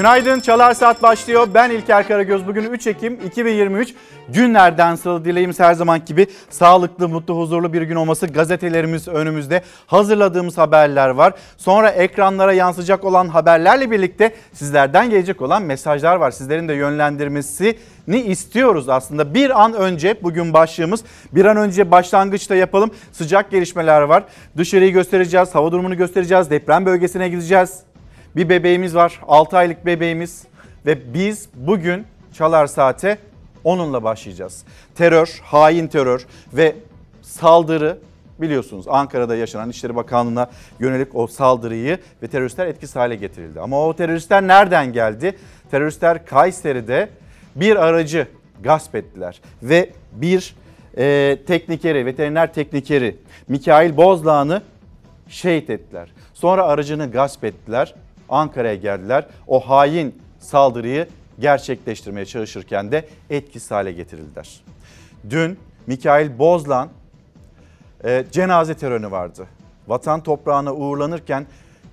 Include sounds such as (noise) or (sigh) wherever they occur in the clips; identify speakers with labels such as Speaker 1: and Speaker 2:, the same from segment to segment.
Speaker 1: Günaydın Çalar Saat başlıyor. Ben İlker Karagöz. Bugün 3 Ekim 2023 günlerden salı dileğimiz her zaman gibi sağlıklı, mutlu, huzurlu bir gün olması. Gazetelerimiz önümüzde. Hazırladığımız haberler var. Sonra ekranlara yansıyacak olan haberlerle birlikte sizlerden gelecek olan mesajlar var. Sizlerin de yönlendirmesini istiyoruz aslında. Bir an önce bugün başlığımız bir an önce başlangıçta yapalım. Sıcak gelişmeler var. Dışarıyı göstereceğiz, hava durumunu göstereceğiz. Deprem bölgesine gideceğiz. Bir bebeğimiz var. 6 aylık bebeğimiz ve biz bugün Çalar Saat'e onunla başlayacağız. Terör, hain terör ve saldırı biliyorsunuz Ankara'da yaşanan İçişleri Bakanlığı'na yönelik o saldırıyı ve teröristler etkisiz hale getirildi. Ama o teröristler nereden geldi? Teröristler Kayseri'de bir aracı gasp ettiler ve bir e, teknikeri, veteriner teknikeri Mikail Bozdağ'ını şehit ettiler. Sonra aracını gasp ettiler Ankara'ya geldiler. O hain saldırıyı gerçekleştirmeye çalışırken de etkisiz hale getirildiler. Dün Mikail Bozlan e, cenaze töreni vardı. Vatan toprağına uğurlanırken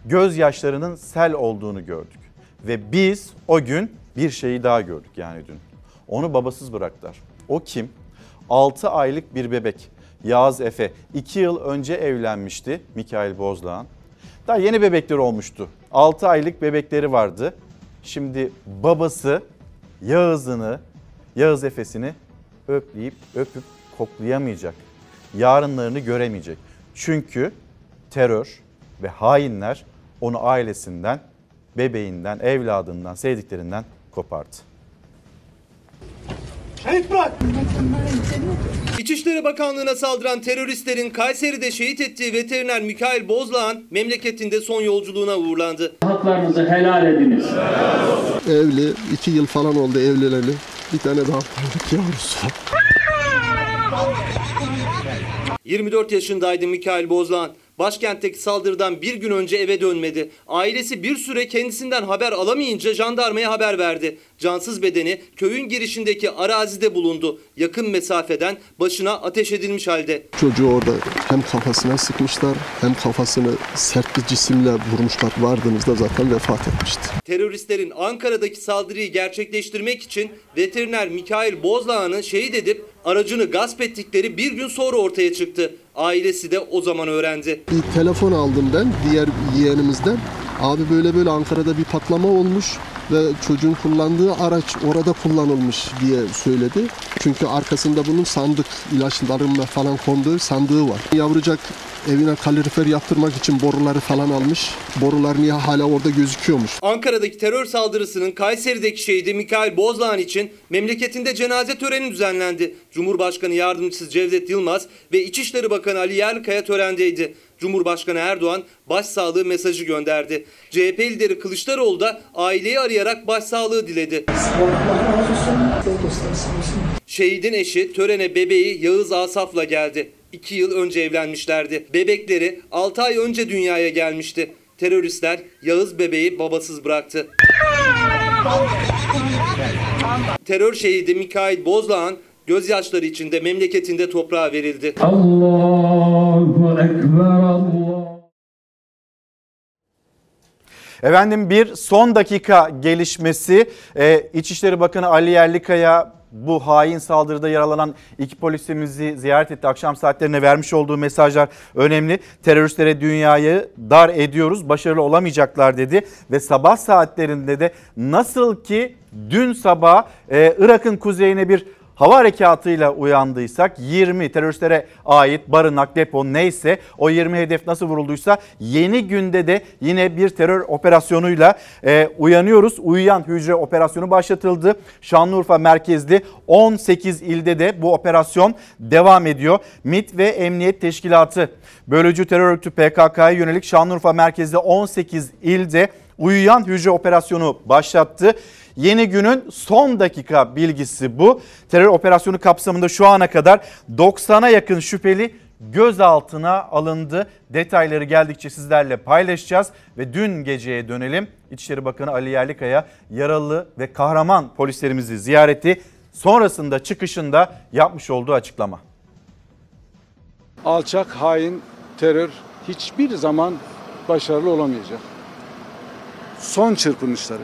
Speaker 1: gözyaşlarının sel olduğunu gördük. Ve biz o gün bir şeyi daha gördük yani dün. Onu babasız bıraktılar. O kim? 6 aylık bir bebek. Yağız Efe 2 yıl önce evlenmişti Mikail Bozlağ'ın. Daha yeni bebekleri olmuştu. 6 aylık bebekleri vardı. Şimdi babası Yağız'ını, Yağız Efes'ini öpleyip öpüp koklayamayacak. Yarınlarını göremeyecek. Çünkü terör ve hainler onu ailesinden, bebeğinden, evladından, sevdiklerinden kopardı.
Speaker 2: Şehit bırak!
Speaker 3: İçişleri Bakanlığı'na saldıran teröristlerin Kayseri'de şehit ettiği veteriner Mikail Bozlağan memleketinde son yolculuğuna uğurlandı.
Speaker 4: Haklarınızı helal ediniz.
Speaker 5: Evli, iki yıl falan oldu evleneli. Bir tane daha paylık yavrusu.
Speaker 3: 24 yaşındaydı Mikail Bozlağan. Başkentteki saldırıdan bir gün önce eve dönmedi. Ailesi bir süre kendisinden haber alamayınca jandarmaya haber verdi. Cansız bedeni köyün girişindeki arazide bulundu. Yakın mesafeden başına ateş edilmiş halde.
Speaker 5: Çocuğu orada hem kafasına sıkmışlar hem kafasını sert bir cisimle vurmuşlar. Vardığımızda zaten vefat etmişti.
Speaker 3: Teröristlerin Ankara'daki saldırıyı gerçekleştirmek için veteriner Mikail Bozlağan'ı şehit edip aracını gasp ettikleri bir gün sonra ortaya çıktı. Ailesi de o zaman öğrendi.
Speaker 5: Bir telefon aldım ben diğer yeğenimizden. Abi böyle böyle Ankara'da bir patlama olmuş ve çocuğun kullandığı araç orada kullanılmış diye söyledi. Çünkü arkasında bunun sandık ilaçların falan konduğu sandığı var. Yavrucak evine kalorifer yaptırmak için boruları falan almış. Borular niye hala orada gözüküyormuş.
Speaker 3: Ankara'daki terör saldırısının Kayseri'deki şehidi Mikail Bozlağan için memleketinde cenaze töreni düzenlendi. Cumhurbaşkanı Yardımcısı Cevdet Yılmaz ve İçişleri Bakanı Ali Yerlikaya törendeydi. Cumhurbaşkanı Erdoğan başsağlığı mesajı gönderdi. CHP lideri Kılıçdaroğlu da aileyi arayarak başsağlığı diledi. Şehidin eşi törene bebeği Yağız Asaf'la geldi. İki yıl önce evlenmişlerdi. Bebekleri 6 ay önce dünyaya gelmişti. Teröristler Yağız bebeği babasız bıraktı. Terör şehidi Mikail Bozlağan gözyaşları içinde memleketinde toprağa verildi.
Speaker 4: Allahu Ekber Allah.
Speaker 1: Efendim bir son dakika gelişmesi ee, İçişleri Bakanı Ali Yerlikaya bu hain saldırıda yaralanan iki polisimizi ziyaret etti. Akşam saatlerine vermiş olduğu mesajlar önemli. Teröristlere dünyayı dar ediyoruz, başarılı olamayacaklar dedi. Ve sabah saatlerinde de nasıl ki dün sabah e, Irak'ın kuzeyine bir hava harekatıyla uyandıysak 20 teröristlere ait barınak, depo neyse o 20 hedef nasıl vurulduysa yeni günde de yine bir terör operasyonuyla e, uyanıyoruz. Uyuyan hücre operasyonu başlatıldı. Şanlıurfa merkezli 18 ilde de bu operasyon devam ediyor. MİT ve Emniyet Teşkilatı bölücü terör örgütü PKK'ya yönelik Şanlıurfa merkezli 18 ilde uyuyan hücre operasyonu başlattı. Yeni günün son dakika bilgisi bu. Terör operasyonu kapsamında şu ana kadar 90'a yakın şüpheli gözaltına alındı. Detayları geldikçe sizlerle paylaşacağız ve dün geceye dönelim. İçişleri Bakanı Ali Yerlikaya yaralı ve kahraman polislerimizi ziyareti sonrasında çıkışında yapmış olduğu açıklama.
Speaker 6: Alçak, hain, terör hiçbir zaman başarılı olamayacak. Son çırpınışları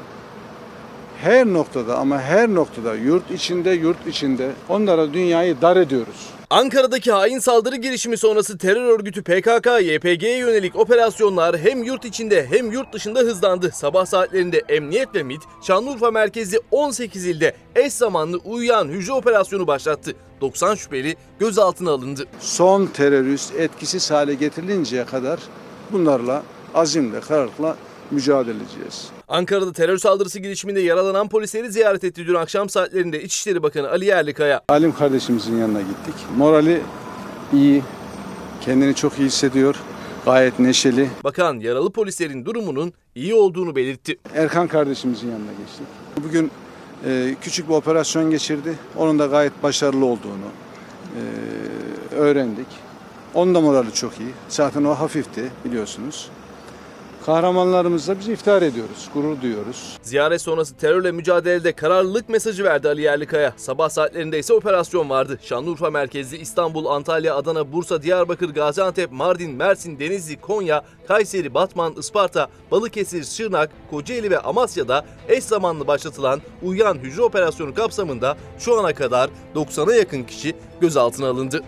Speaker 6: her noktada ama her noktada yurt içinde yurt içinde onlara dünyayı dar ediyoruz.
Speaker 2: Ankara'daki hain saldırı girişimi sonrası terör örgütü PKK, YPG'ye yönelik operasyonlar hem yurt içinde hem yurt dışında hızlandı. Sabah saatlerinde Emniyet ve MİT, Şanlıurfa merkezli 18 ilde eş zamanlı uyuyan hücre operasyonu başlattı. 90 şüpheli gözaltına alındı.
Speaker 6: Son terörist etkisiz hale getirilinceye kadar bunlarla azimle, kararlılıkla mücadele edeceğiz.
Speaker 2: Ankara'da terör saldırısı girişiminde yaralanan polisleri ziyaret etti dün akşam saatlerinde İçişleri Bakanı Ali Yerlikaya.
Speaker 6: Alim kardeşimizin yanına gittik. Morali iyi, kendini çok iyi hissediyor, gayet neşeli.
Speaker 2: Bakan yaralı polislerin durumunun iyi olduğunu belirtti.
Speaker 6: Erkan kardeşimizin yanına geçtik. Bugün e, küçük bir operasyon geçirdi. Onun da gayet başarılı olduğunu e, öğrendik. Onun da morali çok iyi. Zaten o hafifti biliyorsunuz. Kahramanlarımızla biz iftihar ediyoruz, gurur duyuyoruz.
Speaker 2: Ziyaret sonrası terörle mücadelede kararlılık mesajı verdi Ali Yerlikaya. Sabah saatlerinde ise operasyon vardı. Şanlıurfa merkezli İstanbul, Antalya, Adana, Bursa, Diyarbakır, Gaziantep, Mardin, Mersin, Denizli, Konya, Kayseri, Batman, Isparta, Balıkesir, Şırnak, Kocaeli ve Amasya'da eş zamanlı başlatılan Uyan Hücre Operasyonu kapsamında şu ana kadar 90'a yakın kişi gözaltına alındı.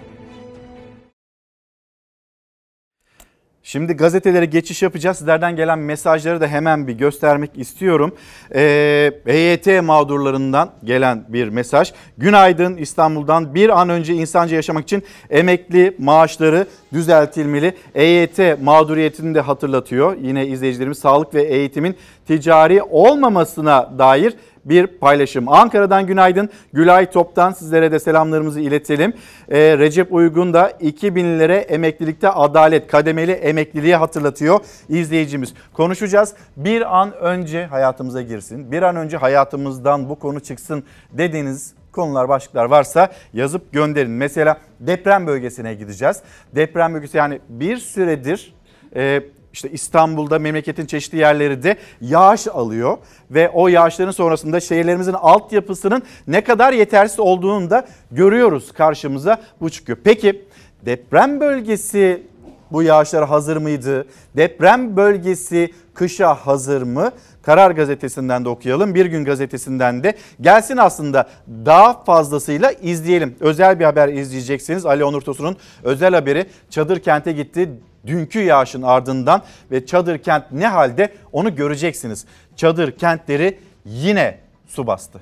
Speaker 1: Şimdi gazetelere geçiş yapacağız. Sizlerden gelen mesajları da hemen bir göstermek istiyorum. Ee, EYT mağdurlarından gelen bir mesaj. Günaydın İstanbul'dan bir an önce insanca yaşamak için emekli maaşları düzeltilmeli. EYT mağduriyetini de hatırlatıyor. Yine izleyicilerimiz sağlık ve eğitimin ticari olmamasına dair bir paylaşım. Ankara'dan günaydın. Gülay Top'tan sizlere de selamlarımızı iletelim. Ee, Recep Uygun da 2000'lere emeklilikte adalet kademeli emekliliği hatırlatıyor izleyicimiz. Konuşacağız. Bir an önce hayatımıza girsin. Bir an önce hayatımızdan bu konu çıksın dediğiniz konular başlıklar varsa yazıp gönderin. Mesela deprem bölgesine gideceğiz. Deprem bölgesi yani bir süredir e, işte İstanbul'da memleketin çeşitli yerleri de yağış alıyor ve o yağışların sonrasında şehirlerimizin altyapısının ne kadar yetersiz olduğunu da görüyoruz karşımıza bu çıkıyor. Peki deprem bölgesi bu yağışlara hazır mıydı? Deprem bölgesi kışa hazır mı? Karar gazetesinden de okuyalım. Bir gün gazetesinden de gelsin aslında daha fazlasıyla izleyelim. Özel bir haber izleyeceksiniz. Ali Onur Tosun'un özel haberi Çadır Kent'e gitti dünkü yağışın ardından ve Çadır Kent ne halde onu göreceksiniz. Çadır kentleri yine su bastı.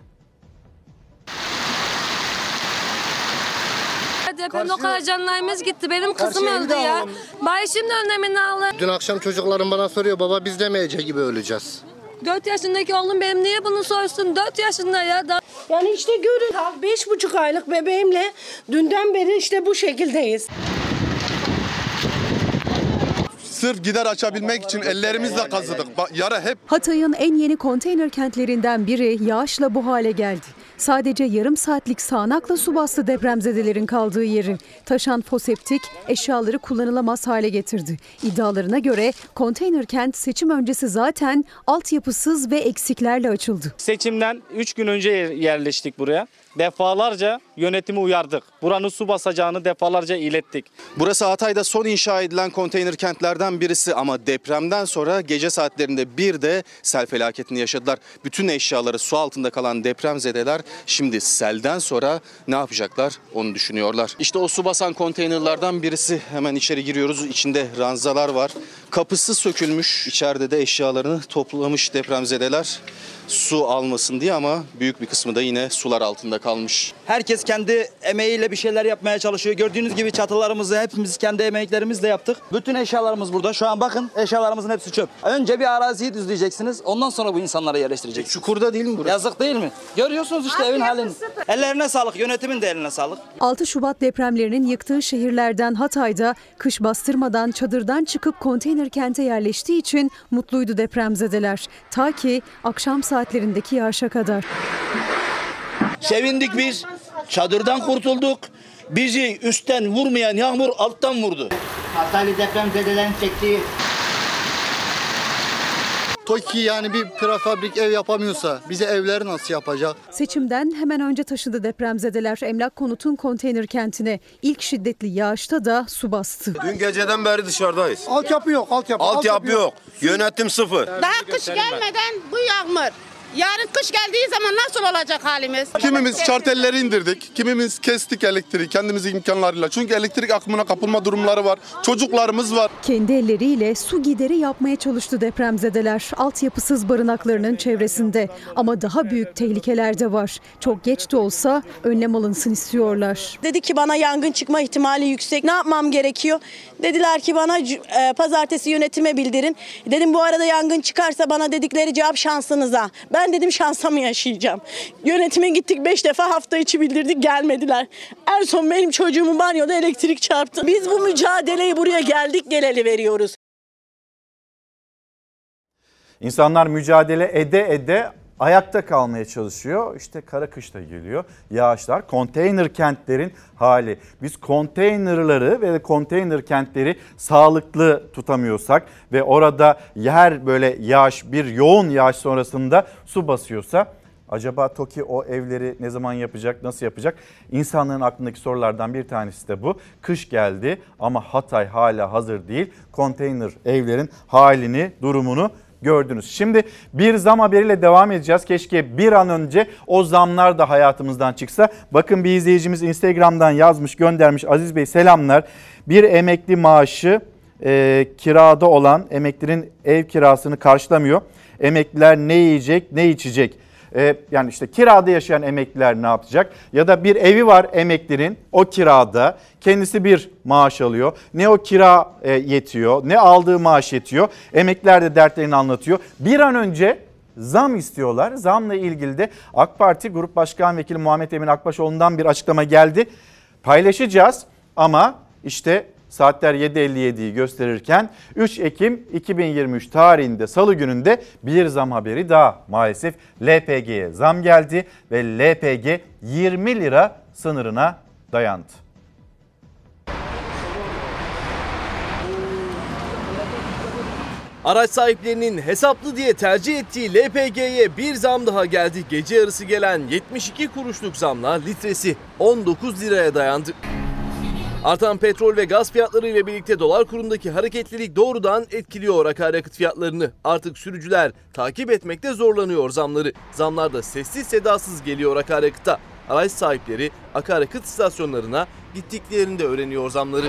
Speaker 7: Depremde o kadar canlarımız gitti. Benim kızım öldü
Speaker 8: de
Speaker 7: ya.
Speaker 8: alalım.
Speaker 7: Bay şimdi önlemini alın.
Speaker 8: Dün akşam çocuklarım bana soruyor baba biz demeyece gibi öleceğiz.
Speaker 7: 4 yaşındaki oğlum benim niye bunu sorsun? 4 yaşında ya. Da
Speaker 9: Yani işte görün beş buçuk aylık bebeğimle dünden beri işte bu şekildeyiz.
Speaker 10: Sırf gider açabilmek için ellerimizle kazıdık. Bak yara hep
Speaker 11: Hatay'ın en yeni konteyner kentlerinden biri yağışla bu hale geldi. Sadece yarım saatlik sağanakla su bastı depremzedelerin kaldığı yeri. Taşan foseptik eşyaları kullanılamaz hale getirdi. İddialarına göre konteyner kent seçim öncesi zaten altyapısız ve eksiklerle açıldı.
Speaker 12: Seçimden 3 gün önce yerleştik buraya. Defalarca yönetimi uyardık. Buranın su basacağını defalarca ilettik.
Speaker 10: Burası Hatay'da son inşa edilen konteyner kentlerden birisi ama depremden sonra gece saatlerinde bir de sel felaketini yaşadılar. Bütün eşyaları su altında kalan depremzedeler şimdi selden sonra ne yapacaklar onu düşünüyorlar. İşte o su basan konteynerlardan birisi hemen içeri giriyoruz. İçinde ranzalar var. Kapısı sökülmüş. İçeride de eşyalarını toplamış depremzedeler su almasın diye ama büyük bir kısmı da yine sular altında kalmış.
Speaker 13: Herkes kendi emeğiyle bir şeyler yapmaya çalışıyor. Gördüğünüz gibi çatılarımızı hepimiz kendi emeklerimizle yaptık. Bütün eşyalarımız burada. Şu an bakın eşyalarımızın hepsi çöp. Önce bir araziyi düzleyeceksiniz. Ondan sonra bu insanları yerleştireceksiniz.
Speaker 10: Çukurda değil mi burası?
Speaker 13: Yazık değil mi? Görüyorsunuz işte evin halini. Ellerine sağlık. Yönetimin de eline sağlık.
Speaker 11: 6 Şubat depremlerinin yıktığı şehirlerden Hatay'da kış bastırmadan çadırdan çıkıp konteyner kente yerleştiği için mutluydu depremzedeler. Ta ki akşam saatlerindeki yağışa kadar.
Speaker 13: Sevindik biz. Çadırdan kurtulduk. Bizi üstten vurmayan yağmur alttan vurdu.
Speaker 8: Hataylı depremzedelerin çektiği TOKİ yani bir prefabrik ev yapamıyorsa bize evleri nasıl yapacak?
Speaker 11: Seçimden hemen önce taşıdı depremzedeler Emlak Konut'un konteyner kentine. İlk şiddetli yağışta da su bastı.
Speaker 10: Dün geceden beri dışarıdayız.
Speaker 8: Altyapı yok altyapı.
Speaker 10: Altyapı yok. Yönetim sıfır.
Speaker 9: Daha kış gelmeden bu yağmur.
Speaker 14: Yarın kış geldiği zaman nasıl olacak halimiz?
Speaker 15: Kimimiz şartelleri indirdik, kimimiz kestik elektriği kendimiz imkanlarıyla. Çünkü elektrik akımına kapılma durumları var. Çocuklarımız var.
Speaker 11: Kendi elleriyle su gideri yapmaya çalıştı depremzedeler altyapısız barınaklarının çevresinde. Ama daha büyük tehlikeler de var. Çok geç de olsa önlem alınsın istiyorlar.
Speaker 16: Dedi ki bana yangın çıkma ihtimali yüksek. Ne yapmam gerekiyor? Dediler ki bana e, pazartesi yönetime bildirin. Dedim bu arada yangın çıkarsa bana dedikleri cevap şansınıza. Ben dedim şansa mı yaşayacağım? Yönetime gittik 5 defa hafta içi bildirdik gelmediler. En son benim çocuğumun banyoda elektrik çarptı. Biz bu mücadeleyi buraya geldik geleli veriyoruz.
Speaker 1: İnsanlar mücadele ede ede ayakta kalmaya çalışıyor. İşte kara kış da geliyor. Yağışlar, konteyner kentlerin hali. Biz konteynerları ve konteyner kentleri sağlıklı tutamıyorsak ve orada yer böyle yağış, bir yoğun yağış sonrasında su basıyorsa Acaba TOKİ o evleri ne zaman yapacak, nasıl yapacak? İnsanların aklındaki sorulardan bir tanesi de bu. Kış geldi ama Hatay hala hazır değil. Konteyner evlerin halini, durumunu gördünüz. Şimdi bir zam haberiyle devam edeceğiz. Keşke bir an önce o zamlar da hayatımızdan çıksa. Bakın bir izleyicimiz Instagram'dan yazmış göndermiş. Aziz Bey selamlar. Bir emekli maaşı e, kirada olan emeklinin ev kirasını karşılamıyor. Emekliler ne yiyecek ne içecek? E, yani işte kirada yaşayan emekliler ne yapacak? Ya da bir evi var emeklinin o kirada kendisi bir maaş alıyor. Ne o kira e, yetiyor ne aldığı maaş yetiyor. Emekliler de dertlerini anlatıyor. Bir an önce zam istiyorlar. Zamla ilgili de AK Parti Grup Başkan Vekili Muhammed Emin Akbaşoğlu'ndan bir açıklama geldi. Paylaşacağız ama işte saatler 7.57'yi gösterirken 3 Ekim 2023 tarihinde salı gününde bir zam haberi daha maalesef LPG'ye zam geldi ve LPG 20 lira sınırına dayandı.
Speaker 2: Araç sahiplerinin hesaplı diye tercih ettiği LPG'ye bir zam daha geldi. Gece yarısı gelen 72 kuruşluk zamla litresi 19 liraya dayandı. Artan petrol ve gaz fiyatları ile birlikte dolar kurundaki hareketlilik doğrudan etkiliyor akaryakıt fiyatlarını. Artık sürücüler takip etmekte zorlanıyor zamları. Zamlar da sessiz sedasız geliyor akaryakıta. Araç sahipleri akaryakıt istasyonlarına gittiklerinde öğreniyor zamları.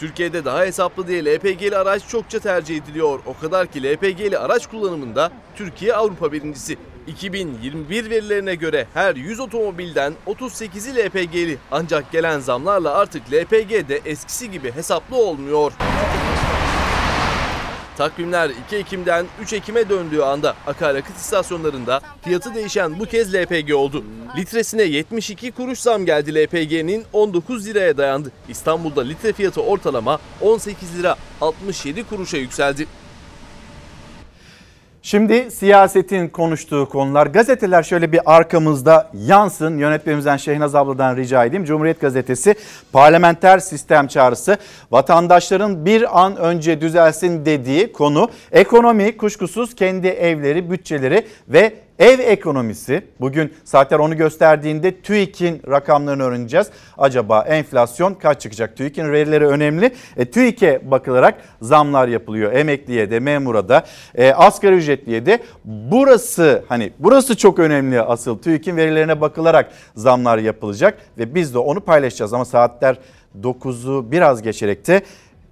Speaker 2: Türkiye'de daha hesaplı diye LPG'li araç çokça tercih ediliyor. O kadar ki LPG'li araç kullanımında Türkiye Avrupa birincisi. 2021 verilerine göre her 100 otomobilden 38'i LPG'li. Ancak gelen zamlarla artık LPG de eskisi gibi hesaplı olmuyor. Takvimler 2 Ekim'den 3 Ekim'e döndüğü anda akaryakıt istasyonlarında fiyatı değişen bu kez LPG oldu. Litresine 72 kuruş zam geldi LPG'nin 19 liraya dayandı. İstanbul'da litre fiyatı ortalama 18 lira 67 kuruşa yükseldi.
Speaker 1: Şimdi siyasetin konuştuğu konular gazeteler şöyle bir arkamızda yansın. Yönetmenimizden Şehnaz abladan rica edeyim. Cumhuriyet Gazetesi parlamenter sistem çağrısı vatandaşların bir an önce düzelsin dediği konu ekonomi kuşkusuz kendi evleri, bütçeleri ve Ev ekonomisi bugün saatler onu gösterdiğinde TÜİK'in rakamlarını öğreneceğiz. Acaba enflasyon kaç çıkacak? TÜİK'in verileri önemli. E, TÜİK'e bakılarak zamlar yapılıyor. Emekliye de memura da e, asgari ücretliye de burası hani burası çok önemli asıl TÜİK'in verilerine bakılarak zamlar yapılacak ve biz de onu paylaşacağız ama saatler 9'u biraz geçerek de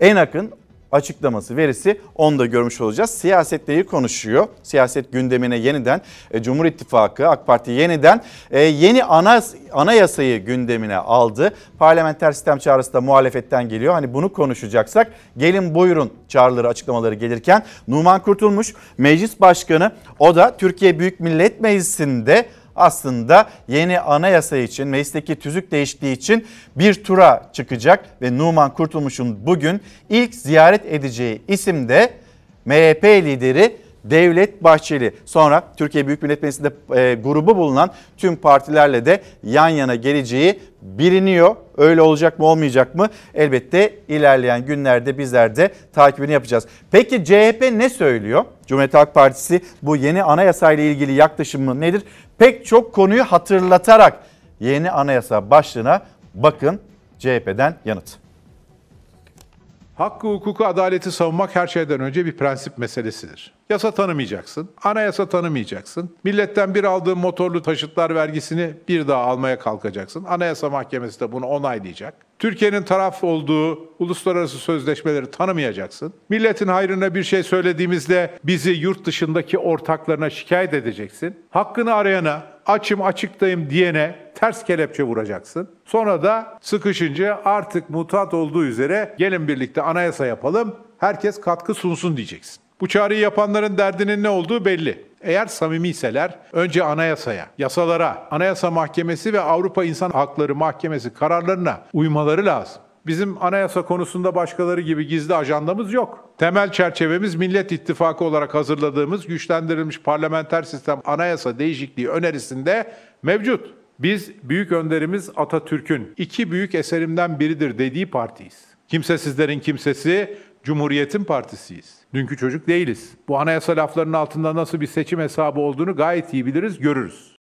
Speaker 1: en akın açıklaması, verisi onu da görmüş olacağız. Siyasetleri konuşuyor. Siyaset gündemine yeniden e, Cumhur İttifakı, AK Parti yeniden e, yeni ana, anayasayı gündemine aldı. Parlamenter sistem çağrısı da muhalefetten geliyor. Hani bunu konuşacaksak gelin buyurun çağrıları açıklamaları gelirken Numan Kurtulmuş meclis başkanı o da Türkiye Büyük Millet Meclisi'nde aslında yeni anayasa için, meclisteki tüzük değişikliği için bir tura çıkacak ve Numan Kurtulmuş'un bugün ilk ziyaret edeceği isim de MHP lideri Devlet Bahçeli. Sonra Türkiye Büyük Millet Meclisi'nde e, grubu bulunan tüm partilerle de yan yana geleceği biliniyor. Öyle olacak mı olmayacak mı? Elbette ilerleyen günlerde bizler de takibini yapacağız. Peki CHP ne söylüyor? Cumhuriyet Halk Partisi bu yeni anayasa ile ilgili yaklaşımı nedir? Pek çok konuyu hatırlatarak yeni anayasa başlığına bakın CHP'den yanıt.
Speaker 17: Hakkı, hukuku, adaleti savunmak her şeyden önce bir prensip meselesidir. Yasa tanımayacaksın, anayasa tanımayacaksın. Milletten bir aldığın motorlu taşıtlar vergisini bir daha almaya kalkacaksın. Anayasa Mahkemesi de bunu onaylayacak. Türkiye'nin taraf olduğu uluslararası sözleşmeleri tanımayacaksın. Milletin hayrına bir şey söylediğimizde bizi yurt dışındaki ortaklarına şikayet edeceksin. Hakkını arayana, açım açıktayım diyene ters kelepçe vuracaksın. Sonra da sıkışınca artık mutat olduğu üzere gelin birlikte anayasa yapalım, herkes katkı sunsun diyeceksin. Bu çağrıyı yapanların derdinin ne olduğu belli. Eğer samimiyseler önce anayasaya, yasalara, Anayasa Mahkemesi ve Avrupa İnsan Hakları Mahkemesi kararlarına uymaları lazım. Bizim anayasa konusunda başkaları gibi gizli ajandamız yok. Temel çerçevemiz Millet İttifakı olarak hazırladığımız güçlendirilmiş parlamenter sistem anayasa değişikliği önerisinde mevcut. Biz büyük önderimiz Atatürk'ün iki büyük eserimden biridir dediği partiyiz. Kimsesizlerin kimsesi Cumhuriyet'in partisiyiz. Dünkü çocuk değiliz. Bu anayasa laflarının altında nasıl bir seçim hesabı olduğunu gayet iyi biliriz, görürüz.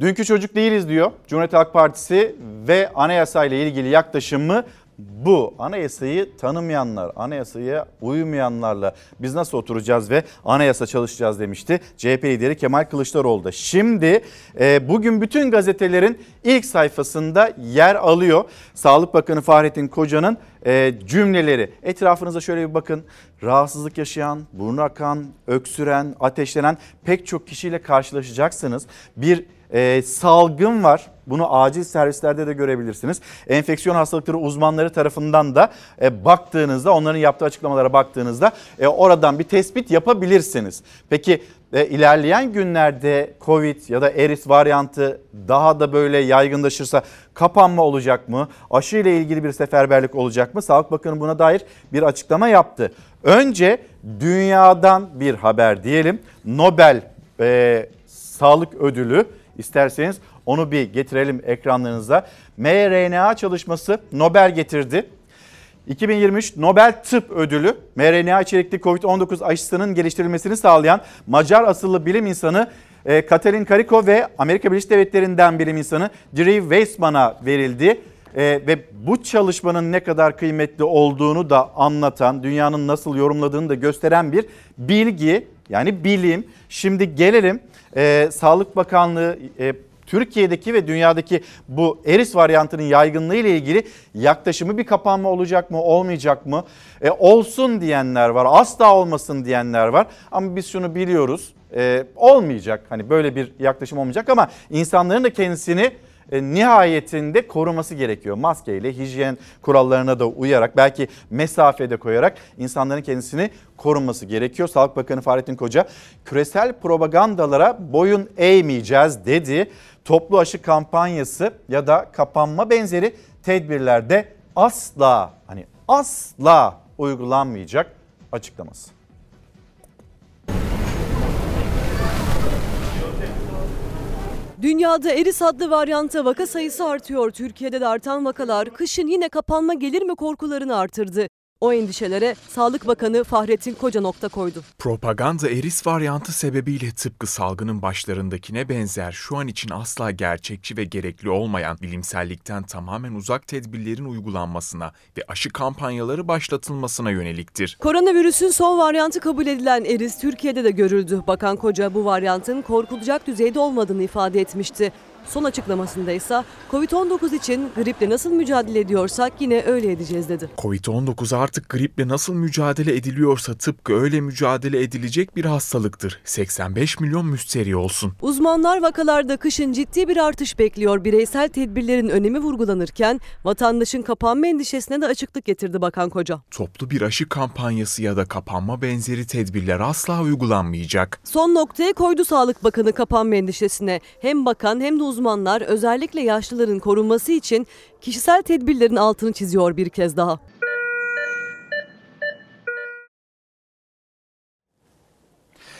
Speaker 1: Dünkü çocuk değiliz diyor Cumhuriyet Halk Partisi ve anayasa ile ilgili yaklaşımı bu. Anayasayı tanımayanlar, anayasaya uymayanlarla biz nasıl oturacağız ve anayasa çalışacağız demişti CHP lideri Kemal Kılıçdaroğlu da. Şimdi e, bugün bütün gazetelerin ilk sayfasında yer alıyor. Sağlık Bakanı Fahrettin Koca'nın e, cümleleri. Etrafınıza şöyle bir bakın. Rahatsızlık yaşayan, burnu akan, öksüren, ateşlenen pek çok kişiyle karşılaşacaksınız. Bir e, salgın var. Bunu acil servislerde de görebilirsiniz. Enfeksiyon hastalıkları uzmanları tarafından da e, baktığınızda, onların yaptığı açıklamalara baktığınızda e, oradan bir tespit yapabilirsiniz. Peki e, ilerleyen günlerde Covid ya da eris varyantı daha da böyle yaygınlaşırsa kapanma olacak mı? Aşı ile ilgili bir seferberlik olacak mı? Sağlık Bakanı buna dair bir açıklama yaptı. Önce dünyadan bir haber diyelim. Nobel e, Sağlık Ödülü isterseniz onu bir getirelim ekranlarınıza. mRNA çalışması Nobel getirdi. 2023 Nobel Tıp Ödülü mRNA içerikli COVID-19 aşısının geliştirilmesini sağlayan Macar asıllı bilim insanı e, Katalin Kariko ve Amerika Birleşik Devletleri'nden bilim insanı Drew Weissman'a verildi. E, ve bu çalışmanın ne kadar kıymetli olduğunu da anlatan, dünyanın nasıl yorumladığını da gösteren bir bilgi yani bilim. Şimdi gelelim e, Sağlık Bakanlığı e, Türkiye'deki ve dünyadaki bu eris varyantının yaygınlığı ile ilgili yaklaşımı bir kapanma olacak mı olmayacak mı? E, olsun diyenler var asla olmasın diyenler var ama biz şunu biliyoruz e, olmayacak hani böyle bir yaklaşım olmayacak ama insanların da kendisini nihayetinde koruması gerekiyor. Maskeyle, hijyen kurallarına da uyarak belki mesafede koyarak insanların kendisini korunması gerekiyor. Sağlık Bakanı Fahrettin Koca küresel propagandalara boyun eğmeyeceğiz dedi. Toplu aşı kampanyası ya da kapanma benzeri tedbirlerde asla hani asla uygulanmayacak açıklaması.
Speaker 18: Dünyada eris adlı varyanta vaka sayısı artıyor. Türkiye'de de artan vakalar kışın yine kapanma gelir mi korkularını artırdı. O endişelere Sağlık Bakanı Fahrettin Koca nokta koydu.
Speaker 19: Propaganda eris varyantı sebebiyle tıpkı salgının başlarındakine benzer şu an için asla gerçekçi ve gerekli olmayan bilimsellikten tamamen uzak tedbirlerin uygulanmasına ve aşı kampanyaları başlatılmasına yöneliktir.
Speaker 18: Koronavirüsün son varyantı kabul edilen eris Türkiye'de de görüldü. Bakan Koca bu varyantın korkulacak düzeyde olmadığını ifade etmişti. Son açıklamasında ise Covid-19 için griple nasıl mücadele ediyorsak yine öyle edeceğiz dedi.
Speaker 19: Covid-19 artık griple nasıl mücadele ediliyorsa tıpkı öyle mücadele edilecek bir hastalıktır. 85 milyon müsteri olsun.
Speaker 18: Uzmanlar vakalarda kışın ciddi bir artış bekliyor. Bireysel tedbirlerin önemi vurgulanırken vatandaşın kapanma endişesine de açıklık getirdi Bakan Koca.
Speaker 19: Toplu bir aşı kampanyası ya da kapanma benzeri tedbirler asla uygulanmayacak.
Speaker 18: Son noktaya koydu Sağlık Bakanı kapanma endişesine. Hem bakan hem de uzmanlar özellikle yaşlıların korunması için kişisel tedbirlerin altını çiziyor bir kez daha.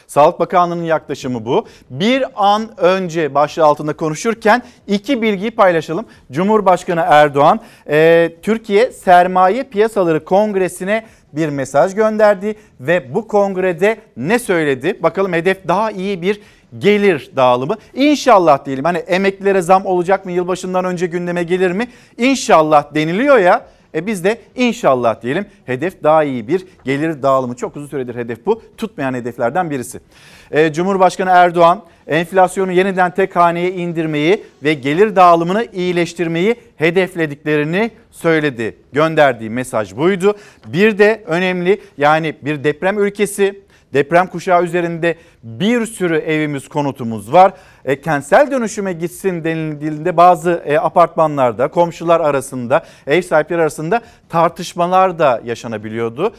Speaker 1: Sağlık Bakanlığı'nın yaklaşımı bu. Bir an önce başlığı altında konuşurken iki bilgiyi paylaşalım. Cumhurbaşkanı Erdoğan e, Türkiye Sermaye Piyasaları Kongresi'ne bir mesaj gönderdi ve bu kongrede ne söyledi? Bakalım hedef daha iyi bir gelir dağılımı. İnşallah diyelim hani emeklilere zam olacak mı? Yılbaşından önce gündeme gelir mi? İnşallah deniliyor ya. E biz de inşallah diyelim hedef daha iyi bir gelir dağılımı. Çok uzun süredir hedef bu. Tutmayan hedeflerden birisi. E, Cumhurbaşkanı Erdoğan enflasyonu yeniden tek haneye indirmeyi ve gelir dağılımını iyileştirmeyi hedeflediklerini söyledi. Gönderdiği mesaj buydu. Bir de önemli yani bir deprem ülkesi Deprem kuşağı üzerinde bir sürü evimiz, konutumuz var. E, kentsel dönüşüme gitsin denildiğinde bazı e, apartmanlarda, komşular arasında, ev sahipleri arasında tartışmalar da yaşanabiliyordu.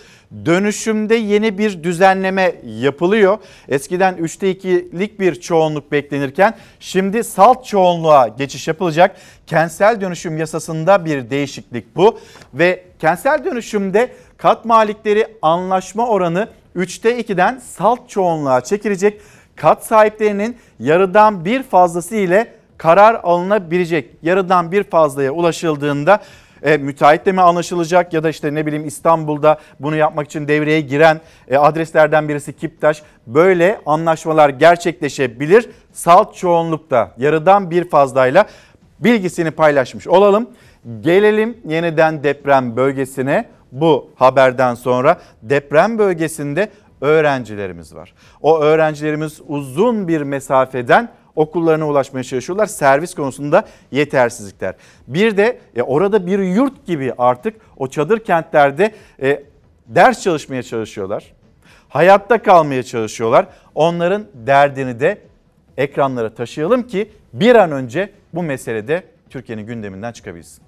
Speaker 1: Dönüşümde yeni bir düzenleme yapılıyor. Eskiden 3'te 2'lik bir çoğunluk beklenirken şimdi salt çoğunluğa geçiş yapılacak. Kentsel dönüşüm yasasında bir değişiklik bu ve kentsel dönüşümde kat malikleri anlaşma oranı 3'te 2'den salt çoğunluğa çekilecek. Kat sahiplerinin yarıdan bir fazlası ile karar alınabilecek. Yarıdan bir fazlaya ulaşıldığında e, müteahhitle mi anlaşılacak ya da işte ne bileyim İstanbul'da bunu yapmak için devreye giren e, adreslerden birisi Kiptaş. Böyle anlaşmalar gerçekleşebilir. Salt çoğunlukta yarıdan bir fazlayla bilgisini paylaşmış olalım. Gelelim yeniden deprem bölgesine bu haberden sonra deprem bölgesinde öğrencilerimiz var. O öğrencilerimiz uzun bir mesafeden okullarına ulaşmaya çalışıyorlar. Servis konusunda yetersizlikler. Bir de e, orada bir yurt gibi artık o çadır kentlerde e, ders çalışmaya çalışıyorlar. Hayatta kalmaya çalışıyorlar. Onların derdini de ekranlara taşıyalım ki bir an önce bu meselede Türkiye'nin gündeminden çıkabilsin.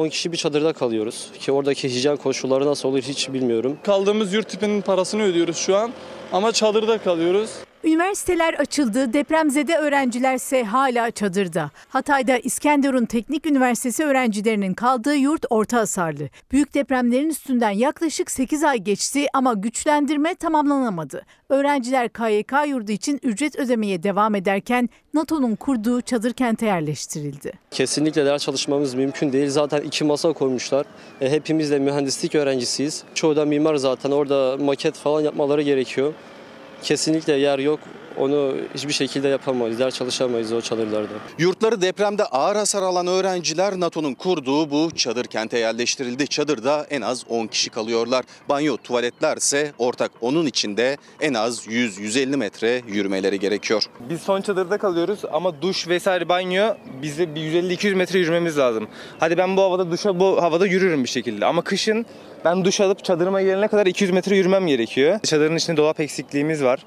Speaker 20: 10 kişi bir çadırda kalıyoruz. Ki oradaki hijyen koşulları nasıl olur hiç bilmiyorum.
Speaker 21: Kaldığımız yurt tipinin parasını ödüyoruz şu an ama çadırda kalıyoruz.
Speaker 22: Üniversiteler açıldı, depremzede öğrencilerse hala çadırda. Hatay'da İskenderun Teknik Üniversitesi öğrencilerinin kaldığı yurt orta hasarlı. Büyük depremlerin üstünden yaklaşık 8 ay geçti ama güçlendirme tamamlanamadı. Öğrenciler KYK yurdu için ücret ödemeye devam ederken NATO'nun kurduğu çadır kente yerleştirildi.
Speaker 20: Kesinlikle ders çalışmamız mümkün değil. Zaten iki masa koymuşlar. E, hepimiz de mühendislik öğrencisiyiz. Çoğu da mimar zaten orada maket falan yapmaları gerekiyor. Kesinlikle yer yok. Onu hiçbir şekilde yapamayız. Ders çalışamayız o çadırlarda.
Speaker 10: Yurtları depremde ağır hasar alan öğrenciler NATO'nun kurduğu bu çadır kente yerleştirildi. Çadırda en az 10 kişi kalıyorlar. Banyo, tuvaletler ise ortak onun içinde en az 100-150 metre yürümeleri gerekiyor.
Speaker 23: Biz son çadırda kalıyoruz ama duş vesaire banyo bize bir 150-200 metre yürümemiz lazım. Hadi ben bu havada duşa bu havada yürürüm bir şekilde ama kışın ben duş alıp çadırıma gelene kadar 200 metre yürümem gerekiyor. Çadırın içinde dolap eksikliğimiz var.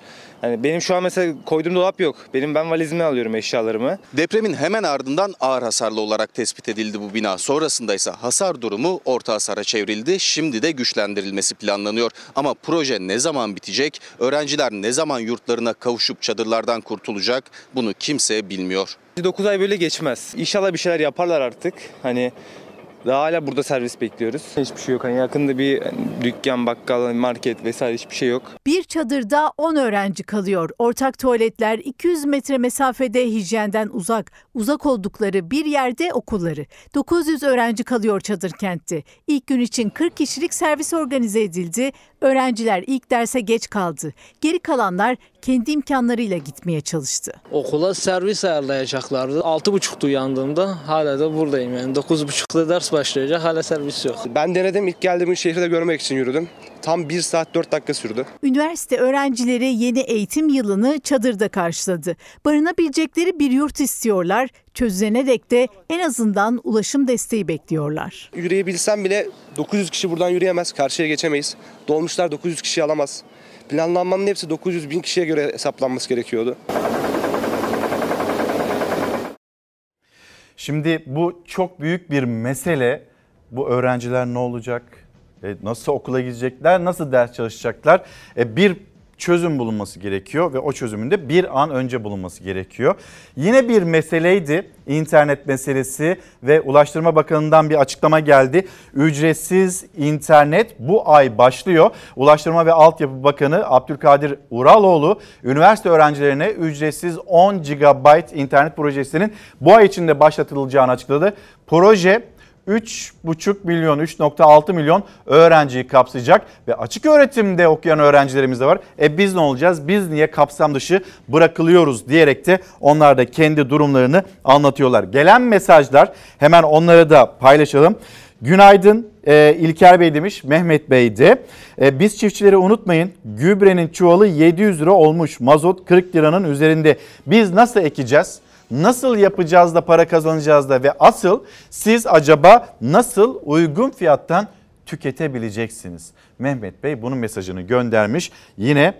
Speaker 23: Yani benim şu an mesela koyduğum dolap yok. Benim ben valizimi alıyorum eşyalarımı.
Speaker 10: Depremin hemen ardından ağır hasarlı olarak tespit edildi bu bina. Sonrasında ise hasar durumu orta hasara çevrildi. Şimdi de güçlendirilmesi planlanıyor. Ama proje ne zaman bitecek? Öğrenciler ne zaman yurtlarına kavuşup çadırlardan kurtulacak? Bunu kimse bilmiyor.
Speaker 23: 9 ay böyle geçmez. İnşallah bir şeyler yaparlar artık. Hani daha hala burada servis bekliyoruz. Hiçbir şey yok. Hani yakında bir dükkan, bakkal, market vesaire hiçbir şey yok.
Speaker 22: Bir çadırda 10 öğrenci kalıyor. Ortak tuvaletler 200 metre mesafede hijyenden uzak. Uzak oldukları bir yerde okulları. 900 öğrenci kalıyor çadır kentte. İlk gün için 40 kişilik servis organize edildi. Öğrenciler ilk derse geç kaldı. Geri kalanlar kendi imkanlarıyla gitmeye çalıştı.
Speaker 24: Okula servis ayarlayacaklardı. 6.30'da uyandığımda hala da buradayım yani. 9.30'da ders başlayacak hala servis yok.
Speaker 25: Ben denedim ilk geldiğim şehri de görmek için yürüdüm. Tam 1 saat 4 dakika sürdü.
Speaker 22: Üniversite öğrencileri yeni eğitim yılını çadırda karşıladı. Barınabilecekleri bir yurt istiyorlar. Çözülene dek de en azından ulaşım desteği bekliyorlar.
Speaker 25: Yürüyebilsem bile 900 kişi buradan yürüyemez. Karşıya geçemeyiz. Dolmuşlar 900 kişi alamaz. Planlanmanın hepsi 900 bin kişiye göre hesaplanması gerekiyordu.
Speaker 1: Şimdi bu çok büyük bir mesele. Bu öğrenciler ne olacak? E, nasıl okula gidecekler? Nasıl ders çalışacaklar? E, bir çözüm bulunması gerekiyor ve o çözümün de bir an önce bulunması gerekiyor. Yine bir meseleydi internet meselesi ve Ulaştırma Bakanı'ndan bir açıklama geldi. Ücretsiz internet bu ay başlıyor. Ulaştırma ve Altyapı Bakanı Abdülkadir Uraloğlu üniversite öğrencilerine ücretsiz 10 GB internet projesinin bu ay içinde başlatılacağını açıkladı. Proje 3,5 milyon, 3,6 milyon öğrenciyi kapsayacak ve açık öğretimde okuyan öğrencilerimiz de var. E biz ne olacağız? Biz niye kapsam dışı bırakılıyoruz diyerek de onlar da kendi durumlarını anlatıyorlar. Gelen mesajlar hemen onları da paylaşalım. Günaydın e, İlker Bey demiş Mehmet Bey de. E, biz çiftçileri unutmayın gübrenin çuvalı 700 lira olmuş mazot 40 liranın üzerinde. Biz nasıl ekeceğiz? Nasıl yapacağız da para kazanacağız da ve asıl siz acaba nasıl uygun fiyattan tüketebileceksiniz? Mehmet Bey bunun mesajını göndermiş. Yine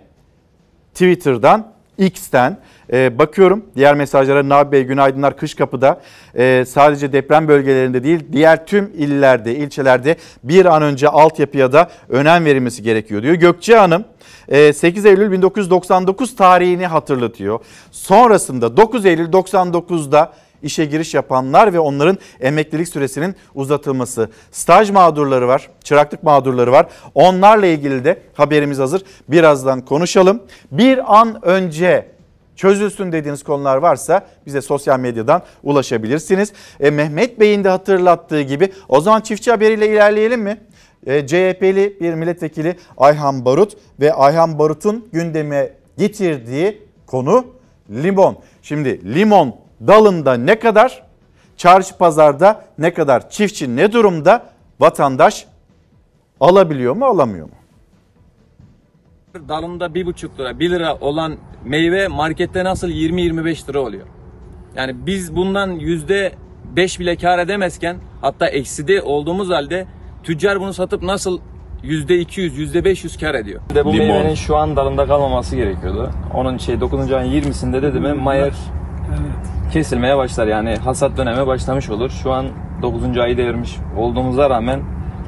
Speaker 1: Twitter'dan X'ten ee, bakıyorum diğer mesajlara Nabi Bey günaydınlar kış kapıda ee, sadece deprem bölgelerinde değil diğer tüm illerde ilçelerde bir an önce altyapıya da önem verilmesi gerekiyor diyor. Gökçe Hanım 8 Eylül 1999 tarihini hatırlatıyor. Sonrasında 9 Eylül 99'da işe giriş yapanlar ve onların emeklilik süresinin uzatılması. Staj mağdurları var, çıraklık mağdurları var. Onlarla ilgili de haberimiz hazır. Birazdan konuşalım. Bir an önce çözülsün dediğiniz konular varsa bize sosyal medyadan ulaşabilirsiniz. E, Mehmet Bey'in de hatırlattığı gibi o zaman çiftçi haberiyle ilerleyelim mi? E, CHP'li bir milletvekili Ayhan Barut ve Ayhan Barut'un gündeme getirdiği konu limon. Şimdi limon dalında ne kadar, çarşı pazarda ne kadar, çiftçi ne durumda, vatandaş alabiliyor mu alamıyor mu?
Speaker 26: Dalında 1,5 lira 1 lira olan meyve markette nasıl 20-25 lira oluyor? Yani biz bundan yüzde 5 bile kar edemezken hatta ekside olduğumuz halde tüccar bunu satıp nasıl yüzde 200 yüzde 500 kar ediyor. De bu
Speaker 27: Limon.
Speaker 26: meyvenin şu an dalında kalmaması gerekiyordu. Onun şey 9. ayın 20'sinde dedi mi mayer kesilmeye başlar yani hasat dönemi başlamış olur. Şu an 9. ayı devirmiş olduğumuza rağmen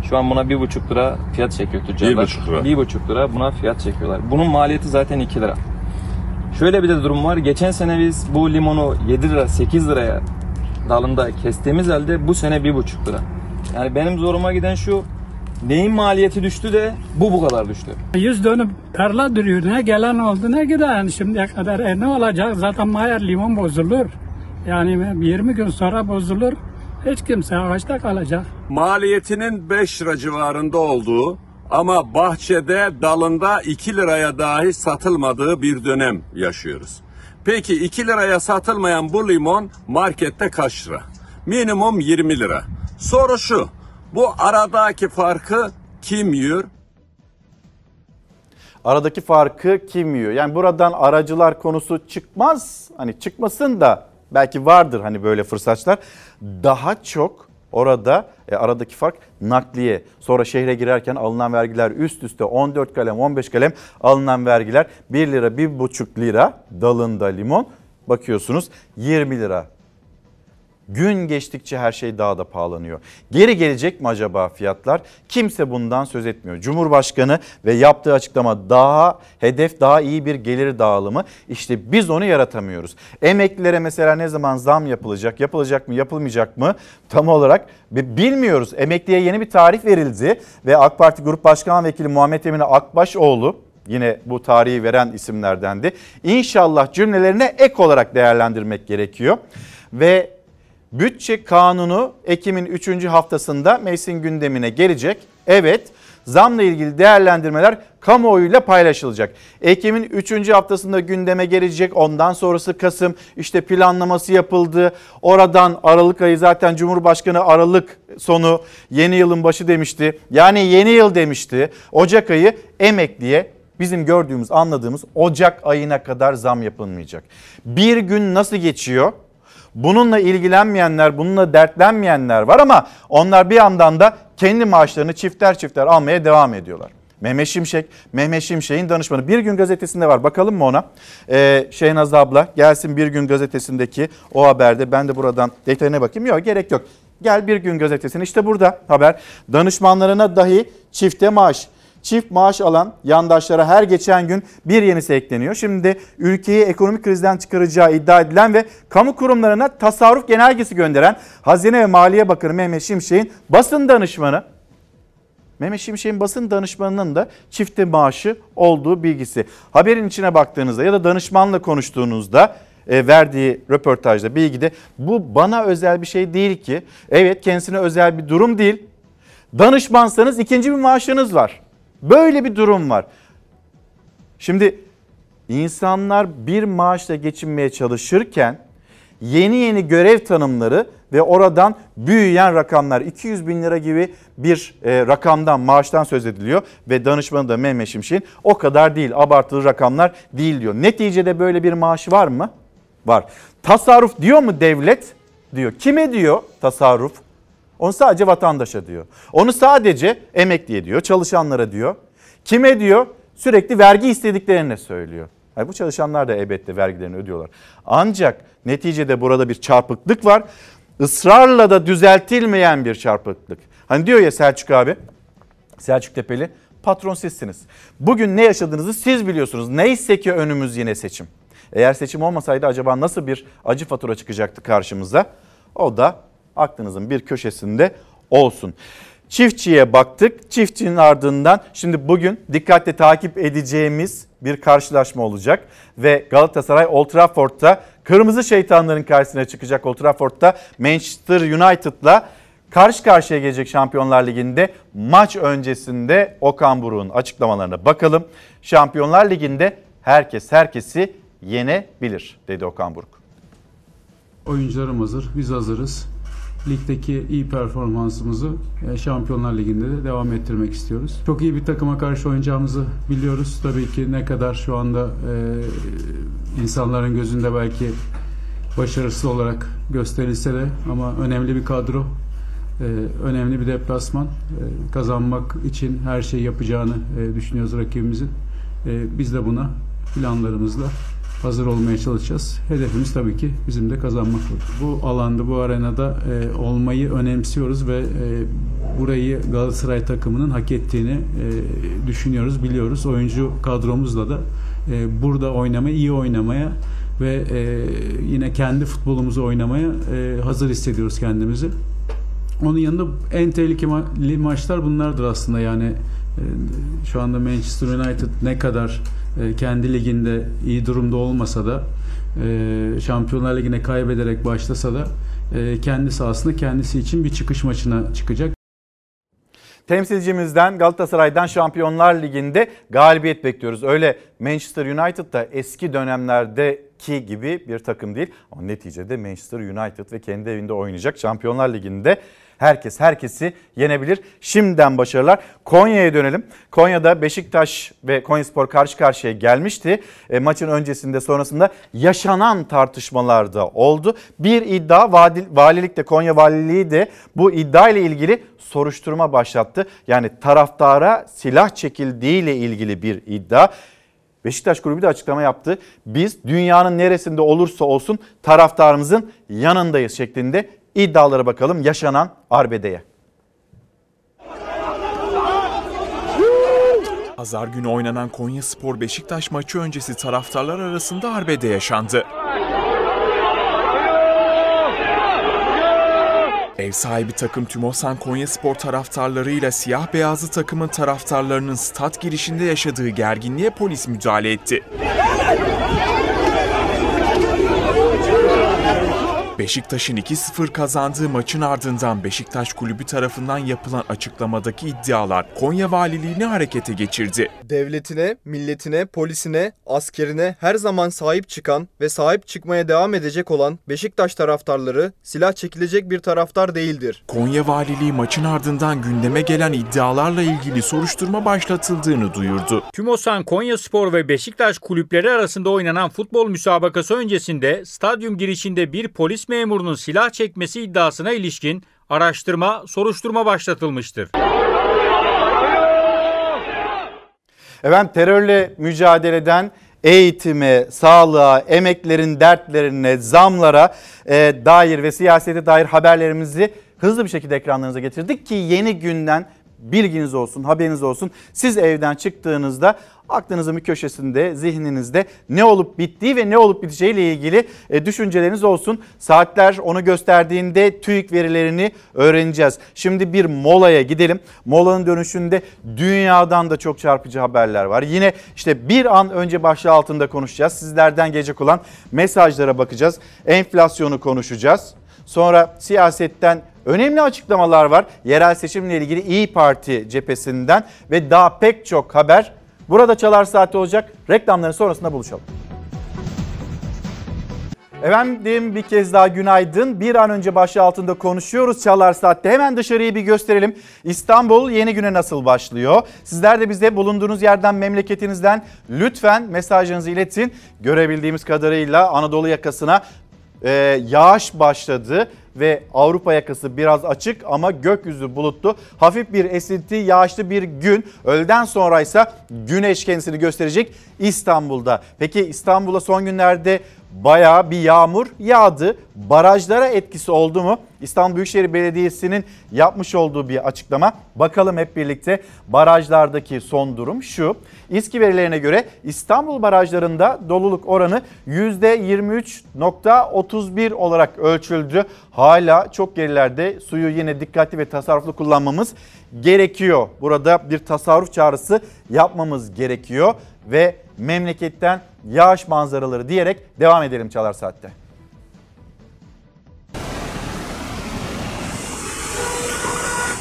Speaker 26: şu an buna 1,5 lira fiyat çekiyor tüccarlar.
Speaker 27: 1,5 lira.
Speaker 26: 1,5 lira buna fiyat çekiyorlar. Bunun maliyeti zaten 2 lira. Şöyle bir de durum var. Geçen sene biz bu limonu 7 lira 8 liraya dalında kestiğimiz halde bu sene 1,5 lira. Yani benim zoruma giden şu neyin maliyeti düştü de bu bu kadar düştü.
Speaker 28: Yüz dönüm tarla duruyor. Ne gelen oldu ne giden şimdiye kadar. E ne olacak? Zaten mayer limon bozulur. Yani 20 gün sonra bozulur. Hiç kimse ağaçta kalacak.
Speaker 27: Maliyetinin 5 lira civarında olduğu ama bahçede dalında 2 liraya dahi satılmadığı bir dönem yaşıyoruz. Peki 2 liraya satılmayan bu limon markette kaç lira? Minimum 20 lira. Soru şu, bu aradaki farkı kim yiyor?
Speaker 1: Aradaki farkı kim yiyor? Yani buradan aracılar konusu çıkmaz. Hani çıkmasın da belki vardır hani böyle fırsatçılar. Daha çok orada e, aradaki fark nakliye. Sonra şehre girerken alınan vergiler üst üste 14 kalem 15 kalem alınan vergiler 1 lira 1,5 lira dalında limon bakıyorsunuz 20 lira Gün geçtikçe her şey daha da pahalanıyor. Geri gelecek mi acaba fiyatlar? Kimse bundan söz etmiyor. Cumhurbaşkanı ve yaptığı açıklama daha hedef daha iyi bir gelir dağılımı. İşte biz onu yaratamıyoruz. Emeklilere mesela ne zaman zam yapılacak? Yapılacak mı? Yapılmayacak mı? Tam olarak bilmiyoruz. Emekliye yeni bir tarih verildi ve AK Parti Grup Başkan Vekili Muhammed Emin Akbaşoğlu yine bu tarihi veren isimlerdendi. İnşallah cümlelerine ek olarak değerlendirmek gerekiyor. Ve Bütçe kanunu Ekim'in 3. haftasında meclisin gündemine gelecek. Evet zamla ilgili değerlendirmeler kamuoyuyla paylaşılacak. Ekim'in 3. haftasında gündeme gelecek. Ondan sonrası Kasım işte planlaması yapıldı. Oradan Aralık ayı zaten Cumhurbaşkanı Aralık sonu yeni yılın başı demişti. Yani yeni yıl demişti. Ocak ayı emekliye bizim gördüğümüz anladığımız Ocak ayına kadar zam yapılmayacak. Bir gün nasıl geçiyor? Bununla ilgilenmeyenler, bununla dertlenmeyenler var ama onlar bir yandan da kendi maaşlarını çifter çifter almaya devam ediyorlar. Mehmet Şimşek, Mehmet Şimşek'in danışmanı. Bir gün gazetesinde var bakalım mı ona? Ee, Şeynaz abla gelsin bir gün gazetesindeki o haberde ben de buradan detayına bakayım. Yok gerek yok. Gel bir gün gazetesine işte burada haber. Danışmanlarına dahi çifte maaş çift maaş alan yandaşlara her geçen gün bir yenisi ekleniyor. Şimdi ülkeyi ekonomik krizden çıkaracağı iddia edilen ve kamu kurumlarına tasarruf genelgesi gönderen Hazine ve Maliye Bakanı Mehmet Şimşek'in basın danışmanı Mehmet Şimşek'in basın danışmanının da çifte maaşı olduğu bilgisi. Haberin içine baktığınızda ya da danışmanla konuştuğunuzda e, verdiği röportajda bilgide bu bana özel bir şey değil ki. Evet kendisine özel bir durum değil. Danışmansanız ikinci bir maaşınız var. Böyle bir durum var. Şimdi insanlar bir maaşla geçinmeye çalışırken yeni yeni görev tanımları ve oradan büyüyen rakamlar 200 bin lira gibi bir e, rakamdan maaştan söz ediliyor ve danışmanı da Mehmet Şimşek'in o kadar değil abartılı rakamlar değil diyor. Neticede böyle bir maaş var mı? Var. Tasarruf diyor mu devlet? Diyor. Kime diyor tasarruf? Onu sadece vatandaşa diyor. Onu sadece emekliye diyor, çalışanlara diyor. Kime diyor? Sürekli vergi istediklerine söylüyor. Yani bu çalışanlar da elbette vergilerini ödüyorlar. Ancak neticede burada bir çarpıklık var. Israrla da düzeltilmeyen bir çarpıklık. Hani diyor ya Selçuk abi, Selçuk Tepeli, patron sizsiniz. Bugün ne yaşadığınızı siz biliyorsunuz. Neyse ki önümüz yine seçim. Eğer seçim olmasaydı acaba nasıl bir acı fatura çıkacaktı karşımıza? O da aklınızın bir köşesinde olsun. Çiftçiye baktık. Çiftçinin ardından şimdi bugün dikkatle takip edeceğimiz bir karşılaşma olacak. Ve Galatasaray Old Trafford'da kırmızı şeytanların karşısına çıkacak Old Trafford'da Manchester United'la karşı karşıya gelecek Şampiyonlar Ligi'nde maç öncesinde Okan Buruk'un açıklamalarına bakalım. Şampiyonlar Ligi'nde herkes herkesi yenebilir dedi Okan Buruk.
Speaker 29: Oyuncularım hazır, biz hazırız. Ligdeki iyi performansımızı e, Şampiyonlar Ligi'nde de devam ettirmek istiyoruz. Çok iyi bir takıma karşı oynayacağımızı biliyoruz. Tabii ki ne kadar şu anda e, insanların gözünde belki başarısız olarak gösterilse de ama önemli bir kadro, e, önemli bir deplasman. Kazanmak için her şeyi yapacağını düşünüyoruz rakibimizin. Biz de buna planlarımızla hazır olmaya çalışacağız. Hedefimiz tabii ki bizim de kazanmak. Bu alanda, bu arenada e, olmayı önemsiyoruz ve e, burayı Galatasaray takımının hak ettiğini e, düşünüyoruz, biliyoruz. Oyuncu kadromuzla da e, burada oynamaya, iyi oynamaya ve e, yine kendi futbolumuzu oynamaya e, hazır hissediyoruz kendimizi. Onun yanında en tehlikeli maçlar bunlardır aslında yani şu anda Manchester United ne kadar e, kendi liginde iyi durumda olmasa da e, Şampiyonlar Ligi'ne kaybederek başlasa da e, kendi sahasında kendisi için bir çıkış maçına çıkacak.
Speaker 1: Temsilcimizden Galatasaray'dan Şampiyonlar Ligi'nde galibiyet bekliyoruz. Öyle Manchester United da eski dönemlerdeki gibi bir takım değil. Ama neticede Manchester United ve kendi evinde oynayacak Şampiyonlar Ligi'nde herkes herkesi yenebilir. Şimdiden başarılar. Konya'ya dönelim. Konya'da Beşiktaş ve Konyaspor karşı karşıya gelmişti. E, maçın öncesinde sonrasında yaşanan tartışmalarda oldu. Bir iddia valilikte Konya Valiliği de bu iddia ile ilgili soruşturma başlattı. Yani taraftara silah çekildiği ile ilgili bir iddia. Beşiktaş kulübü de açıklama yaptı. Biz dünyanın neresinde olursa olsun taraftarımızın yanındayız şeklinde iddialara bakalım yaşanan arbedeye.
Speaker 19: Pazar günü oynanan Konya Spor Beşiktaş maçı öncesi taraftarlar arasında arbede yaşandı. Ev sahibi takım Tümosan Konya Spor taraftarlarıyla siyah beyazlı takımın taraftarlarının stat girişinde yaşadığı gerginliğe polis müdahale etti. Beşiktaş'ın 2-0 kazandığı maçın ardından Beşiktaş Kulübü tarafından yapılan açıklamadaki iddialar Konya Valiliğini harekete geçirdi.
Speaker 30: Devletine, milletine, polisine, askerine her zaman sahip çıkan ve sahip çıkmaya devam edecek olan Beşiktaş taraftarları silah çekilecek bir taraftar değildir.
Speaker 19: Konya Valiliği maçın ardından gündeme gelen iddialarla ilgili soruşturma başlatıldığını duyurdu.
Speaker 31: Tümosan Konya Spor ve Beşiktaş kulüpleri arasında oynanan futbol müsabakası öncesinde stadyum girişinde bir polis memurunun silah çekmesi iddiasına ilişkin araştırma, soruşturma başlatılmıştır.
Speaker 1: Efendim terörle mücadeleden eğitime, sağlığa, emeklerin dertlerine, zamlara e, dair ve siyasete dair haberlerimizi hızlı bir şekilde ekranlarınıza getirdik ki yeni günden Bilginiz olsun, haberiniz olsun. Siz evden çıktığınızda aklınızın bir köşesinde, zihninizde ne olup bittiği ve ne olup biteceği ile ilgili e, düşünceleriniz olsun. Saatler onu gösterdiğinde TÜİK verilerini öğreneceğiz. Şimdi bir molaya gidelim. Molanın dönüşünde dünyadan da çok çarpıcı haberler var. Yine işte bir an önce başlığı altında konuşacağız. Sizlerden gelecek olan mesajlara bakacağız. Enflasyonu konuşacağız. Sonra siyasetten önemli açıklamalar var. Yerel seçimle ilgili İyi Parti cephesinden ve daha pek çok haber burada Çalar Saati olacak. Reklamların sonrasında buluşalım. Efendim bir kez daha günaydın. Bir an önce başlığı altında konuşuyoruz Çalar Saat'te. Hemen dışarıyı bir gösterelim. İstanbul yeni güne nasıl başlıyor? Sizler de bize bulunduğunuz yerden, memleketinizden lütfen mesajınızı iletin. Görebildiğimiz kadarıyla Anadolu yakasına e, yağış başladı ve Avrupa yakası biraz açık ama gökyüzü bulutlu. Hafif bir esinti, yağışlı bir gün. Öğleden sonra ise güneş kendisini gösterecek İstanbul'da. Peki İstanbul'a son günlerde bayağı bir yağmur yağdı. Barajlara etkisi oldu mu? İstanbul Büyükşehir Belediyesi'nin yapmış olduğu bir açıklama. Bakalım hep birlikte barajlardaki son durum şu. İSKİ verilerine göre İstanbul barajlarında doluluk oranı %23.31 olarak ölçüldü. Hala çok gerilerde suyu yine dikkatli ve tasarruflu kullanmamız gerekiyor. Burada bir tasarruf çağrısı yapmamız gerekiyor ve memleketten yağış manzaraları diyerek devam edelim Çalar Saat'te.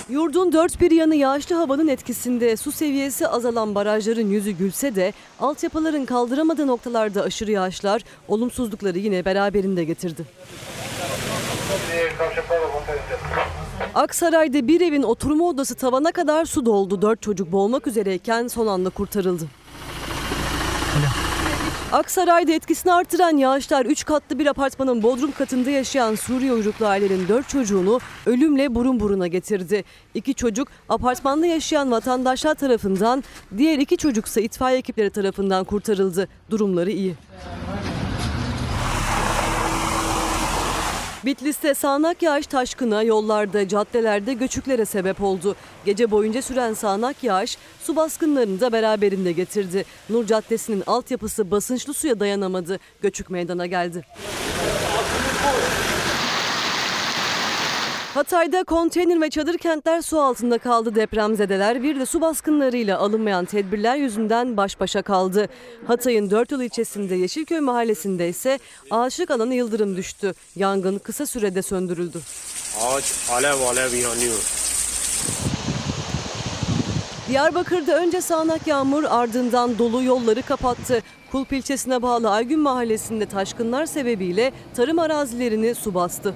Speaker 18: Yurdun dört bir yanı yağışlı havanın etkisinde su seviyesi azalan barajların yüzü gülse de altyapıların kaldıramadığı noktalarda aşırı yağışlar olumsuzlukları yine beraberinde getirdi. Aksaray'da bir evin oturma odası tavana kadar su doldu. Dört çocuk boğulmak üzereyken son anda kurtarıldı. Aksaray'da etkisini artıran yağışlar 3 katlı bir apartmanın bodrum katında yaşayan Suriye uyruklu ailenin 4 çocuğunu ölümle burun buruna getirdi. İki çocuk apartmanda yaşayan vatandaşlar tarafından, diğer iki çocuksa itfaiye ekipleri tarafından kurtarıldı. Durumları iyi. Bitlis'te sağanak yağış taşkına yollarda, caddelerde göçüklere sebep oldu. Gece boyunca süren sağanak yağış su baskınlarını da beraberinde getirdi. Nur Caddesi'nin altyapısı basınçlı suya dayanamadı. Göçük meydana geldi. Hatay'da konteyner ve çadır kentler su altında kaldı depremzedeler. Bir de su baskınlarıyla alınmayan tedbirler yüzünden baş başa kaldı. Hatay'ın dört yol ilçesinde Yeşilköy mahallesinde ise ağaçlık alanı yıldırım düştü. Yangın kısa sürede söndürüldü.
Speaker 32: Ağaç alev alev yanıyor.
Speaker 18: Diyarbakır'da önce sağanak yağmur ardından dolu yolları kapattı. Kulp ilçesine bağlı Aygün mahallesinde taşkınlar sebebiyle tarım arazilerini su bastı.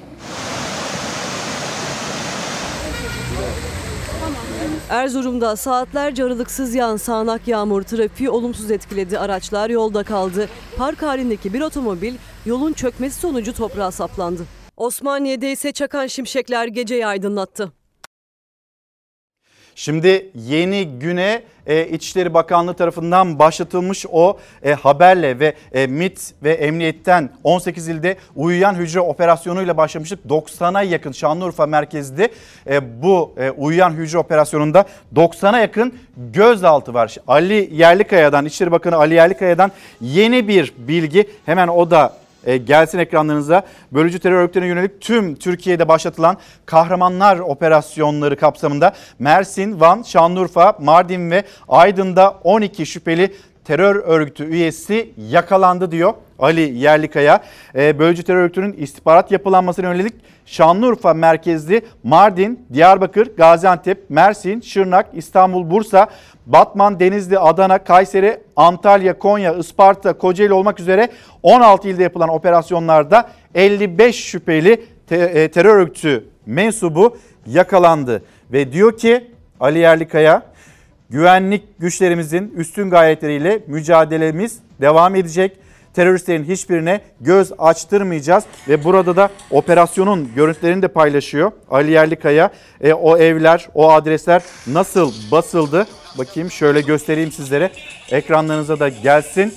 Speaker 18: Erzurum'da saatlerce aralıksız yağan sağanak yağmur trafiği olumsuz etkiledi. Araçlar yolda kaldı. Park halindeki bir otomobil yolun çökmesi sonucu toprağa saplandı. Osmaniye'de ise çakan şimşekler geceyi aydınlattı.
Speaker 1: Şimdi yeni güne e, İçişleri Bakanlığı tarafından başlatılmış o e, haberle ve e, MIT ve Emniyet'ten 18 ilde uyuyan hücre operasyonuyla başlamıştık. 90'a yakın Şanlıurfa merkezli e, bu e, uyuyan hücre operasyonunda 90'a yakın gözaltı var. Ali Yerlikaya'dan İçişleri Bakanı Ali Yerlikaya'dan yeni bir bilgi hemen o da e, gelsin ekranlarınıza. Bölücü terör örgütlerine yönelik tüm Türkiye'de başlatılan kahramanlar operasyonları kapsamında Mersin, Van, Şanlıurfa, Mardin ve Aydın'da 12 şüpheli terör örgütü üyesi yakalandı diyor Ali Yerlikaya. E, bölücü terör örgütünün istihbarat yapılanmasına yönelik Şanlıurfa merkezli Mardin, Diyarbakır, Gaziantep, Mersin, Şırnak, İstanbul, Bursa, Batman, Denizli, Adana, Kayseri, Antalya, Konya, Isparta, Kocaeli olmak üzere 16 ilde yapılan operasyonlarda 55 şüpheli te- terör örgütü mensubu yakalandı. Ve diyor ki Ali Yerlikaya güvenlik güçlerimizin üstün gayretleriyle mücadelemiz devam edecek. Teröristlerin hiçbirine göz açtırmayacağız ve burada da operasyonun görüntülerini de paylaşıyor Ali Yerlikaya. E, o evler, o adresler nasıl basıldı? Bakayım şöyle göstereyim sizlere. Ekranlarınıza da gelsin.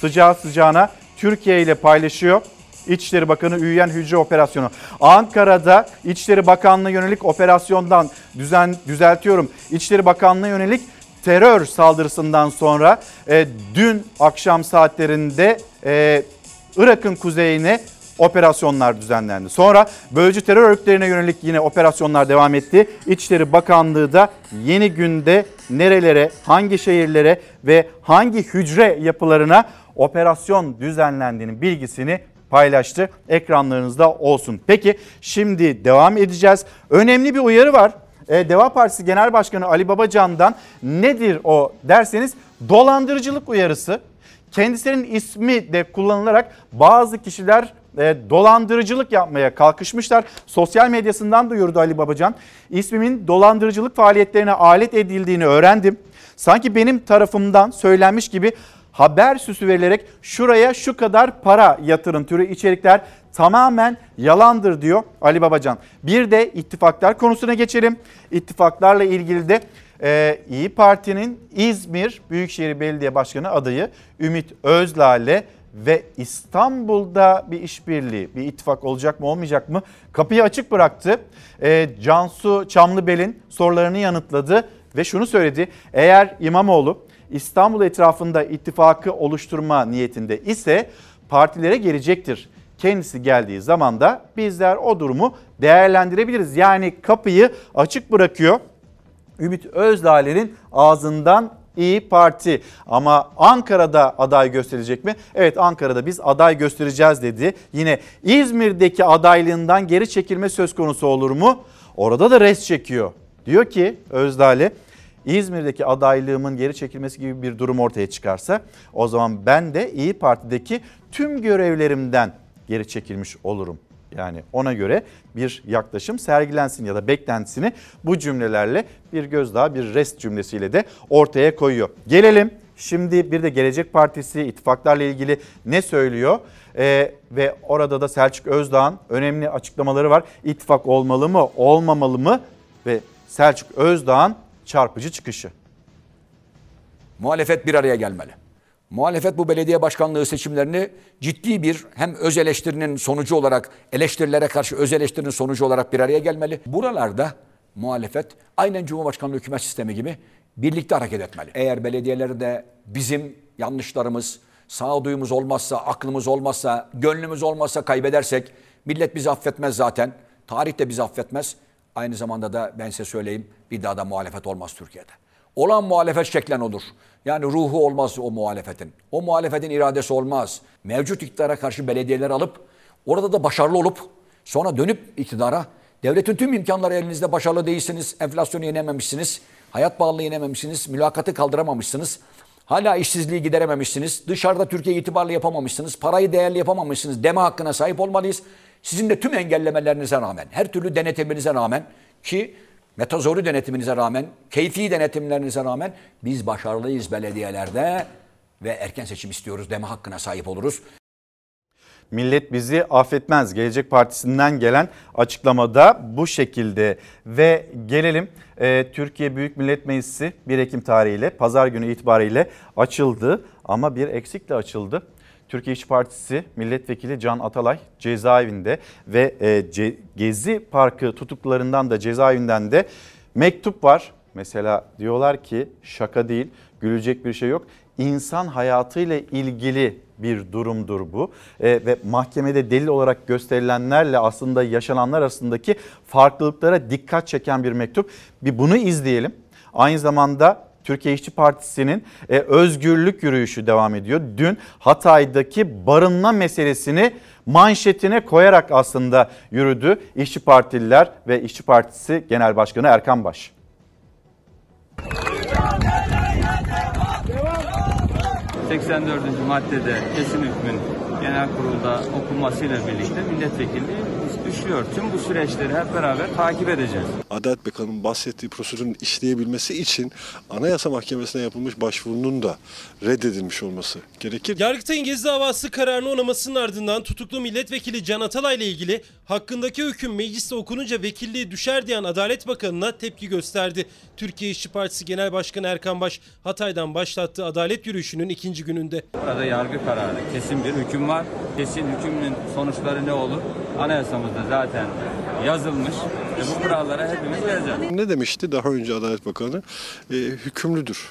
Speaker 1: Sıcağı sıcağına Türkiye ile paylaşıyor. İçişleri Bakanı üyeyen hücre operasyonu. Ankara'da İçişleri Bakanlığı yönelik operasyondan düzen düzeltiyorum. İçişleri Bakanlığı yönelik terör saldırısından sonra e, dün akşam saatlerinde e, Irak'ın kuzeyine operasyonlar düzenlendi. Sonra bölücü terör örgütlerine yönelik yine operasyonlar devam etti. İçişleri Bakanlığı da yeni günde nerelere, hangi şehirlere ve hangi hücre yapılarına operasyon düzenlendiğinin bilgisini paylaştı. Ekranlarınızda olsun. Peki şimdi devam edeceğiz. Önemli bir uyarı var. Ee, Deva Partisi Genel Başkanı Ali Babacan'dan nedir o derseniz dolandırıcılık uyarısı. Kendisinin ismi de kullanılarak bazı kişiler e, dolandırıcılık yapmaya kalkışmışlar. Sosyal medyasından duyurdu Ali Babacan. İsmimin dolandırıcılık faaliyetlerine alet edildiğini öğrendim. Sanki benim tarafımdan söylenmiş gibi haber süsü verilerek şuraya şu kadar para yatırın türü içerikler tamamen yalandır diyor Ali Babacan. Bir de ittifaklar konusuna geçelim. İttifaklarla ilgili de ee, İyi Parti'nin İzmir Büyükşehir Belediye Başkanı adayı Ümit Özlale ve İstanbul'da bir işbirliği, bir ittifak olacak mı olmayacak mı kapıyı açık bıraktı. Ee, Cansu Çamlıbel'in sorularını yanıtladı ve şunu söyledi. Eğer İmamoğlu İstanbul etrafında ittifakı oluşturma niyetinde ise partilere gelecektir. Kendisi geldiği zaman da bizler o durumu değerlendirebiliriz. Yani kapıyı açık bırakıyor. Ümit Özdağ'ın ağzından İyi Parti ama Ankara'da aday gösterecek mi? Evet Ankara'da biz aday göstereceğiz dedi. Yine İzmir'deki adaylığından geri çekilme söz konusu olur mu? Orada da res çekiyor. Diyor ki Özdağ İzmir'deki adaylığımın geri çekilmesi gibi bir durum ortaya çıkarsa o zaman ben de İyi Parti'deki tüm görevlerimden geri çekilmiş olurum. Yani ona göre bir yaklaşım sergilensin ya da beklentisini bu cümlelerle bir gözdağı bir rest cümlesiyle de ortaya koyuyor. Gelelim şimdi bir de Gelecek Partisi ittifaklarla ilgili ne söylüyor? Ee, ve orada da Selçuk Özdağ'ın önemli açıklamaları var. İttifak olmalı mı olmamalı mı ve Selçuk Özdağ'ın çarpıcı çıkışı.
Speaker 33: Muhalefet bir araya gelmeli. Muhalefet bu belediye başkanlığı seçimlerini ciddi bir hem öz eleştirinin sonucu olarak eleştirilere karşı öz eleştirinin sonucu olarak bir araya gelmeli. Buralarda muhalefet aynen Cumhurbaşkanlığı hükümet sistemi gibi birlikte hareket etmeli. Eğer belediyelerde bizim yanlışlarımız, sağduyumuz olmazsa, aklımız olmazsa, gönlümüz olmazsa kaybedersek millet bizi affetmez zaten. Tarih de bizi affetmez. Aynı zamanda da ben size söyleyeyim bir daha da muhalefet olmaz Türkiye'de. Olan muhalefet şeklen olur. Yani ruhu olmaz o muhalefetin. O muhalefetin iradesi olmaz. Mevcut iktidara karşı belediyeler alıp orada da başarılı olup sonra dönüp iktidara devletin tüm imkanları elinizde başarılı değilsiniz. Enflasyonu yenememişsiniz. Hayat pahalılığı yenememişsiniz. Mülakatı kaldıramamışsınız. Hala işsizliği giderememişsiniz. Dışarıda Türkiye itibarlı yapamamışsınız. Parayı değerli yapamamışsınız. Deme hakkına sahip olmalıyız. Sizin de tüm engellemelerinize rağmen, her türlü denetiminize rağmen ki metazori denetiminize rağmen, keyfi denetimlerinize rağmen biz başarılıyız belediyelerde ve erken seçim istiyoruz deme hakkına sahip oluruz.
Speaker 1: Millet bizi affetmez. Gelecek Partisi'nden gelen açıklamada bu şekilde ve gelelim e, Türkiye Büyük Millet Meclisi 1 Ekim tarihiyle pazar günü itibariyle açıldı ama bir eksikle açıldı. Türkiye İş Partisi milletvekili Can Atalay cezaevinde ve e, Ce, Gezi Parkı tutuklularından da cezaevinden de mektup var. Mesela diyorlar ki şaka değil, gülecek bir şey yok. İnsan hayatıyla ilgili bir durumdur bu e, ve mahkemede delil olarak gösterilenlerle aslında yaşananlar arasındaki farklılıklara dikkat çeken bir mektup. Bir bunu izleyelim. Aynı zamanda Türkiye İşçi Partisi'nin e, özgürlük yürüyüşü devam ediyor. Dün Hatay'daki barınma meselesini manşetine koyarak aslında yürüdü İşçi Partililer ve İşçi Partisi Genel Başkanı Erkan Baş.
Speaker 34: 84. maddede kesin hükmün genel kurulda okunmasıyla birlikte milletvekilliği
Speaker 26: düşüyor. Tüm bu süreçleri hep beraber takip edeceğiz.
Speaker 34: Adalet Bakanı'nın bahsettiği prosedürün işleyebilmesi için Anayasa Mahkemesi'ne yapılmış başvurunun da reddedilmiş olması gerekir.
Speaker 35: Yargıtay'ın Gezi davası kararını onamasının ardından tutuklu milletvekili Can Atalay ile ilgili hakkındaki hüküm mecliste okununca vekilliği düşer diyen Adalet Bakanı'na tepki gösterdi. Türkiye İşçi Partisi Genel Başkanı Erkan Baş Hatay'dan başlattığı adalet yürüyüşünün ikinci gününde.
Speaker 26: Burada yargı kararı, kesin bir hüküm var. Kesin hükümün sonuçları ne olur? Anayasamızda zaten yazılmış ve bu kurallara hepimiz uyacağız.
Speaker 34: Ne demişti daha önce Adalet Bakanı? E, hükümlüdür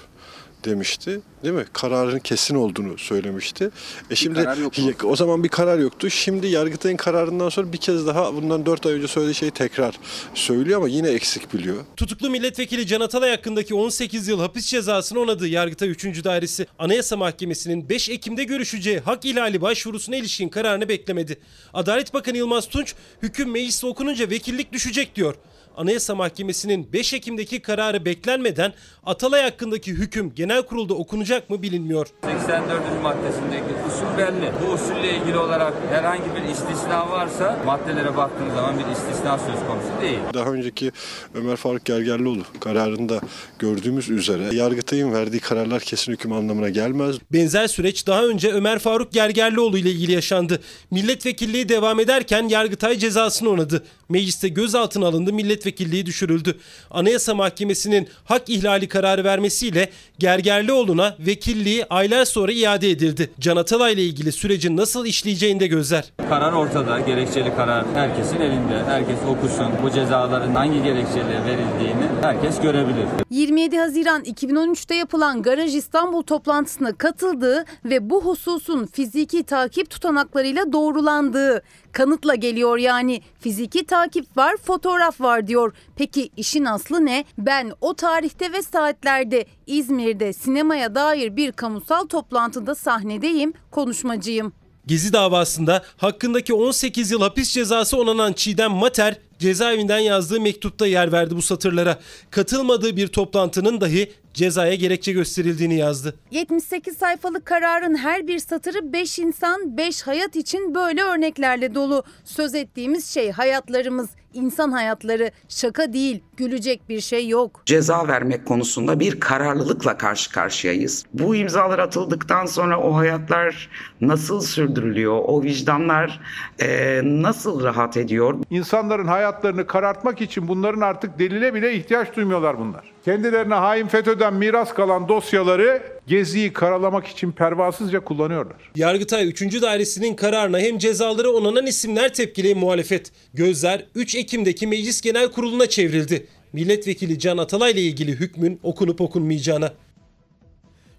Speaker 34: demişti. Değil mi? Kararın kesin olduğunu söylemişti. E şimdi
Speaker 26: karar yok mu?
Speaker 34: o zaman bir karar yoktu. Şimdi Yargıtay'ın kararından sonra bir kez daha bundan 4 ay önce söylediği şeyi tekrar söylüyor ama yine eksik biliyor.
Speaker 35: Tutuklu milletvekili Can Atalay hakkındaki 18 yıl hapis cezasını onadığı Yargıtay 3. Dairesi Anayasa Mahkemesi'nin 5 Ekim'de görüşeceği hak ihlali başvurusuna ilişkin kararını beklemedi. Adalet Bakanı Yılmaz Tunç hüküm mecliste okununca vekillik düşecek diyor. Anayasa Mahkemesi'nin 5 Ekim'deki kararı beklenmeden Atalay hakkındaki hüküm genel kurulda okunacak mı bilinmiyor.
Speaker 26: 84. maddesindeki usul belli. Bu usulle ilgili olarak herhangi bir istisna varsa maddelere baktığımız zaman bir istisna söz konusu değil.
Speaker 34: Daha önceki Ömer Faruk Gergerlioğlu kararında gördüğümüz üzere Yargıtay'ın verdiği kararlar kesin hüküm anlamına gelmez.
Speaker 35: Benzer süreç daha önce Ömer Faruk Gergerlioğlu ile ilgili yaşandı. Milletvekilliği devam ederken Yargıtay cezasını onadı. Mecliste gözaltına alındı, milletvekilliği düşürüldü. Anayasa Mahkemesi'nin hak ihlali kararı vermesiyle Gergerlioğlu'na vekilliği aylar sonra iade edildi. Can Atalay ile ilgili sürecin nasıl işleyeceğinde gözler.
Speaker 26: Karar ortada, gerekçeli karar herkesin elinde. Herkes okusun. Bu cezaların hangi gerekçeyle verildiğini herkes görebilir.
Speaker 36: 27 Haziran 2013'te yapılan Garaj İstanbul toplantısına katıldığı ve bu hususun fiziki takip tutanaklarıyla doğrulandığı kanıtla geliyor yani. Fiziki takip var, fotoğraf var diyor. Peki işin aslı ne? Ben o tarihte ve saatlerde İzmir'de sinemaya dair bir kamusal toplantıda sahnedeyim, konuşmacıyım.
Speaker 35: Gezi davasında hakkındaki 18 yıl hapis cezası onanan Çiğdem Mater cezaevinden yazdığı mektupta yer verdi bu satırlara. Katılmadığı bir toplantının dahi cezaya gerekçe gösterildiğini yazdı.
Speaker 36: 78 sayfalık kararın her bir satırı 5 insan, 5 hayat için böyle örneklerle dolu. Söz ettiğimiz şey hayatlarımız, insan hayatları. Şaka değil, gülecek bir şey yok.
Speaker 37: ceza vermek konusunda bir kararlılıkla karşı karşıyayız. Bu imzalar atıldıktan sonra o hayatlar nasıl sürdürülüyor? O vicdanlar eee, nasıl rahat ediyor?
Speaker 17: İnsanların hayatlarını karartmak için bunların artık delile bile ihtiyaç duymuyorlar bunlar. Kendilerine hain FETÖ'den miras kalan dosyaları Gezi'yi karalamak için pervasızca kullanıyorlar.
Speaker 35: Yargıtay 3. Dairesi'nin kararına hem cezaları onanan isimler tepkili muhalefet. Gözler 3 Ekim'deki Meclis Genel Kurulu'na çevrildi. Milletvekili Can Atalay ile ilgili hükmün okunup okunmayacağına.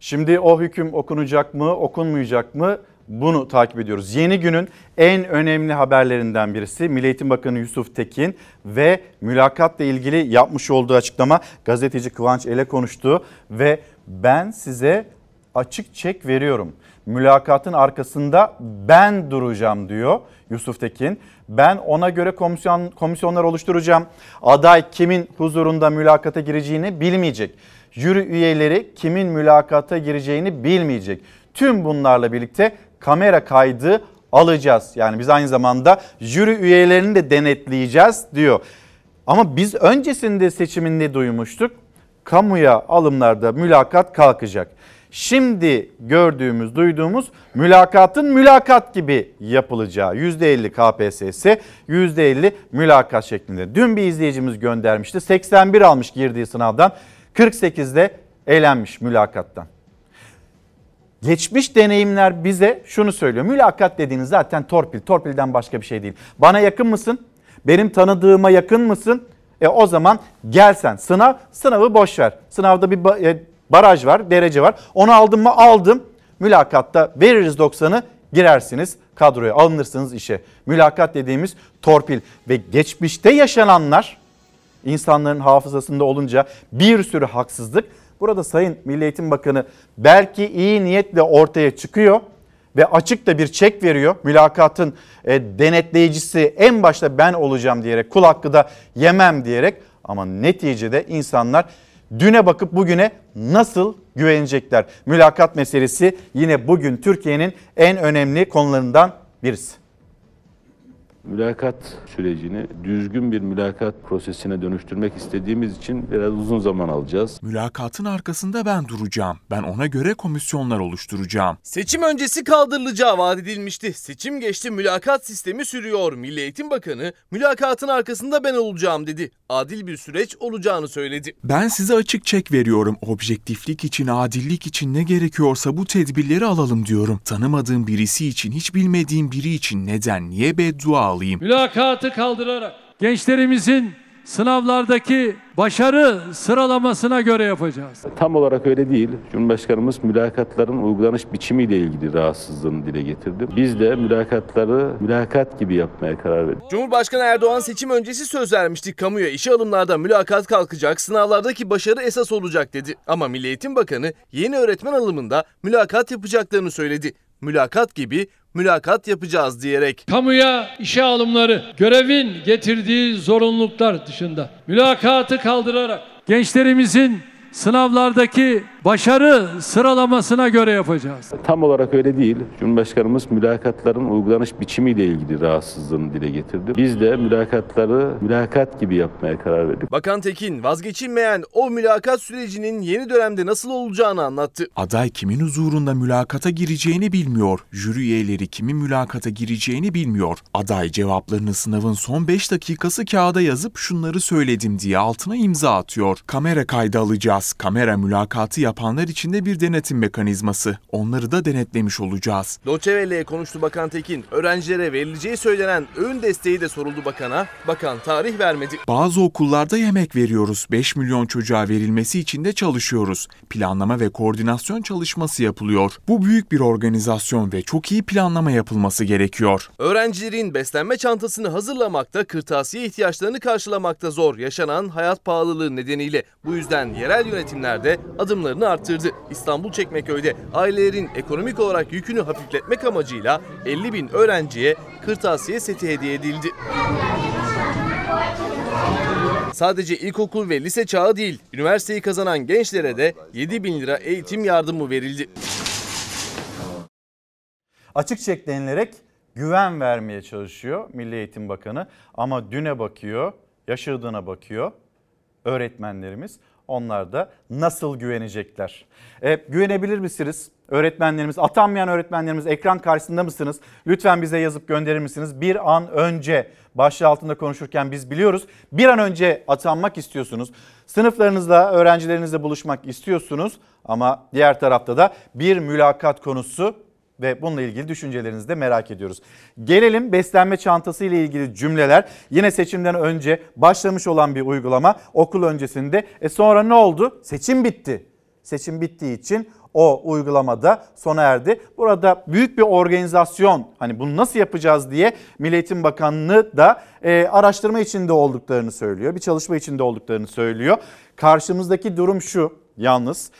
Speaker 1: Şimdi o hüküm okunacak mı, okunmayacak mı? Bunu takip ediyoruz. Yeni günün en önemli haberlerinden birisi Milli Eğitim Bakanı Yusuf Tekin ve mülakatla ilgili yapmış olduğu açıklama gazeteci Kıvanç Ele konuştu ve ben size açık çek veriyorum. Mülakatın arkasında ben duracağım diyor Yusuf Tekin. Ben ona göre komisyon komisyonlar oluşturacağım. Aday kimin huzurunda mülakata gireceğini bilmeyecek. Jüri üyeleri kimin mülakata gireceğini bilmeyecek. Tüm bunlarla birlikte kamera kaydı alacağız. Yani biz aynı zamanda jüri üyelerini de denetleyeceğiz diyor. Ama biz öncesinde seçiminde duymuştuk. Kamuya alımlarda mülakat kalkacak. Şimdi gördüğümüz, duyduğumuz mülakatın mülakat gibi yapılacağı %50 KPSS, %50 mülakat şeklinde. Dün bir izleyicimiz göndermişti. 81 almış girdiği sınavdan, 48'de elenmiş mülakattan. Geçmiş deneyimler bize şunu söylüyor. Mülakat dediğiniz zaten torpil. Torpilden başka bir şey değil. Bana yakın mısın? Benim tanıdığıma yakın mısın? E o zaman gel sen. Sınav, sınavı boş ver. Sınavda bir e, baraj var, derece var. Onu aldım mı? Aldım. Mülakatta veririz 90'ı girersiniz kadroya alınırsınız işe. Mülakat dediğimiz torpil ve geçmişte yaşananlar insanların hafızasında olunca bir sürü haksızlık. Burada Sayın Milli Eğitim Bakanı belki iyi niyetle ortaya çıkıyor ve açık da bir çek veriyor. Mülakatın e, denetleyicisi en başta ben olacağım diyerek kul hakkı da yemem diyerek ama neticede insanlar düne bakıp bugüne nasıl güvenecekler? Mülakat meselesi yine bugün Türkiye'nin en önemli konularından birisi.
Speaker 38: Mülakat sürecini düzgün bir mülakat prosesine dönüştürmek istediğimiz için biraz uzun zaman alacağız.
Speaker 39: Mülakatın arkasında ben duracağım. Ben ona göre komisyonlar oluşturacağım.
Speaker 2: Seçim öncesi kaldırılacağı vaat edilmişti. Seçim geçti mülakat sistemi sürüyor. Milli Eğitim Bakanı mülakatın arkasında ben olacağım dedi. Adil bir süreç olacağını söyledi.
Speaker 39: Ben size açık çek veriyorum. Objektiflik için, adillik için ne gerekiyorsa bu tedbirleri alalım diyorum. Tanımadığım birisi için, hiç bilmediğim biri için neden, niye beddua alayım?
Speaker 40: Mülakatı kaldırarak gençlerimizin sınavlardaki başarı sıralamasına göre yapacağız.
Speaker 38: Tam olarak öyle değil. Cumhurbaşkanımız mülakatların uygulanış biçimiyle ilgili rahatsızlığını dile getirdi. Biz de mülakatları mülakat gibi yapmaya karar verdik.
Speaker 2: Cumhurbaşkanı Erdoğan seçim öncesi söz vermişti. Kamuya işe alımlarda mülakat kalkacak, sınavlardaki başarı esas olacak dedi. Ama Milli Eğitim Bakanı yeni öğretmen alımında mülakat yapacaklarını söyledi. Mülakat gibi mülakat yapacağız diyerek.
Speaker 40: Kamuya işe alımları görevin getirdiği zorunluluklar dışında mülakatı kaldırarak gençlerimizin sınavlardaki başarı sıralamasına göre yapacağız.
Speaker 38: Tam olarak öyle değil. Cumhurbaşkanımız mülakatların uygulanış biçimiyle ilgili rahatsızlığını dile getirdi. Biz de mülakatları mülakat gibi yapmaya karar verdik.
Speaker 2: Bakan Tekin vazgeçilmeyen o mülakat sürecinin yeni dönemde nasıl olacağını anlattı.
Speaker 39: Aday kimin huzurunda mülakata gireceğini bilmiyor. Jüri üyeleri kimin mülakata gireceğini bilmiyor. Aday cevaplarını sınavın son 5 dakikası kağıda yazıp şunları söyledim diye altına imza atıyor. Kamera kaydı alacağız. Kamera mülakatı yapanlar için de bir denetim mekanizması. Onları da denetlemiş olacağız.
Speaker 2: Doçevelle'ye konuştu Bakan Tekin. Öğrencilere verileceği söylenen öğün desteği de soruldu bakana. Bakan tarih vermedi.
Speaker 39: Bazı okullarda yemek veriyoruz. 5 milyon çocuğa verilmesi için de çalışıyoruz. Planlama ve koordinasyon çalışması yapılıyor. Bu büyük bir organizasyon ve çok iyi planlama yapılması gerekiyor.
Speaker 2: Öğrencilerin beslenme çantasını hazırlamakta, kırtasiye ihtiyaçlarını karşılamakta zor yaşanan hayat pahalılığı nedeniyle. Bu yüzden yerel yönetimler de adımlarını arttırdı. İstanbul Çekmeköy'de ailelerin ekonomik olarak yükünü hafifletmek amacıyla 50 bin öğrenciye kırtasiye seti hediye edildi. Sadece ilkokul ve lise çağı değil, üniversiteyi kazanan gençlere de 7 bin lira eğitim yardımı verildi.
Speaker 1: Açık çek denilerek güven vermeye çalışıyor Milli Eğitim Bakanı. Ama düne bakıyor, yaşadığına bakıyor öğretmenlerimiz. Onlar da nasıl güvenecekler? E, güvenebilir misiniz? Öğretmenlerimiz, atanmayan öğretmenlerimiz ekran karşısında mısınız? Lütfen bize yazıp gönderir misiniz? Bir an önce başlığı altında konuşurken biz biliyoruz. Bir an önce atanmak istiyorsunuz. Sınıflarınızla, öğrencilerinizle buluşmak istiyorsunuz. Ama diğer tarafta da bir mülakat konusu ve bununla ilgili düşüncelerinizi de merak ediyoruz. Gelelim beslenme çantası ile ilgili cümleler. Yine seçimden önce başlamış olan bir uygulama okul öncesinde. E sonra ne oldu? Seçim bitti. Seçim bittiği için o uygulamada sona erdi. Burada büyük bir organizasyon hani bunu nasıl yapacağız diye Milli Eğitim Bakanlığı da e, araştırma içinde olduklarını söylüyor. Bir çalışma içinde olduklarını söylüyor. Karşımızdaki durum şu yalnız.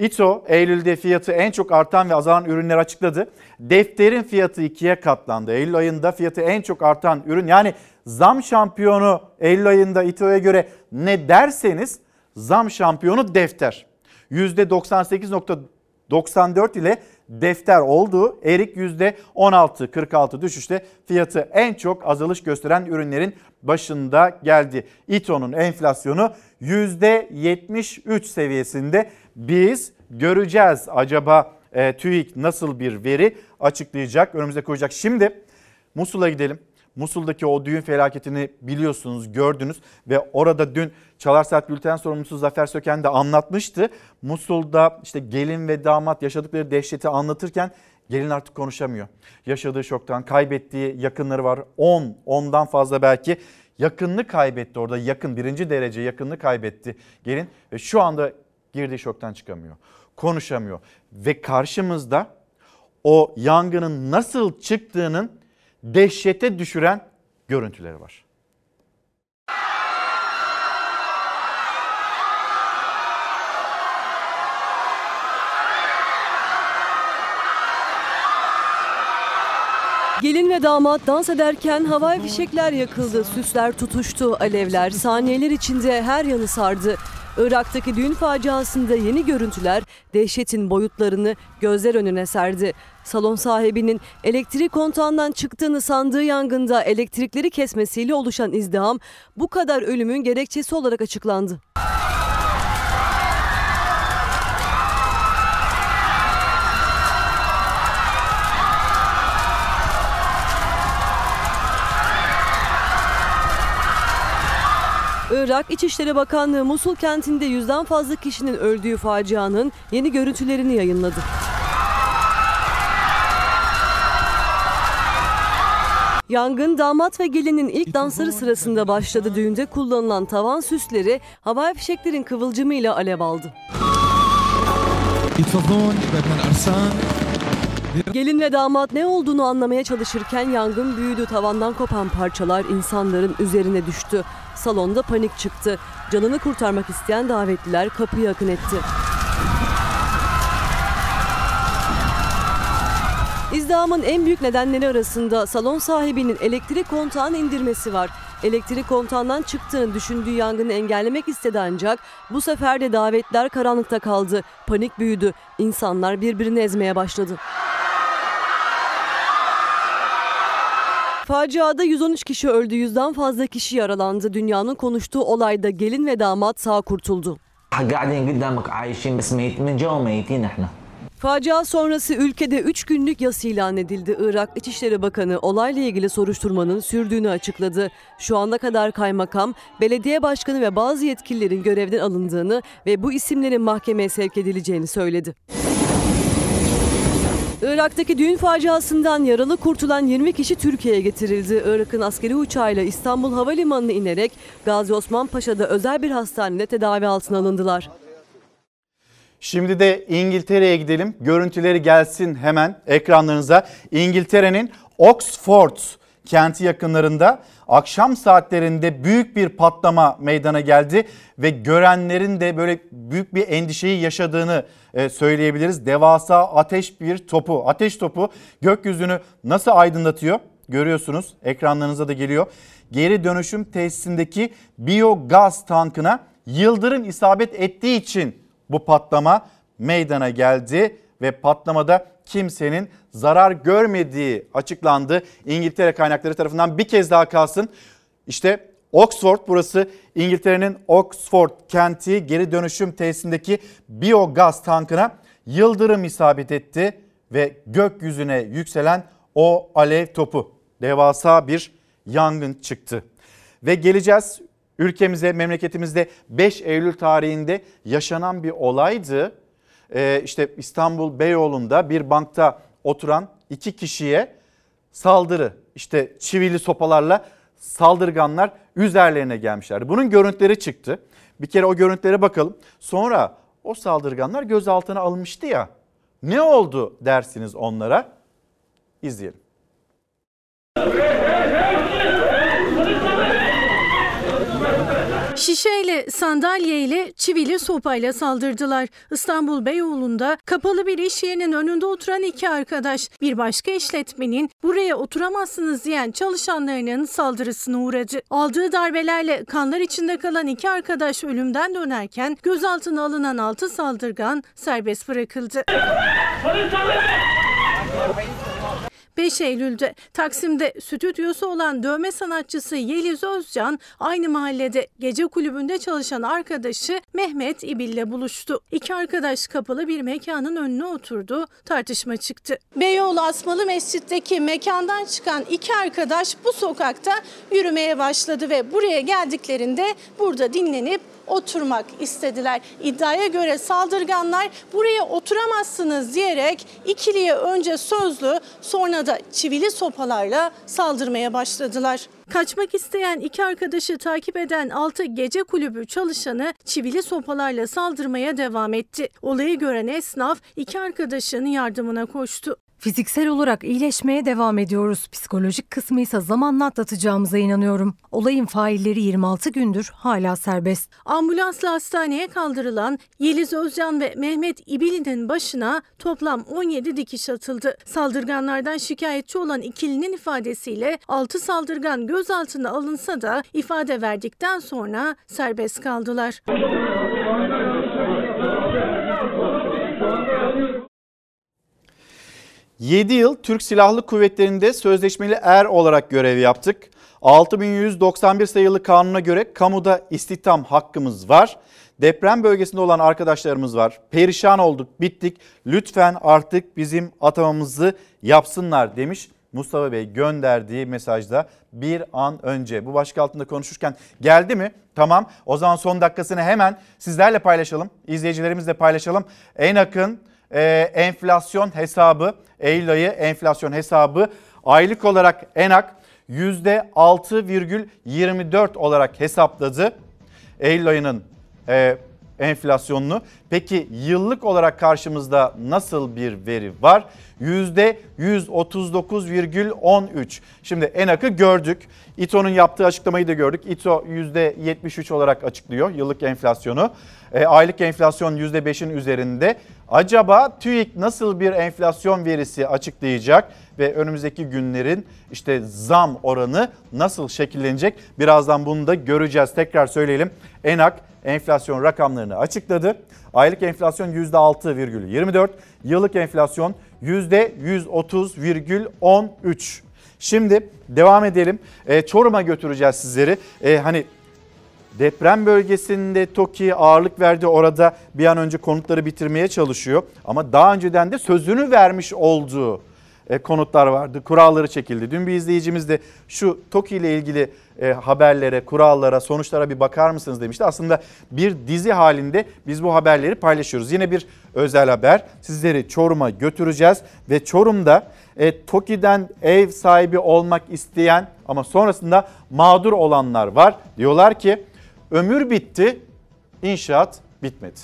Speaker 1: İTO Eylül'de fiyatı en çok artan ve azalan ürünler açıkladı. Defterin fiyatı ikiye katlandı. Eylül ayında fiyatı en çok artan ürün yani zam şampiyonu Eylül ayında İTO'ya göre ne derseniz zam şampiyonu defter. %98.94 ile defter oldu. Erik %16.46 düşüşte fiyatı en çok azalış gösteren ürünlerin başında geldi. İTO'nun enflasyonu %73 seviyesinde. Biz göreceğiz acaba e, TÜİK nasıl bir veri açıklayacak, önümüze koyacak. Şimdi Musul'a gidelim. Musul'daki o düğün felaketini biliyorsunuz, gördünüz ve orada dün Çalar Saat Bülten sorumlusu Zafer Söken de anlatmıştı. Musul'da işte gelin ve damat yaşadıkları dehşeti anlatırken gelin artık konuşamıyor. Yaşadığı şoktan kaybettiği yakınları var. 10, 10'dan fazla belki yakınını kaybetti orada yakın birinci derece yakınını kaybetti gelin ve şu anda girdiği şoktan çıkamıyor. Konuşamıyor ve karşımızda o yangının nasıl çıktığının dehşete düşüren görüntüleri var.
Speaker 18: Gelin ve damat dans ederken havai fişekler yakıldı, süsler tutuştu, alevler saniyeler içinde her yanı sardı. Irak'taki düğün faciasında yeni görüntüler dehşetin boyutlarını gözler önüne serdi. Salon sahibinin elektrik kontağından çıktığını sandığı yangında elektrikleri kesmesiyle oluşan izdiham bu kadar ölümün gerekçesi olarak açıklandı. Irak İçişleri Bakanlığı Musul kentinde yüzden fazla kişinin öldüğü facianın yeni görüntülerini yayınladı. Yangın damat ve gelinin ilk dansları sırasında başladı. Düğünde kullanılan tavan süsleri havai fişeklerin kıvılcımıyla alev aldı. Gelin ve damat ne olduğunu anlamaya çalışırken yangın büyüdü. Tavandan kopan parçalar insanların üzerine düştü. Salonda panik çıktı. Canını kurtarmak isteyen davetliler kapıyı akın etti. İzdihamın en büyük nedenleri arasında salon sahibinin elektrik kontağını indirmesi var. Elektrik kontağından çıktığını düşündüğü yangını engellemek istedi ancak bu sefer de davetler karanlıkta kaldı. Panik büyüdü. İnsanlar birbirini ezmeye başladı. Faciada 113 kişi öldü, yüzden fazla kişi yaralandı. Dünyanın konuştuğu olayda gelin ve damat sağ kurtuldu. Facia sonrası ülkede 3 günlük yas ilan edildi. Irak İçişleri Bakanı olayla ilgili soruşturmanın sürdüğünü açıkladı. Şu ana kadar kaymakam, belediye başkanı ve bazı yetkililerin görevden alındığını ve bu isimlerin mahkemeye sevk edileceğini söyledi. Irak'taki düğün faciasından yaralı kurtulan 20 kişi Türkiye'ye getirildi. Irak'ın askeri uçağıyla İstanbul Havalimanı'na inerek Gazi Osman Paşa'da özel bir hastanede tedavi altına alındılar.
Speaker 1: Şimdi de İngiltere'ye gidelim. Görüntüleri gelsin hemen ekranlarınıza. İngiltere'nin Oxford kenti yakınlarında akşam saatlerinde büyük bir patlama meydana geldi ve görenlerin de böyle büyük bir endişeyi yaşadığını e, söyleyebiliriz. Devasa ateş bir topu, ateş topu gökyüzünü nasıl aydınlatıyor? Görüyorsunuz ekranlarınıza da geliyor. Geri dönüşüm tesisindeki biyogaz tankına yıldırım isabet ettiği için bu patlama meydana geldi ve patlamada kimsenin zarar görmediği açıklandı. İngiltere kaynakları tarafından bir kez daha kalsın. İşte Oxford burası İngiltere'nin Oxford kenti geri dönüşüm tesisindeki biyogaz tankına yıldırım isabet etti ve gökyüzüne yükselen o alev topu devasa bir yangın çıktı. Ve geleceğiz ülkemize, memleketimizde 5 Eylül tarihinde yaşanan bir olaydı. Ee, işte İstanbul Beyoğlu'nda bir bankta oturan iki kişiye saldırı, işte çivili sopalarla saldırganlar üzerlerine gelmişlerdi. Bunun görüntüleri çıktı. Bir kere o görüntülere bakalım. Sonra o saldırganlar gözaltına alınmıştı ya. Ne oldu dersiniz onlara? İzleyelim.
Speaker 41: Şişeyle, sandalyeyle, çivili sopayla saldırdılar. İstanbul Beyoğlu'nda kapalı bir iş yerinin önünde oturan iki arkadaş bir başka işletmenin buraya oturamazsınız diyen çalışanlarının saldırısına uğradı. Aldığı darbelerle kanlar içinde kalan iki arkadaş ölümden dönerken gözaltına alınan altı saldırgan serbest bırakıldı. 5 Eylül'de Taksim'de stüdyosu olan dövme sanatçısı Yeliz Özcan aynı mahallede gece kulübünde çalışan arkadaşı Mehmet İbil'le buluştu. İki arkadaş kapalı bir mekanın önüne oturdu, tartışma çıktı. Beyoğlu Asmalı Mescid'deki mekandan çıkan iki arkadaş bu sokakta yürümeye başladı ve buraya geldiklerinde burada dinlenip oturmak istediler. İddiaya göre saldırganlar buraya oturamazsınız diyerek ikiliye önce sözlü sonra da çivili sopalarla saldırmaya başladılar. Kaçmak isteyen iki arkadaşı takip eden 6 gece kulübü çalışanı çivili sopalarla saldırmaya devam etti. Olayı gören esnaf iki arkadaşın yardımına koştu.
Speaker 42: Fiziksel olarak iyileşmeye devam ediyoruz. Psikolojik kısmı ise zamanla atlatacağımıza inanıyorum. Olayın failleri 26 gündür hala serbest.
Speaker 41: Ambulansla hastaneye kaldırılan Yeliz Özcan ve Mehmet İbili'nin başına toplam 17 dikiş atıldı. Saldırganlardan şikayetçi olan ikilinin ifadesiyle 6 saldırgan gözaltına alınsa da ifade verdikten sonra serbest kaldılar.
Speaker 1: 7 yıl Türk Silahlı Kuvvetleri'nde sözleşmeli er olarak görev yaptık. 6191 sayılı kanuna göre kamuda istihdam hakkımız var. Deprem bölgesinde olan arkadaşlarımız var. Perişan olduk, bittik. Lütfen artık bizim atamamızı yapsınlar demiş Mustafa Bey gönderdiği mesajda bir an önce. Bu başlık altında konuşurken geldi mi? Tamam o zaman son dakikasını hemen sizlerle paylaşalım. İzleyicilerimizle paylaşalım. En akın e, enflasyon hesabı, Eylül ayı enflasyon hesabı aylık olarak ENAK %6,24 olarak hesapladı. Eylül ayının e, enflasyonunu. Peki yıllık olarak karşımızda nasıl bir veri var? %139,13. Şimdi ENAK'ı gördük. İTO'nun yaptığı açıklamayı da gördük. İTO %73 olarak açıklıyor yıllık enflasyonu. E, aylık enflasyon %5'in üzerinde. Acaba TÜİK nasıl bir enflasyon verisi açıklayacak ve önümüzdeki günlerin işte zam oranı nasıl şekillenecek? Birazdan bunu da göreceğiz. Tekrar söyleyelim. ENAK enflasyon rakamlarını açıkladı. Aylık enflasyon %6,24, yıllık enflasyon %130,13. Şimdi devam edelim. E, Çorum'a götüreceğiz sizleri. E, hani deprem bölgesinde TOKİ ağırlık verdi. Orada bir an önce konutları bitirmeye çalışıyor. Ama daha önceden de sözünü vermiş olduğu e, konutlar vardı. Kuralları çekildi. Dün bir izleyicimiz de şu TOKİ ile ilgili e, haberlere, kurallara, sonuçlara bir bakar mısınız demişti. Aslında bir dizi halinde biz bu haberleri paylaşıyoruz. Yine bir özel haber. Sizleri Çorum'a götüreceğiz ve Çorum'da e, TOKİ'den ev sahibi olmak isteyen ama sonrasında mağdur olanlar var. Diyorlar ki ömür bitti, inşaat bitmedi.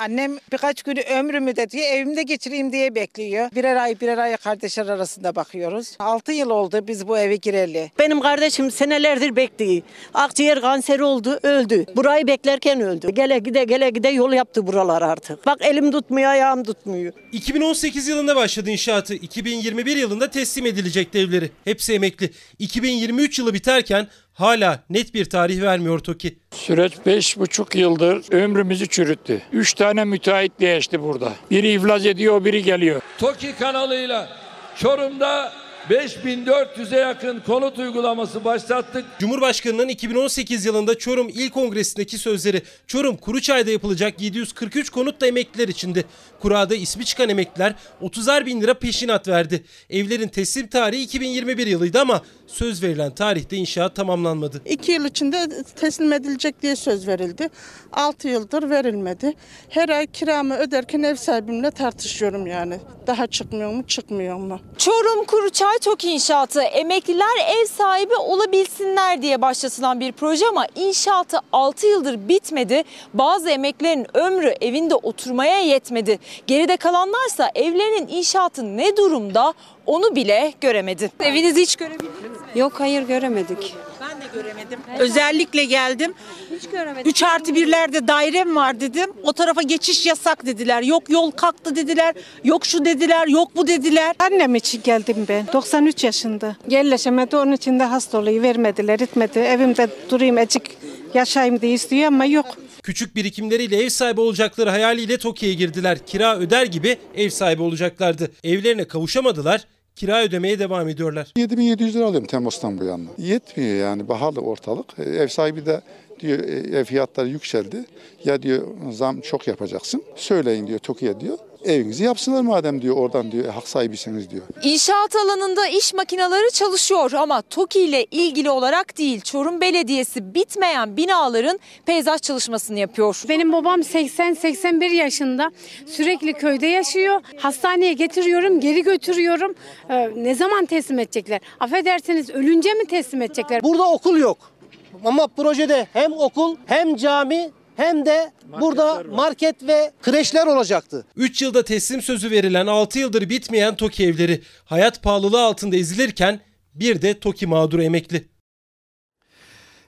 Speaker 43: Annem birkaç günü ömrümü de diye evimde geçireyim diye bekliyor. Birer ay birer ay kardeşler arasında bakıyoruz. 6 yıl oldu biz bu eve gireli.
Speaker 44: Benim kardeşim senelerdir bekliyor. Akciğer kanseri oldu, öldü. Burayı beklerken öldü. Gele gide gele gide yol yaptı buralar artık. Bak elim tutmuyor, ayağım tutmuyor.
Speaker 35: 2018 yılında başladı inşaatı. 2021 yılında teslim edilecekti evleri. Hepsi emekli. 2023 yılı biterken hala net bir tarih vermiyor TOKİ.
Speaker 45: Süreç beş buçuk yıldır ömrümüzü çürüttü. Üç tane müteahhit değişti burada. Biri iflas ediyor, biri geliyor.
Speaker 46: TOKİ kanalıyla Çorum'da 5400'e yakın konut uygulaması başlattık.
Speaker 35: Cumhurbaşkanının 2018 yılında Çorum İl Kongresi'ndeki sözleri Çorum Kuruçay'da yapılacak 743 konut da emekliler içindi. Kurada ismi çıkan emekliler 30'ar bin lira peşinat verdi. Evlerin teslim tarihi 2021 yılıydı ama söz verilen tarihte inşaat tamamlanmadı.
Speaker 43: 2 yıl içinde teslim edilecek diye söz verildi. 6 yıldır verilmedi. Her ay kiramı öderken ev sahibimle tartışıyorum yani. Daha çıkmıyor mu çıkmıyor mu?
Speaker 47: Çorum Kuruçay TOKİ inşaatı emekliler ev sahibi olabilsinler diye başlatılan bir proje ama inşaatı 6 yıldır bitmedi. Bazı emeklilerin ömrü evinde oturmaya yetmedi. Geride kalanlarsa evlerinin inşaatı ne durumda onu bile göremedi. Evinizi hiç görebildiniz mi?
Speaker 48: Yok hayır göremedik.
Speaker 43: Ben de göremedim. Özellikle geldim. Hiç göremedim. 3 artı birlerde dairem var dedim. O tarafa geçiş yasak dediler. Yok yol kalktı dediler. Yok şu dediler. Yok bu dediler.
Speaker 48: Annem için geldim ben. 93 yaşında. Yerleşemedi onun için de hastalığı vermediler etmedi. Evimde durayım acık yaşayayım diye istiyor ama yok.
Speaker 35: Küçük birikimleriyle ev sahibi olacakları hayaliyle TOKİ'ye girdiler. Kira öder gibi ev sahibi olacaklardı. Evlerine kavuşamadılar. Kira ödemeye devam ediyorlar.
Speaker 49: 7700 lira alıyorum Temmuz'dan bu yana. Yetmiyor yani pahalı ortalık. E, Ev sahibi de diyor e, ev fiyatları yükseldi. Ya diyor zam çok yapacaksın. Söyleyin diyor TOKİ'ye diyor. Evinizi yapsınlar madem diyor oradan diyor hak sahibiyseniz diyor.
Speaker 47: İnşaat alanında iş makineleri çalışıyor ama TOKİ ile ilgili olarak değil. Çorum Belediyesi bitmeyen binaların peyzaj çalışmasını yapıyor.
Speaker 50: Benim babam 80-81 yaşında sürekli köyde yaşıyor. Hastaneye getiriyorum, geri götürüyorum. Ee, ne zaman teslim edecekler? Affedersiniz ölünce mi teslim edecekler?
Speaker 51: Burada okul yok. Ama projede hem okul hem cami hem de burada market ve kreşler olacaktı.
Speaker 35: 3 yılda teslim sözü verilen 6 yıldır bitmeyen TOKİ evleri hayat pahalılığı altında ezilirken bir de TOKİ mağduru emekli.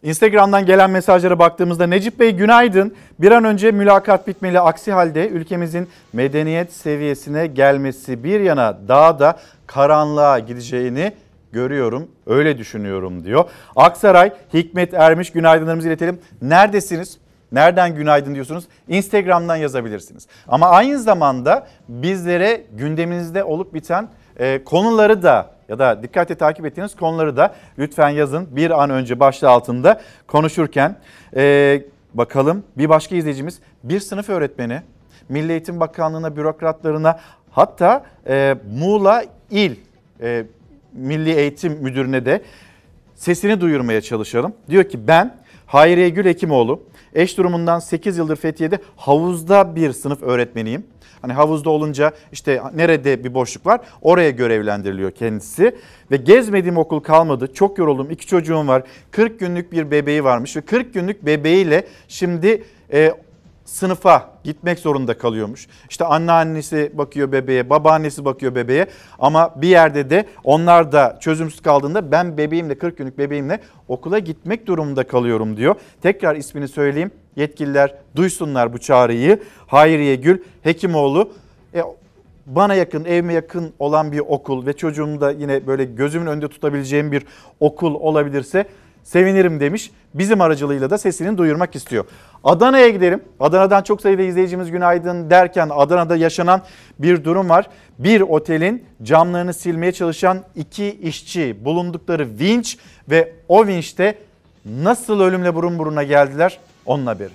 Speaker 1: Instagram'dan gelen mesajlara baktığımızda Necip Bey günaydın. Bir an önce mülakat bitmeli. Aksi halde ülkemizin medeniyet seviyesine gelmesi bir yana daha da karanlığa gideceğini görüyorum. Öyle düşünüyorum diyor. Aksaray Hikmet Ermiş günaydınlarımızı iletelim. Neredesiniz? Nereden günaydın diyorsunuz? Instagram'dan yazabilirsiniz. Ama aynı zamanda bizlere gündeminizde olup biten e, konuları da ya da dikkatle takip ettiğiniz konuları da lütfen yazın. Bir an önce başlığı altında konuşurken e, bakalım bir başka izleyicimiz bir sınıf öğretmeni Milli Eğitim Bakanlığı'na, bürokratlarına hatta e, Muğla İl e, Milli Eğitim Müdürü'ne de sesini duyurmaya çalışalım. Diyor ki ben Hayriye Gül Hekimoğlu eş durumundan 8 yıldır Fethiye'de havuzda bir sınıf öğretmeniyim. Hani havuzda olunca işte nerede bir boşluk var oraya görevlendiriliyor kendisi. Ve gezmediğim okul kalmadı. Çok yoruldum. İki çocuğum var. 40 günlük bir bebeği varmış ve 40 günlük bebeğiyle şimdi e, sınıfa gitmek zorunda kalıyormuş. İşte anneannesi bakıyor bebeğe, babaannesi bakıyor bebeğe ama bir yerde de onlar da çözümsüz kaldığında ben bebeğimle 40 günlük bebeğimle okula gitmek durumunda kalıyorum diyor. Tekrar ismini söyleyeyim. Yetkililer duysunlar bu çağrıyı. Hayriye Gül Hekimoğlu e, bana yakın, evime yakın olan bir okul ve çocuğumu da yine böyle gözümün önünde tutabileceğim bir okul olabilirse sevinirim demiş. Bizim aracılığıyla da sesini duyurmak istiyor. Adana'ya gidelim. Adana'dan çok sayıda izleyicimiz günaydın derken Adana'da yaşanan bir durum var. Bir otelin camlarını silmeye çalışan iki işçi bulundukları vinç ve o vinçte nasıl ölümle burun buruna geldiler onun haberi.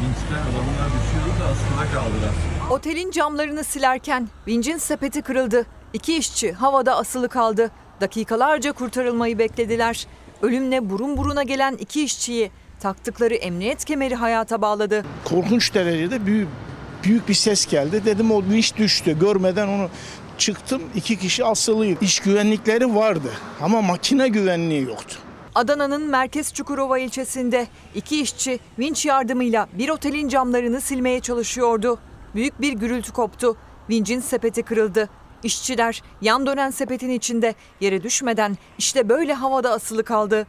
Speaker 52: Vinçten adamlar düşüyordu da aslında kaldılar.
Speaker 53: Otelin camlarını silerken vincin sepeti kırıldı. İki işçi havada asılı kaldı. Dakikalarca kurtarılmayı beklediler. Ölümle burun buruna gelen iki işçiyi taktıkları emniyet kemeri hayata bağladı.
Speaker 54: korkunç derecede büyük büyük bir ses geldi. Dedim o vinç düştü. Görmeden onu çıktım. iki kişi asılıydı. İş güvenlikleri vardı ama makine güvenliği yoktu.
Speaker 53: Adana'nın Merkez Çukurova ilçesinde iki işçi vinç yardımıyla bir otelin camlarını silmeye çalışıyordu. Büyük bir gürültü koptu. Vincin sepeti kırıldı. İşçiler yan dönen sepetin içinde yere düşmeden işte böyle havada asılı kaldı.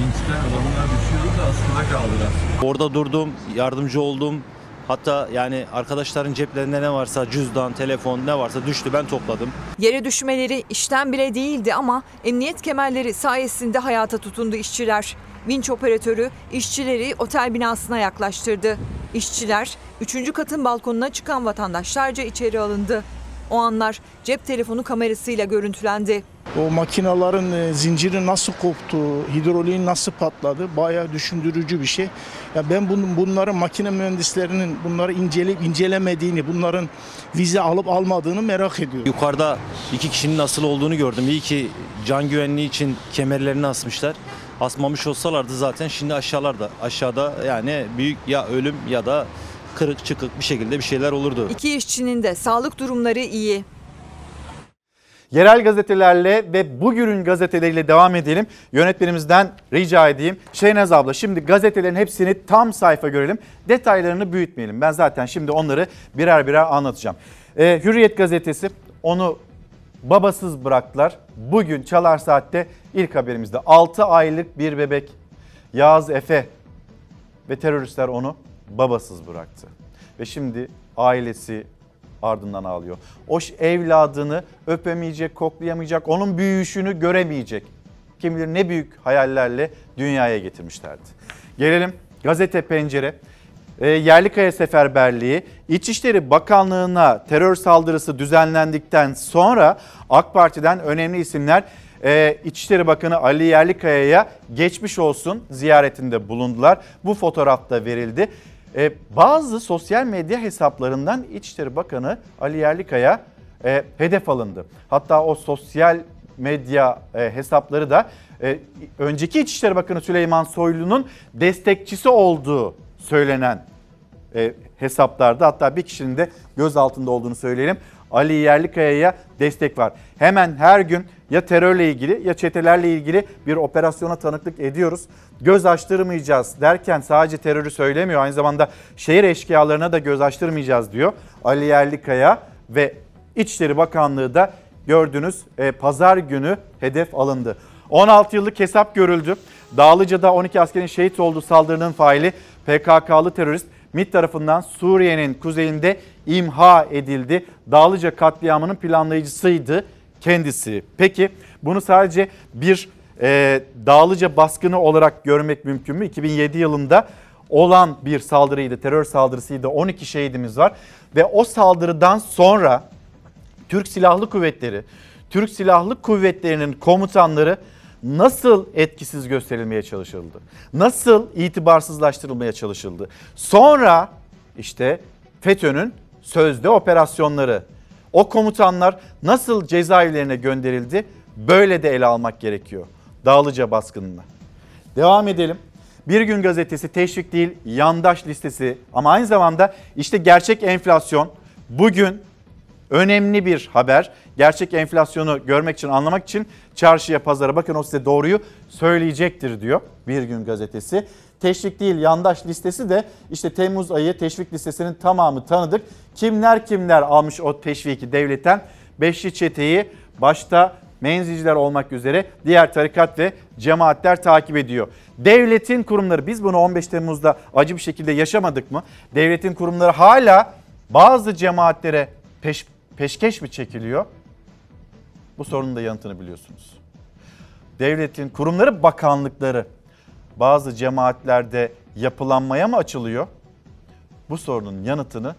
Speaker 52: Vinçten adamlar düşüyordu da aslında kaldılar.
Speaker 55: Orada durdum, yardımcı oldum. Hatta yani arkadaşların ceplerinde ne varsa cüzdan, telefon ne varsa düştü ben topladım.
Speaker 53: Yere düşmeleri işten bile değildi ama emniyet kemerleri sayesinde hayata tutundu işçiler. Vinç operatörü işçileri otel binasına yaklaştırdı. İşçiler 3. katın balkonuna çıkan vatandaşlarca içeri alındı. O anlar cep telefonu kamerasıyla görüntülendi.
Speaker 54: O makinaların e, zinciri nasıl koptu, hidroliğin nasıl patladı bayağı düşündürücü bir şey. Ya ben bunun bunların makine mühendislerinin bunları inceleyip incelemediğini, bunların vize alıp almadığını merak ediyorum.
Speaker 55: Yukarıda iki kişinin asılı olduğunu gördüm. İyi ki can güvenliği için kemerlerini asmışlar. Asmamış olsalardı zaten şimdi aşağılarda. Aşağıda yani büyük ya ölüm ya da kırık çıkık bir şekilde bir şeyler olurdu.
Speaker 53: İki işçinin de sağlık durumları iyi.
Speaker 1: Yerel gazetelerle ve bugünün gazeteleriyle devam edelim. Yönetmenimizden rica edeyim. Şeynaz abla şimdi gazetelerin hepsini tam sayfa görelim. Detaylarını büyütmeyelim. Ben zaten şimdi onları birer birer anlatacağım. Ee, Hürriyet gazetesi onu babasız bıraktılar. Bugün Çalar Saat'te ilk haberimizde 6 aylık bir bebek Yağız Efe ve teröristler onu babasız bıraktı. Ve şimdi ailesi ardından ağlıyor. O evladını öpemeyecek, koklayamayacak, onun büyüyüşünü göremeyecek. Kim bilir ne büyük hayallerle dünyaya getirmişlerdi. Gelelim gazete pencere. E, Yerlikaya Seferberliği İçişleri Bakanlığı'na terör saldırısı düzenlendikten sonra AK Parti'den önemli isimler e, İçişleri Bakanı Ali Yerlikaya'ya geçmiş olsun ziyaretinde bulundular. Bu fotoğraf da verildi. E, bazı sosyal medya hesaplarından İçişleri Bakanı Ali Yerlikaya e, hedef alındı. Hatta o sosyal medya hesapları da önceki İçişleri Bakanı Süleyman Soylu'nun destekçisi olduğu söylenen e, hesaplarda hatta bir kişinin de göz altında olduğunu söyleyelim. Ali Yerlikaya'ya destek var. Hemen her gün ya terörle ilgili ya çetelerle ilgili bir operasyona tanıklık ediyoruz. Göz açtırmayacağız derken sadece terörü söylemiyor. Aynı zamanda şehir eşkıyalarına da göz açtırmayacağız diyor. Ali Yerlikaya ve İçişleri Bakanlığı da gördünüz e, pazar günü hedef alındı. 16 yıllık hesap görüldü. Dağlıca'da 12 askerin şehit olduğu saldırının faili PKK'lı terörist MİT tarafından Suriye'nin kuzeyinde imha edildi. Dağlıca katliamının planlayıcısıydı kendisi. Peki bunu sadece bir e, Dağlıca baskını olarak görmek mümkün mü? 2007 yılında olan bir saldırıydı, terör saldırısıydı. 12 şehidimiz var ve o saldırıdan sonra Türk Silahlı Kuvvetleri, Türk Silahlı Kuvvetleri'nin komutanları nasıl etkisiz gösterilmeye çalışıldı? Nasıl itibarsızlaştırılmaya çalışıldı? Sonra işte FETÖ'nün sözde operasyonları, o komutanlar nasıl cezaevlerine gönderildi? Böyle de ele almak gerekiyor. Dağlıca baskınına. Devam edelim. Bir gün gazetesi teşvik değil yandaş listesi ama aynı zamanda işte gerçek enflasyon bugün önemli bir haber. Gerçek enflasyonu görmek için anlamak için çarşıya pazara bakın o size doğruyu söyleyecektir diyor Bir Gün Gazetesi. Teşvik değil yandaş listesi de işte Temmuz ayı teşvik listesinin tamamı tanıdık. Kimler kimler almış o teşviki devletten? Beşli çeteyi başta menzilciler olmak üzere diğer tarikat ve cemaatler takip ediyor. Devletin kurumları biz bunu 15 Temmuz'da acı bir şekilde yaşamadık mı? Devletin kurumları hala bazı cemaatlere peş, peşkeş mi çekiliyor? Bu sorunun da yanıtını biliyorsunuz. Devletin kurumları, bakanlıkları bazı cemaatlerde yapılanmaya mı açılıyor? Bu sorunun yanıtını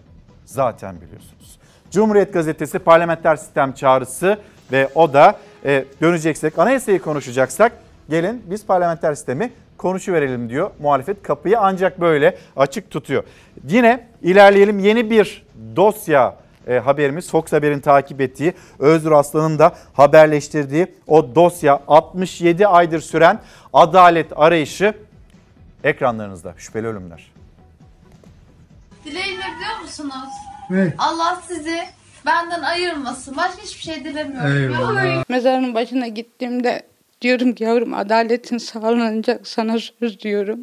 Speaker 1: zaten biliyorsunuz. Cumhuriyet Gazetesi parlamenter sistem çağrısı ve o da e, döneceksek anayasayı konuşacaksak gelin biz parlamenter sistemi konuşuverelim diyor. Muhalefet kapıyı ancak böyle açık tutuyor. Yine ilerleyelim yeni bir dosya e, haberimiz Fox Haber'in takip ettiği Özgür Aslan'ın da haberleştirdiği o dosya 67 aydır süren adalet arayışı ekranlarınızda şüpheli ölümler.
Speaker 56: Dileğim ne biliyor musunuz?
Speaker 57: Ne?
Speaker 56: Allah sizi benden ayırmasın. Başka hiçbir şey dilemiyorum. Ya.
Speaker 57: Mezarın başına gittiğimde diyorum ki yavrum adaletin sağlanacak sana söz diyorum.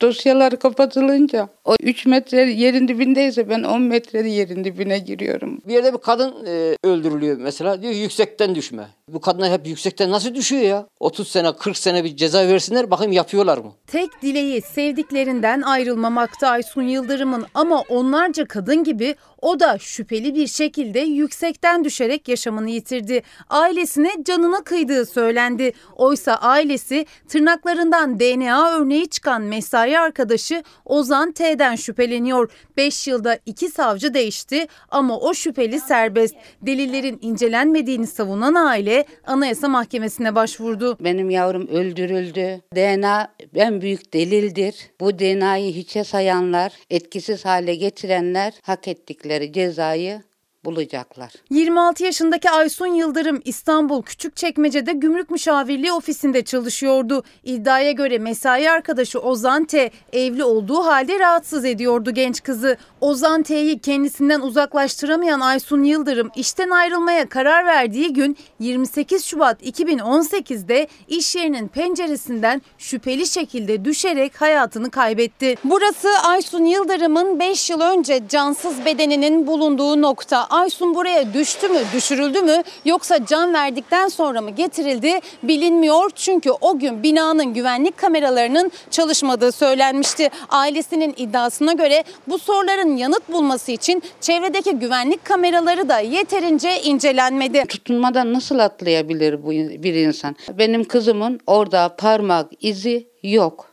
Speaker 57: Dosyalar kapatılınca o 3 metre yerin dibindeyse ben 10 metre yerin dibine giriyorum.
Speaker 58: Bir yerde bir kadın e, öldürülüyor mesela diyor yüksekten düşme. Bu kadınlar hep yüksekten nasıl düşüyor ya? 30 sene 40 sene bir ceza versinler bakayım yapıyorlar mı?
Speaker 59: Tek dileği sevdiklerinden ayrılmamakta Aysun Yıldırım'ın ama onlarca kadın gibi o da şüpheli bir şekilde yüksekten düşerek yaşamını yitirdi. Ailesine canına kıydığı söylendi. Oysa ailesi tırnaklarından DNA örneği çıkan mesai arkadaşı Ozan T'den şüpheleniyor. 5 yılda iki savcı değişti ama o şüpheli serbest. Delillerin incelenmediğini savunan aile Anayasa Mahkemesi'ne başvurdu.
Speaker 57: Benim yavrum öldürüldü. DNA en büyük delildir. Bu DNA'yı hiçe sayanlar, etkisiz hale getirenler hak ettikleri cezayı bulacaklar.
Speaker 59: 26 yaşındaki Aysun Yıldırım İstanbul Küçükçekmece'de gümrük müşavirliği ofisinde çalışıyordu. İddiaya göre mesai arkadaşı Ozan T evli olduğu halde rahatsız ediyordu genç kızı. Ozan T'yi kendisinden uzaklaştıramayan Aysun Yıldırım işten ayrılmaya karar verdiği gün 28 Şubat 2018'de iş yerinin penceresinden şüpheli şekilde düşerek hayatını kaybetti.
Speaker 47: Burası Aysun Yıldırım'ın 5 yıl önce cansız bedeninin bulunduğu nokta. Aysun buraya düştü mü, düşürüldü mü yoksa can verdikten sonra mı getirildi bilinmiyor. Çünkü o gün binanın güvenlik kameralarının çalışmadığı söylenmişti. Ailesinin iddiasına göre bu soruların yanıt bulması için çevredeki güvenlik kameraları da yeterince incelenmedi.
Speaker 57: Tutunmadan nasıl atlayabilir bu bir insan? Benim kızımın orada parmak izi yok.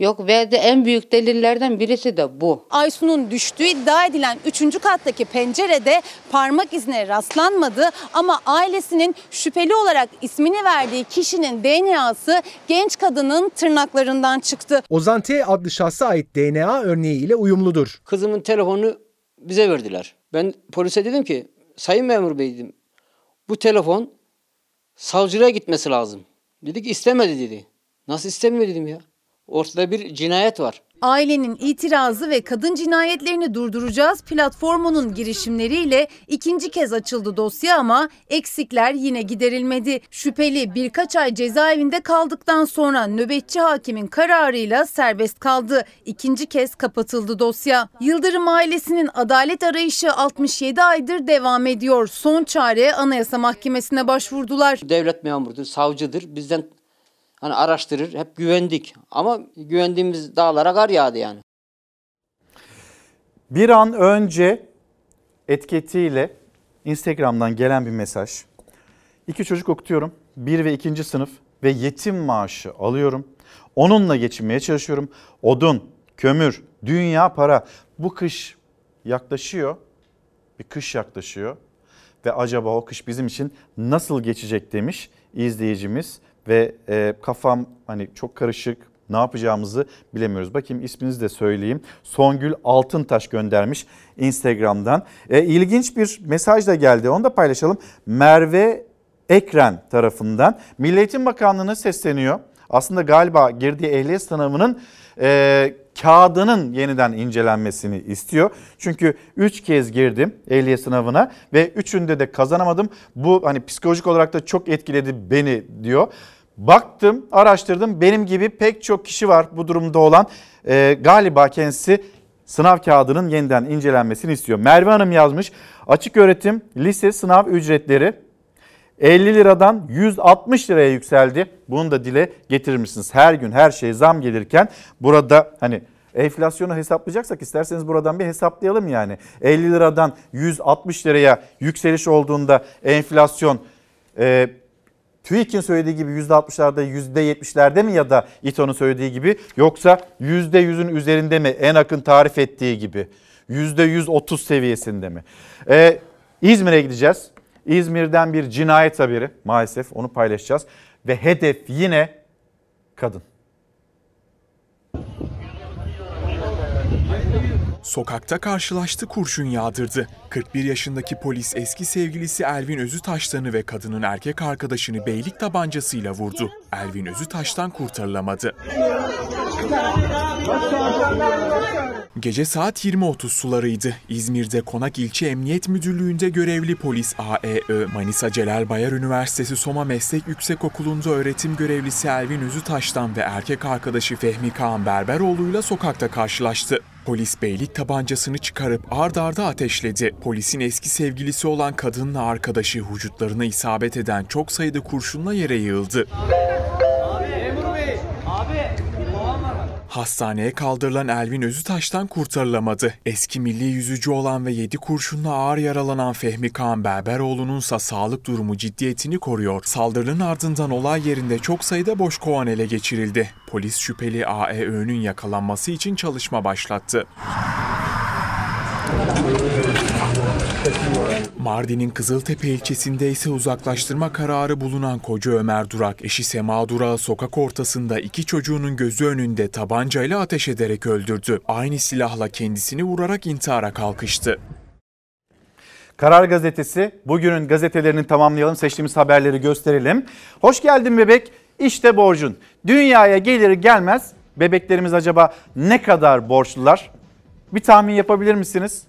Speaker 57: Yok ve de en büyük delillerden birisi de bu.
Speaker 47: Aysun'un düştüğü iddia edilen 3. kattaki pencerede parmak izine rastlanmadı ama ailesinin şüpheli olarak ismini verdiği kişinin DNA'sı genç kadının tırnaklarından çıktı.
Speaker 60: Ozan T adlı şahsa ait DNA örneği ile uyumludur.
Speaker 58: Kızımın telefonunu bize verdiler. Ben polise dedim ki sayın memur bey dedim bu telefon savcılığa gitmesi lazım. Dedi ki istemedi dedi. Nasıl istemiyor dedim ya. Ortada bir cinayet var.
Speaker 59: Ailenin itirazı ve kadın cinayetlerini durduracağız platformunun girişimleriyle ikinci kez açıldı dosya ama eksikler yine giderilmedi. Şüpheli birkaç ay cezaevinde kaldıktan sonra nöbetçi hakimin kararıyla serbest kaldı. İkinci kez kapatıldı dosya. Yıldırım ailesinin adalet arayışı 67 aydır devam ediyor. Son çare Anayasa Mahkemesi'ne başvurdular.
Speaker 58: Devlet memurudur, savcıdır. Bizden hani araştırır. Hep güvendik. Ama güvendiğimiz dağlara kar yağdı yani.
Speaker 1: Bir an önce etiketiyle Instagram'dan gelen bir mesaj. İki çocuk okutuyorum. Bir ve ikinci sınıf ve yetim maaşı alıyorum. Onunla geçinmeye çalışıyorum. Odun, kömür, dünya para. Bu kış yaklaşıyor. Bir kış yaklaşıyor. Ve acaba o kış bizim için nasıl geçecek demiş izleyicimiz. Ve e, kafam hani çok karışık ne yapacağımızı bilemiyoruz. Bakayım isminizi de söyleyeyim. Songül Altıntaş göndermiş Instagram'dan. E, ilginç bir mesaj da geldi onu da paylaşalım. Merve Ekren tarafından Milli Eğitim Bakanlığı'na sesleniyor. Aslında galiba girdiği ehliyet sınavının e, kağıdının yeniden incelenmesini istiyor. Çünkü 3 kez girdim ehliyet sınavına ve üçünde de kazanamadım. Bu hani psikolojik olarak da çok etkiledi beni diyor. Baktım, araştırdım. Benim gibi pek çok kişi var bu durumda olan. E, galiba kendisi sınav kağıdının yeniden incelenmesini istiyor. Merve Hanım yazmış. Açık öğretim lise sınav ücretleri 50 liradan 160 liraya yükseldi. Bunu da dile getirir misiniz? Her gün her şey zam gelirken burada hani enflasyonu hesaplayacaksak isterseniz buradan bir hesaplayalım yani. 50 liradan 160 liraya yükseliş olduğunda enflasyon e, TÜİK'in söylediği gibi %60'larda %70'lerde mi ya da İTO'nun söylediği gibi yoksa %100'ün üzerinde mi en akın tarif ettiği gibi %130 seviyesinde mi? Ee, İzmir'e gideceğiz. İzmir'den bir cinayet haberi maalesef onu paylaşacağız ve hedef yine kadın.
Speaker 39: Sokakta karşılaştı kurşun yağdırdı. 41 yaşındaki polis eski sevgilisi Elvin Özütaş'tanı ve kadının erkek arkadaşını beylik tabancasıyla vurdu. Elvin Özütaş'tan kurtarılamadı. Gece saat 20.30 sularıydı. İzmir'de Konak İlçe Emniyet Müdürlüğü'nde görevli polis AEÖ, Manisa Celal Bayar Üniversitesi Soma Meslek Yüksekokulu'nda öğretim görevlisi Elvin Özütaş'tan ve erkek arkadaşı Fehmi Kaan Berberoğlu'yla sokakta karşılaştı. Polis beylik tabancasını çıkarıp ard arda ateşledi. Polisin eski sevgilisi olan kadınla arkadaşı vücutlarına isabet eden çok sayıda kurşunla yere yığıldı. Hastaneye kaldırılan Elvin Özütaş'tan kurtarılamadı. Eski milli yüzücü olan ve 7 kurşunla ağır yaralanan Fehmi Kaan Berberoğlu'nunsa sağlık durumu ciddiyetini koruyor. Saldırının ardından olay yerinde çok sayıda boş kovan ele geçirildi. Polis şüpheli AEÖ'nün yakalanması için çalışma başlattı. Mardin'in Kızıltepe ilçesinde ise uzaklaştırma kararı bulunan koca Ömer Durak, eşi Sema Durak'ı sokak ortasında iki çocuğunun gözü önünde tabancayla ateş ederek öldürdü. Aynı silahla kendisini vurarak intihara kalkıştı.
Speaker 1: Karar Gazetesi bugünün gazetelerini tamamlayalım. Seçtiğimiz haberleri gösterelim. Hoş geldin bebek. İşte borcun. Dünyaya gelir gelmez bebeklerimiz acaba ne kadar borçlular? Bir tahmin yapabilir misiniz?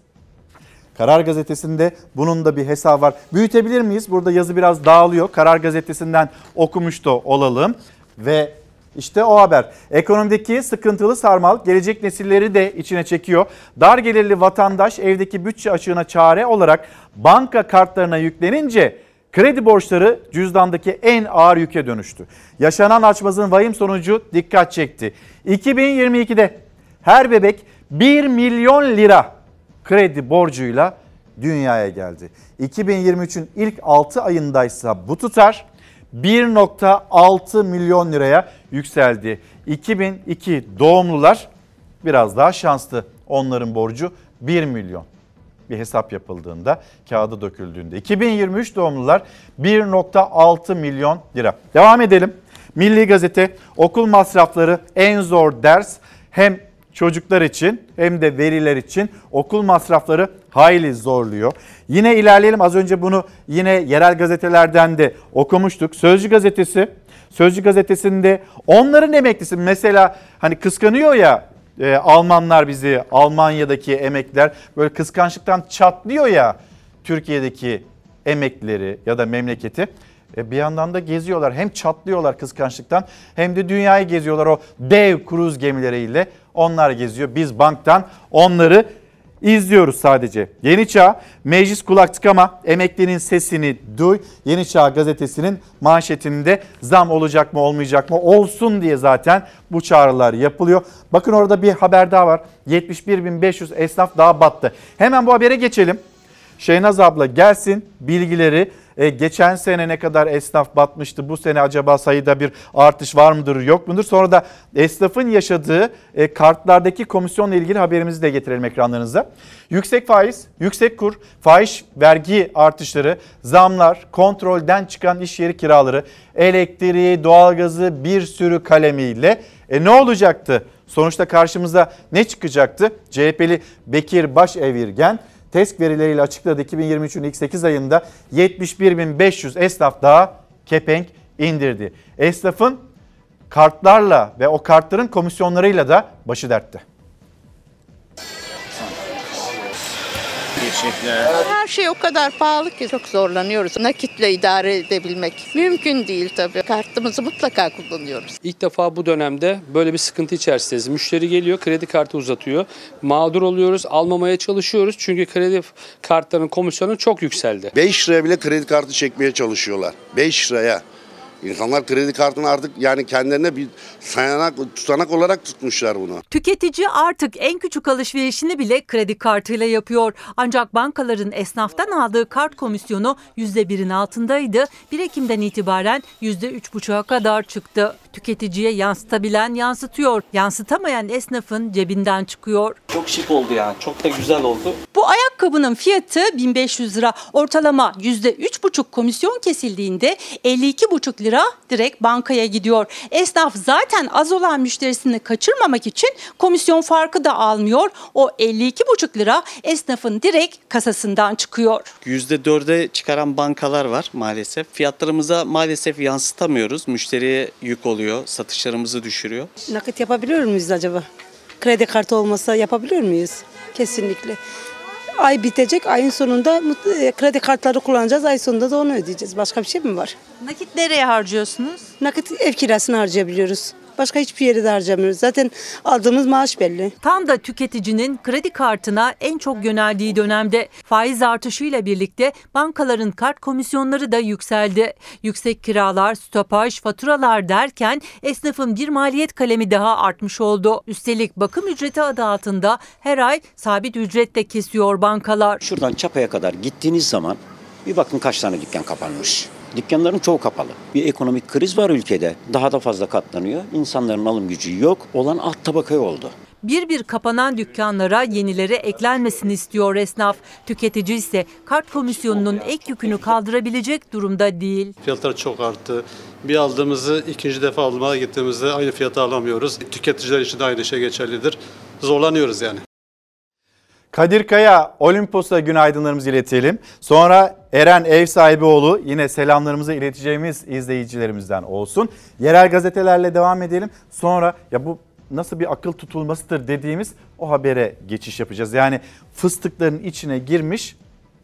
Speaker 1: Karar Gazetesi'nde bunun da bir hesabı var. Büyütebilir miyiz? Burada yazı biraz dağılıyor. Karar Gazetesi'nden okumuş da olalım. Ve işte o haber. Ekonomideki sıkıntılı sarmal gelecek nesilleri de içine çekiyor. Dar gelirli vatandaş evdeki bütçe açığına çare olarak banka kartlarına yüklenince kredi borçları cüzdandaki en ağır yüke dönüştü. Yaşanan açmazın vahim sonucu dikkat çekti. 2022'de her bebek 1 milyon lira kredi borcuyla dünyaya geldi. 2023'ün ilk 6 ayındaysa bu tutar 1.6 milyon liraya yükseldi. 2002 doğumlular biraz daha şanslı. Onların borcu 1 milyon. Bir hesap yapıldığında, kağıda döküldüğünde. 2023 doğumlular 1.6 milyon lira. Devam edelim. Milli Gazete okul masrafları en zor ders hem çocuklar için hem de veriler için okul masrafları hayli zorluyor. Yine ilerleyelim az önce bunu yine yerel gazetelerden de okumuştuk. Sözcü gazetesi, Sözcü gazetesinde onların emeklisi mesela hani kıskanıyor ya e, Almanlar bizi Almanya'daki emekliler böyle kıskançlıktan çatlıyor ya Türkiye'deki emeklileri ya da memleketi. E bir yandan da geziyorlar. Hem çatlıyorlar kıskançlıktan hem de dünyayı geziyorlar o dev kruz gemileriyle. Onlar geziyor. Biz banktan onları izliyoruz sadece. Yeni Çağ, meclis kulak tıkama, emeklinin sesini duy. Yeni Çağ gazetesinin manşetinde zam olacak mı olmayacak mı olsun diye zaten bu çağrılar yapılıyor. Bakın orada bir haber daha var. 71.500 esnaf daha battı. Hemen bu habere geçelim. Şeynaz abla gelsin bilgileri E, geçen sene ne kadar esnaf batmıştı? Bu sene acaba sayıda bir artış var mıdır yok mudur? Sonra da esnafın yaşadığı e, kartlardaki komisyonla ilgili haberimizi de getirelim ekranlarınıza. Yüksek faiz, yüksek kur, faiz vergi artışları, zamlar, kontrolden çıkan iş yeri kiraları, elektriği, doğalgazı bir sürü kalemiyle e, ne olacaktı? Sonuçta karşımıza ne çıkacaktı? CHP'li Bekir Başevirgen TESK verileriyle açıkladı 2023'ün ilk 8 ayında 71.500 esnaf daha kepenk indirdi. Esnafın kartlarla ve o kartların komisyonlarıyla da başı dertte.
Speaker 61: Her şey o kadar pahalı ki çok zorlanıyoruz. Nakitle idare edebilmek mümkün değil tabii. Kartımızı mutlaka kullanıyoruz.
Speaker 62: İlk defa bu dönemde böyle bir sıkıntı içerisindeyiz. Müşteri geliyor, kredi kartı uzatıyor. Mağdur oluyoruz, almamaya çalışıyoruz. Çünkü kredi kartlarının komisyonu çok yükseldi.
Speaker 63: 5 liraya bile kredi kartı çekmeye çalışıyorlar. 5 liraya. İnsanlar kredi kartını artık yani kendilerine bir sayanak, tutanak olarak tutmuşlar bunu.
Speaker 22: Tüketici artık en küçük alışverişini bile kredi kartıyla yapıyor. Ancak bankaların esnaftan aldığı kart komisyonu %1'in altındaydı. 1 Ekim'den itibaren %3,5'a kadar çıktı. Tüketiciye yansıtabilen yansıtıyor. Yansıtamayan esnafın cebinden çıkıyor.
Speaker 64: Çok şık oldu yani. Çok da güzel oldu.
Speaker 65: Bu ayakkabının fiyatı 1500 lira. Ortalama %3,5 komisyon kesildiğinde 52,5 lira direkt bankaya gidiyor. Esnaf zaten az olan müşterisini kaçırmamak için komisyon farkı da almıyor. O 52,5 lira esnafın direkt kasasından çıkıyor.
Speaker 64: %4'e çıkaran bankalar var maalesef. Fiyatlarımıza maalesef yansıtamıyoruz. Müşteriye yük oluyor. Satışlarımızı düşürüyor.
Speaker 66: Nakit yapabiliyor muyuz acaba? Kredi kartı olmasa yapabiliyor muyuz? Kesinlikle. Ay bitecek, ayın sonunda e, kredi kartları kullanacağız, ay sonunda da onu ödeyeceğiz. Başka bir şey mi var?
Speaker 65: Nakit nereye harcıyorsunuz?
Speaker 66: Nakit ev kirasını harcayabiliyoruz. Başka hiçbir yere de harcamıyoruz. Zaten aldığımız maaş belli.
Speaker 22: Tam da tüketicinin kredi kartına en çok yöneldiği dönemde faiz artışıyla birlikte bankaların kart komisyonları da yükseldi. Yüksek kiralar, stopaj, faturalar derken esnafın bir maliyet kalemi daha artmış oldu. Üstelik bakım ücreti adı altında her ay sabit ücret de kesiyor bankalar.
Speaker 67: Şuradan Çapa'ya kadar gittiğiniz zaman bir bakın kaç tane dükkan kapanmış. Dükkanların çoğu kapalı. Bir ekonomik kriz var ülkede. Daha da fazla katlanıyor. İnsanların alım gücü yok. Olan alt tabakaya oldu.
Speaker 22: Bir bir kapanan dükkanlara yenileri eklenmesini istiyor esnaf. Tüketici ise kart komisyonunun ek yükünü kaldırabilecek durumda değil.
Speaker 68: Fiyatlar çok arttı. Bir aldığımızı ikinci defa almaya gittiğimizde aynı fiyata alamıyoruz. Tüketiciler için de aynı şey geçerlidir. Zorlanıyoruz yani.
Speaker 1: Kadir Kaya, Olimpos'a günaydınlarımızı iletelim. Sonra Eren Ev Sahibioğlu yine selamlarımızı ileteceğimiz izleyicilerimizden olsun. Yerel gazetelerle devam edelim. Sonra ya bu nasıl bir akıl tutulmasıdır dediğimiz o habere geçiş yapacağız. Yani fıstıkların içine girmiş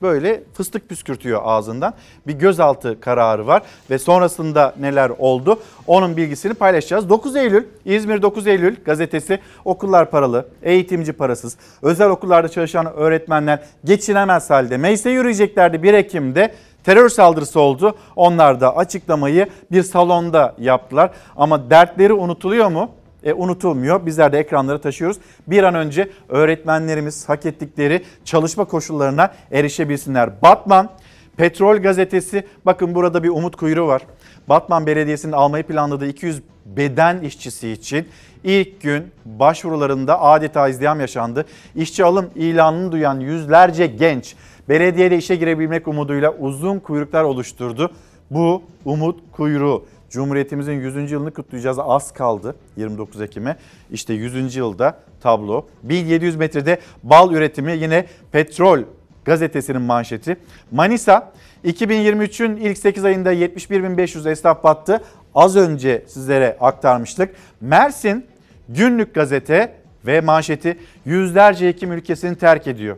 Speaker 1: böyle fıstık püskürtüyor ağzından. Bir gözaltı kararı var ve sonrasında neler oldu onun bilgisini paylaşacağız. 9 Eylül İzmir 9 Eylül gazetesi okullar paralı, eğitimci parasız, özel okullarda çalışan öğretmenler geçinemez halde meclise yürüyeceklerdi 1 Ekim'de terör saldırısı oldu. Onlar da açıklamayı bir salonda yaptılar ama dertleri unutuluyor mu? E, unutulmuyor. Bizler de ekranları taşıyoruz. Bir an önce öğretmenlerimiz hak ettikleri çalışma koşullarına erişebilsinler. Batman Petrol Gazetesi bakın burada bir umut kuyruğu var. Batman Belediyesi'nin almayı planladığı 200 beden işçisi için ilk gün başvurularında adeta izdiham yaşandı. İşçi alım ilanını duyan yüzlerce genç belediyede işe girebilmek umuduyla uzun kuyruklar oluşturdu. Bu umut kuyruğu Cumhuriyetimizin 100. yılını kutlayacağız. Az kaldı 29 Ekim'e. İşte 100. yılda tablo. 1700 metrede bal üretimi yine petrol gazetesinin manşeti. Manisa 2023'ün ilk 8 ayında 71.500 esnaf battı. Az önce sizlere aktarmıştık. Mersin günlük gazete ve manşeti yüzlerce hekim ülkesini terk ediyor.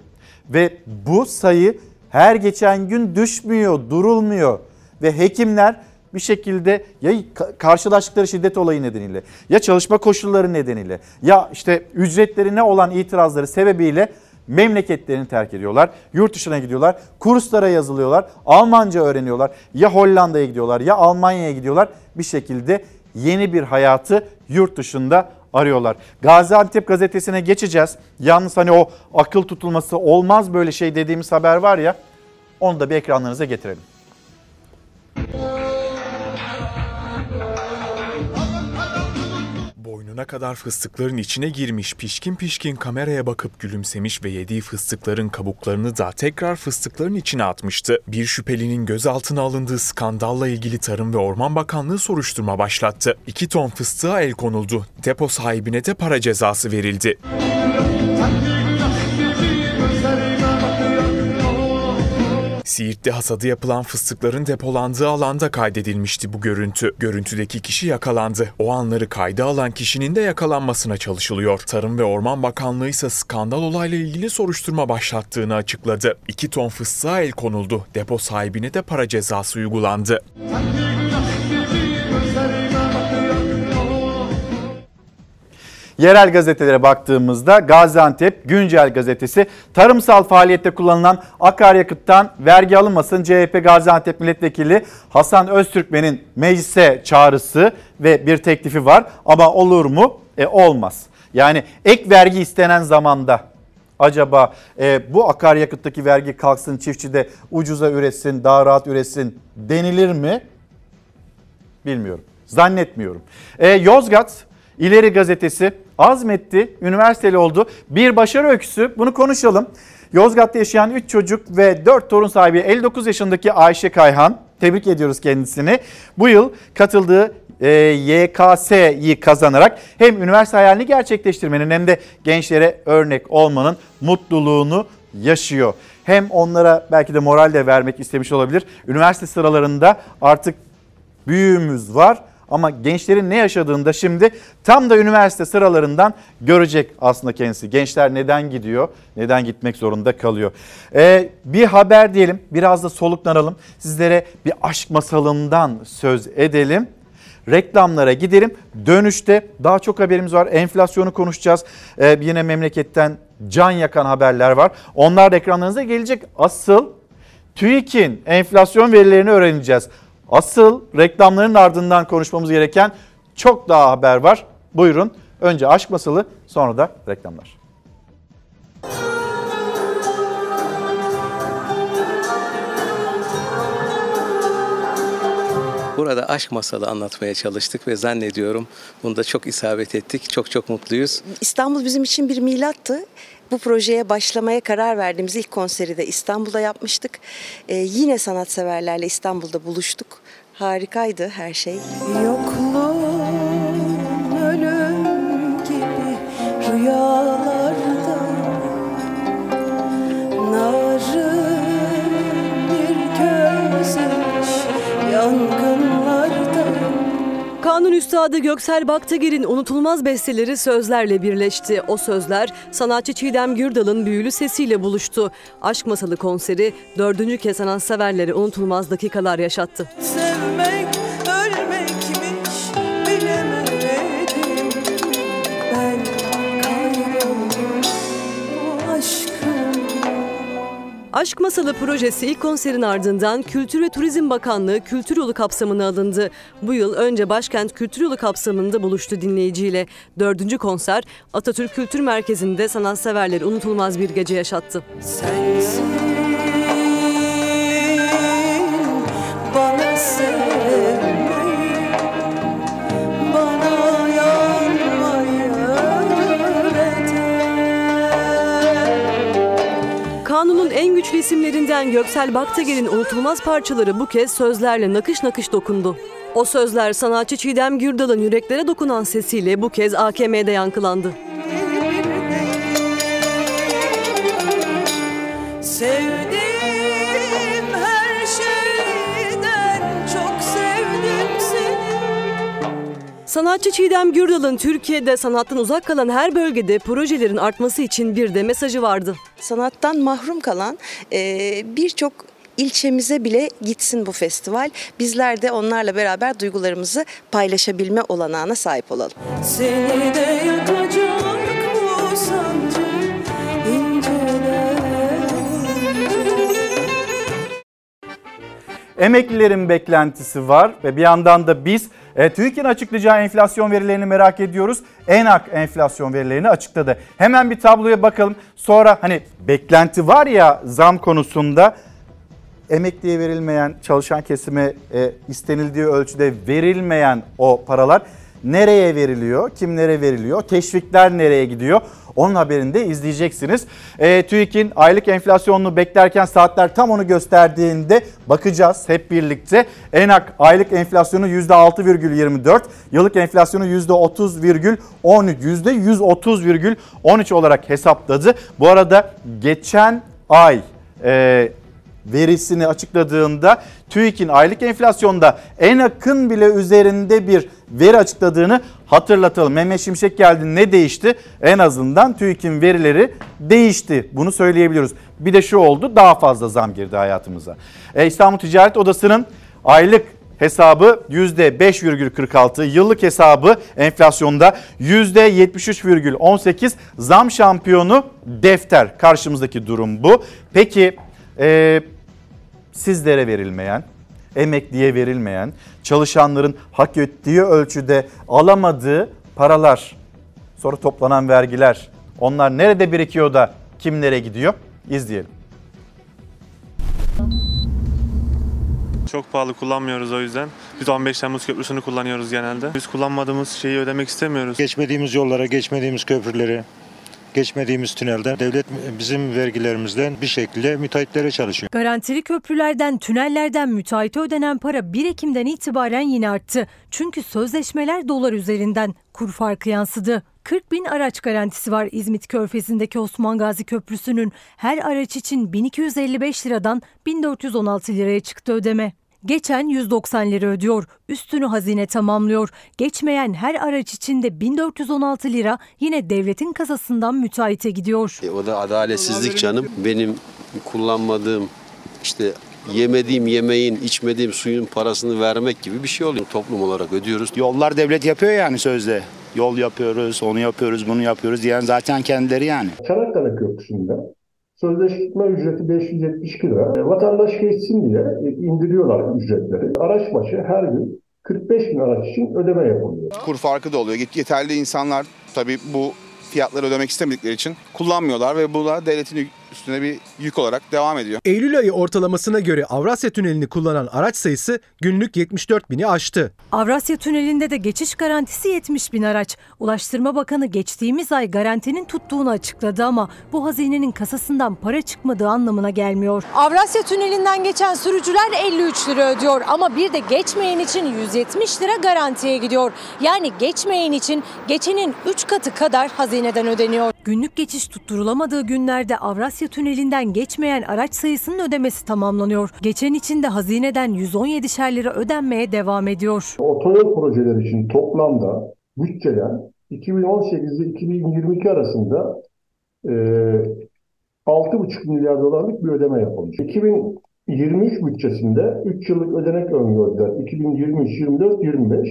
Speaker 1: Ve bu sayı her geçen gün düşmüyor, durulmuyor. Ve hekimler bir şekilde ya karşılaştıkları şiddet olayı nedeniyle ya çalışma koşulları nedeniyle ya işte ücretlerine olan itirazları sebebiyle memleketlerini terk ediyorlar. Yurt dışına gidiyorlar. Kurslara yazılıyorlar. Almanca öğreniyorlar. Ya Hollanda'ya gidiyorlar ya Almanya'ya gidiyorlar. Bir şekilde yeni bir hayatı yurt dışında arıyorlar. Gaziantep gazetesine geçeceğiz. Yalnız hani o akıl tutulması olmaz böyle şey dediğimiz haber var ya onu da bir ekranlarınıza getirelim.
Speaker 39: Boynuna kadar fıstıkların içine girmiş pişkin pişkin kameraya bakıp gülümsemiş ve yediği fıstıkların kabuklarını da tekrar fıstıkların içine atmıştı. Bir şüphelinin gözaltına alındığı skandalla ilgili Tarım ve Orman Bakanlığı soruşturma başlattı. 2 ton fıstığa el konuldu. Depo sahibine de para cezası verildi. Siirt'te hasadı yapılan fıstıkların depolandığı alanda kaydedilmişti bu görüntü. Görüntüdeki kişi yakalandı. O anları kayda alan kişinin de yakalanmasına çalışılıyor. Tarım ve Orman Bakanlığı ise skandal olayla ilgili soruşturma başlattığını açıkladı. 2 ton fıstığa el konuldu. Depo sahibine de para cezası uygulandı.
Speaker 1: Yerel gazetelere baktığımızda Gaziantep Güncel gazetesi tarımsal faaliyette kullanılan akaryakıttan vergi alınmasın CHP Gaziantep Milletvekili Hasan Öztürkmen'in meclise çağrısı ve bir teklifi var ama olur mu? E olmaz. Yani ek vergi istenen zamanda acaba e, bu akaryakıttaki vergi kalksın çiftçi de ucuza üretsin daha rahat üretsin denilir mi? Bilmiyorum. Zannetmiyorum. E, Yozgat İleri Gazetesi azmetti, üniversiteli oldu. Bir başarı öyküsü bunu konuşalım. Yozgat'ta yaşayan 3 çocuk ve 4 torun sahibi 59 yaşındaki Ayşe Kayhan. Tebrik ediyoruz kendisini. Bu yıl katıldığı e, YKS'yi kazanarak hem üniversite hayalini gerçekleştirmenin hem de gençlere örnek olmanın mutluluğunu yaşıyor. Hem onlara belki de moral de vermek istemiş olabilir. Üniversite sıralarında artık büyüğümüz var ama gençlerin ne yaşadığını da şimdi tam da üniversite sıralarından görecek aslında kendisi. Gençler neden gidiyor, neden gitmek zorunda kalıyor. Ee, bir haber diyelim, biraz da soluklanalım. Sizlere bir aşk masalından söz edelim. Reklamlara gidelim. Dönüşte daha çok haberimiz var. Enflasyonu konuşacağız. Ee, yine memleketten can yakan haberler var. Onlar ekranlarınıza gelecek. Asıl TÜİK'in enflasyon verilerini öğreneceğiz. Asıl reklamların ardından konuşmamız gereken çok daha haber var. Buyurun. Önce aşk masalı sonra da reklamlar.
Speaker 69: Burada aşk masalı anlatmaya çalıştık ve zannediyorum bunda çok isabet ettik. Çok çok mutluyuz.
Speaker 70: İstanbul bizim için bir milattı. Bu projeye başlamaya karar verdiğimiz ilk konseri de İstanbul'da yapmıştık. Ee, yine sanatseverlerle İstanbul'da buluştuk. Harikaydı her şey.
Speaker 71: Yokluğun
Speaker 18: Kanun Üstadı Göksel Baktagir'in unutulmaz besteleri sözlerle birleşti. O sözler sanatçı Çiğdem Gürdal'ın büyülü sesiyle buluştu. Aşk Masalı konseri dördüncü kez sanatseverlere unutulmaz dakikalar yaşattı.
Speaker 71: Sevmek
Speaker 18: Aşk Masalı projesi ilk konserin ardından Kültür ve Turizm Bakanlığı Kültür Yolu kapsamına alındı. Bu yıl önce Başkent Kültür Yolu kapsamında buluştu dinleyiciyle. Dördüncü konser Atatürk Kültür Merkezi'nde sanatseverleri unutulmaz bir gece yaşattı.
Speaker 71: Sensin bana sevmeyi
Speaker 18: en güçlü isimlerinden Göksel Baktagir'in unutulmaz parçaları bu kez sözlerle nakış nakış dokundu. O sözler sanatçı Çiğdem Gürdal'ın yüreklere dokunan sesiyle bu kez AKM'de yankılandı.
Speaker 71: Sevdim
Speaker 18: Sanatçı Çiğdem Gürdal'ın Türkiye'de sanattan uzak kalan her bölgede projelerin artması için bir de mesajı vardı.
Speaker 70: Sanattan mahrum kalan e, birçok ilçemize bile gitsin bu festival. Bizler de onlarla beraber duygularımızı paylaşabilme olanağına sahip olalım.
Speaker 71: Seni de yakacak bu sancı inceler
Speaker 1: Emeklilerin beklentisi var ve bir yandan da biz e, TÜİK'in açıklayacağı enflasyon verilerini merak ediyoruz. ENAK enflasyon verilerini açıkladı. Hemen bir tabloya bakalım. Sonra hani beklenti var ya zam konusunda emekliye verilmeyen, çalışan kesime e, istenildiği ölçüde verilmeyen o paralar nereye veriliyor, kimlere veriliyor, teşvikler nereye gidiyor? Onun haberini de izleyeceksiniz. E, TÜİK'in aylık enflasyonunu beklerken saatler tam onu gösterdiğinde bakacağız hep birlikte. ENAK aylık enflasyonu %6,24, yıllık enflasyonu %30,13, %130,13 olarak hesapladı. Bu arada geçen ay e, verisini açıkladığında TÜİK'in aylık enflasyonda en akın bile üzerinde bir veri açıkladığını hatırlatalım. Mehmet Şimşek geldi ne değişti? En azından TÜİK'in verileri değişti. Bunu söyleyebiliyoruz. Bir de şu oldu daha fazla zam girdi hayatımıza. E, İstanbul Ticaret Odası'nın aylık hesabı %5,46, yıllık hesabı enflasyonda %73,18 zam şampiyonu defter. Karşımızdaki durum bu. Peki e, sizlere verilmeyen, emekliye verilmeyen, çalışanların hak ettiği ölçüde alamadığı paralar, sonra toplanan vergiler, onlar nerede birikiyor da kimlere gidiyor? İzleyelim.
Speaker 72: Çok pahalı kullanmıyoruz o yüzden. Biz 15 Temmuz Köprüsü'nü kullanıyoruz genelde. Biz kullanmadığımız şeyi ödemek istemiyoruz.
Speaker 73: Geçmediğimiz yollara, geçmediğimiz köprüleri, geçmediğimiz tünelden devlet bizim vergilerimizden bir şekilde müteahhitlere çalışıyor.
Speaker 74: Garantili köprülerden, tünellerden müteahhite ödenen para 1 Ekim'den itibaren yine arttı. Çünkü sözleşmeler dolar üzerinden kur farkı yansıdı. 40 bin araç garantisi var İzmit Körfezi'ndeki Osman Gazi Köprüsü'nün. Her araç için 1255 liradan 1416 liraya çıktı ödeme. Geçen 190 lira ödüyor. Üstünü hazine tamamlıyor. Geçmeyen her araç için de 1416 lira yine devletin kasasından müteahhite gidiyor.
Speaker 75: E, o da adaletsizlik canım. Benim kullanmadığım işte yemediğim yemeğin, içmediğim suyun parasını vermek gibi bir şey oluyor. Toplum olarak ödüyoruz.
Speaker 76: Yollar devlet yapıyor yani sözde. Yol yapıyoruz, onu yapıyoruz, bunu yapıyoruz diyen zaten kendileri yani.
Speaker 77: Çanakkale Köprüsü'nde sözleşme ücreti 572 lira. E, Vatandaş geçsin diye indiriyorlar ücretleri. Araç başı her gün 45 bin araç için ödeme yapılıyor.
Speaker 78: Kur farkı da oluyor. Yeterli insanlar tabii bu fiyatları ödemek istemedikleri için kullanmıyorlar ve bu da devletin üstüne bir yük olarak devam ediyor.
Speaker 60: Eylül ayı ortalamasına göre Avrasya Tüneli'ni kullanan araç sayısı günlük 74 bini aştı.
Speaker 74: Avrasya Tüneli'nde de geçiş garantisi 70 bin araç. Ulaştırma Bakanı geçtiğimiz ay garantinin tuttuğunu açıkladı ama bu hazinenin kasasından para çıkmadığı anlamına gelmiyor. Avrasya Tüneli'nden geçen sürücüler 53 lira ödüyor ama bir de geçmeyen için 170 lira garantiye gidiyor. Yani geçmeyen için geçenin 3 katı kadar hazineden ödeniyor. Günlük geçiş tutturulamadığı günlerde Avrasya Tüneli'nden geçmeyen araç sayısının ödemesi tamamlanıyor. Geçen için de hazineden 117'şer lira ödenmeye devam ediyor.
Speaker 77: Otoyol projeleri için toplamda bütçeden 2018 ile 2022 arasında e, 6,5 milyar dolarlık bir ödeme yapılmış. 2023 bütçesinde 3 yıllık ödenek öngördüler. 2023, 24, 25.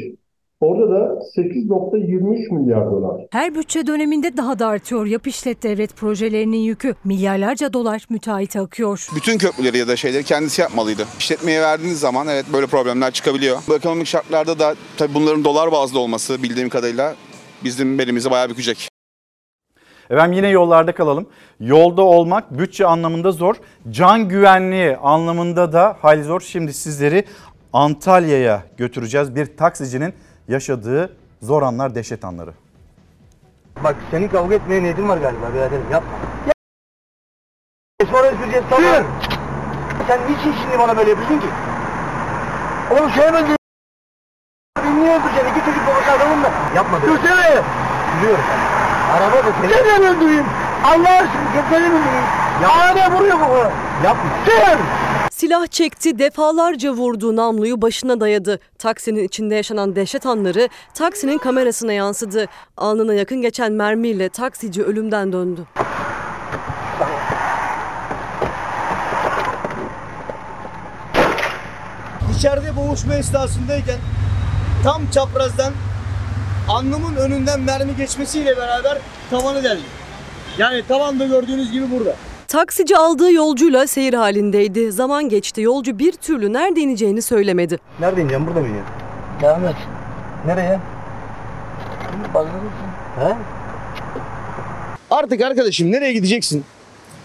Speaker 77: Orada da 8.23 milyar dolar.
Speaker 74: Her bütçe döneminde daha da artıyor yap işlet devlet projelerinin yükü. Milyarlarca dolar müteahhite akıyor.
Speaker 78: Bütün köprüleri ya da şeyleri kendisi yapmalıydı. İşletmeye verdiğiniz zaman evet böyle problemler çıkabiliyor. Bu ekonomik şartlarda da tabii bunların dolar bazlı olması bildiğim kadarıyla bizim belimizi bayağı bükecek.
Speaker 1: Efendim yine yollarda kalalım. Yolda olmak bütçe anlamında zor, can güvenliği anlamında da hal zor. Şimdi sizleri Antalya'ya götüreceğiz. Bir taksicinin yaşadığı zor anlar, dehşet anları.
Speaker 79: Bak senin kavga etmeye niyetin var galiba biraderim yapma. Ya. Sonra üzüleceğiz tamam. Sen niçin şimdi bana böyle yapıyorsun ki? Oğlum sevmedin. Niye öldüreceksin? İki çocuk babası adamım ben. Yapma be. Dursene. Biliyorum. Araba da seni. Seni öldüreyim. Allah aşkına seni öldüreyim. Ya. Araba vuruyor bu. Yapma. Dur.
Speaker 74: Silah çekti, defalarca vurdu, namluyu başına dayadı. Taksinin içinde yaşanan dehşet anları taksinin kamerasına yansıdı. Alnına yakın geçen mermiyle taksici ölümden döndü.
Speaker 79: İçeride boğuşma esnasındayken tam çaprazdan alnımın önünden mermi geçmesiyle beraber tavanı deldi. Yani tavan da gördüğünüz gibi burada.
Speaker 74: Taksici aldığı yolcuyla seyir halindeydi. Zaman geçti. Yolcu bir türlü nerede ineceğini söylemedi.
Speaker 79: Nerede ineceğim? Burada mı ineceğim? Devam et. Nereye? He? Artık arkadaşım nereye gideceksin?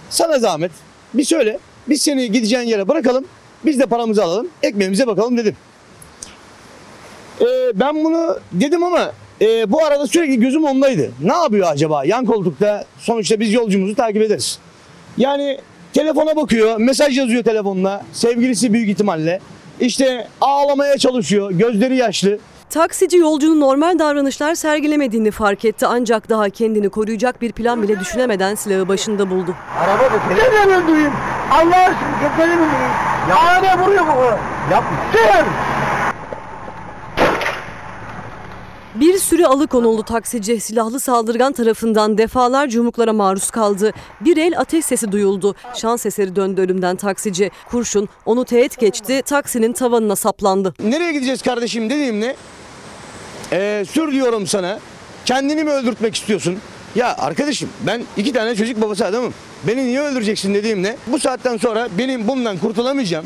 Speaker 79: Sana zahmet. Bir söyle. Biz seni gideceğin yere bırakalım. Biz de paramızı alalım, ekmeğimize bakalım dedim. Ee, ben bunu dedim ama e, bu arada sürekli gözüm ondaydı. Ne yapıyor acaba yan koltukta? Sonuçta biz yolcumuzu takip ederiz. Yani telefona bakıyor, mesaj yazıyor telefonla. Sevgilisi büyük ihtimalle. İşte ağlamaya çalışıyor, gözleri yaşlı.
Speaker 74: Taksici yolcunun normal davranışlar sergilemediğini fark etti ancak daha kendini koruyacak bir plan bile düşünemeden silahı başında buldu.
Speaker 79: Araba da seni öldüreyim. Allah aşkına seni mi öldüreyim? Ya ne vuruyor bu? Yapma. Sen!
Speaker 74: Bir süre alıkonuldu taksici. Silahlı saldırgan tarafından defalarca yumruklara maruz kaldı. Bir el ateş sesi duyuldu. Şans eseri döndü ölümden taksici. Kurşun onu teğet geçti, taksinin tavanına saplandı.
Speaker 79: Nereye gideceğiz kardeşim dediğimde ee, sür diyorum sana. Kendini mi öldürtmek istiyorsun? Ya arkadaşım ben iki tane çocuk babası adamım. Beni niye öldüreceksin dediğimde bu saatten sonra benim bundan kurtulamayacağım.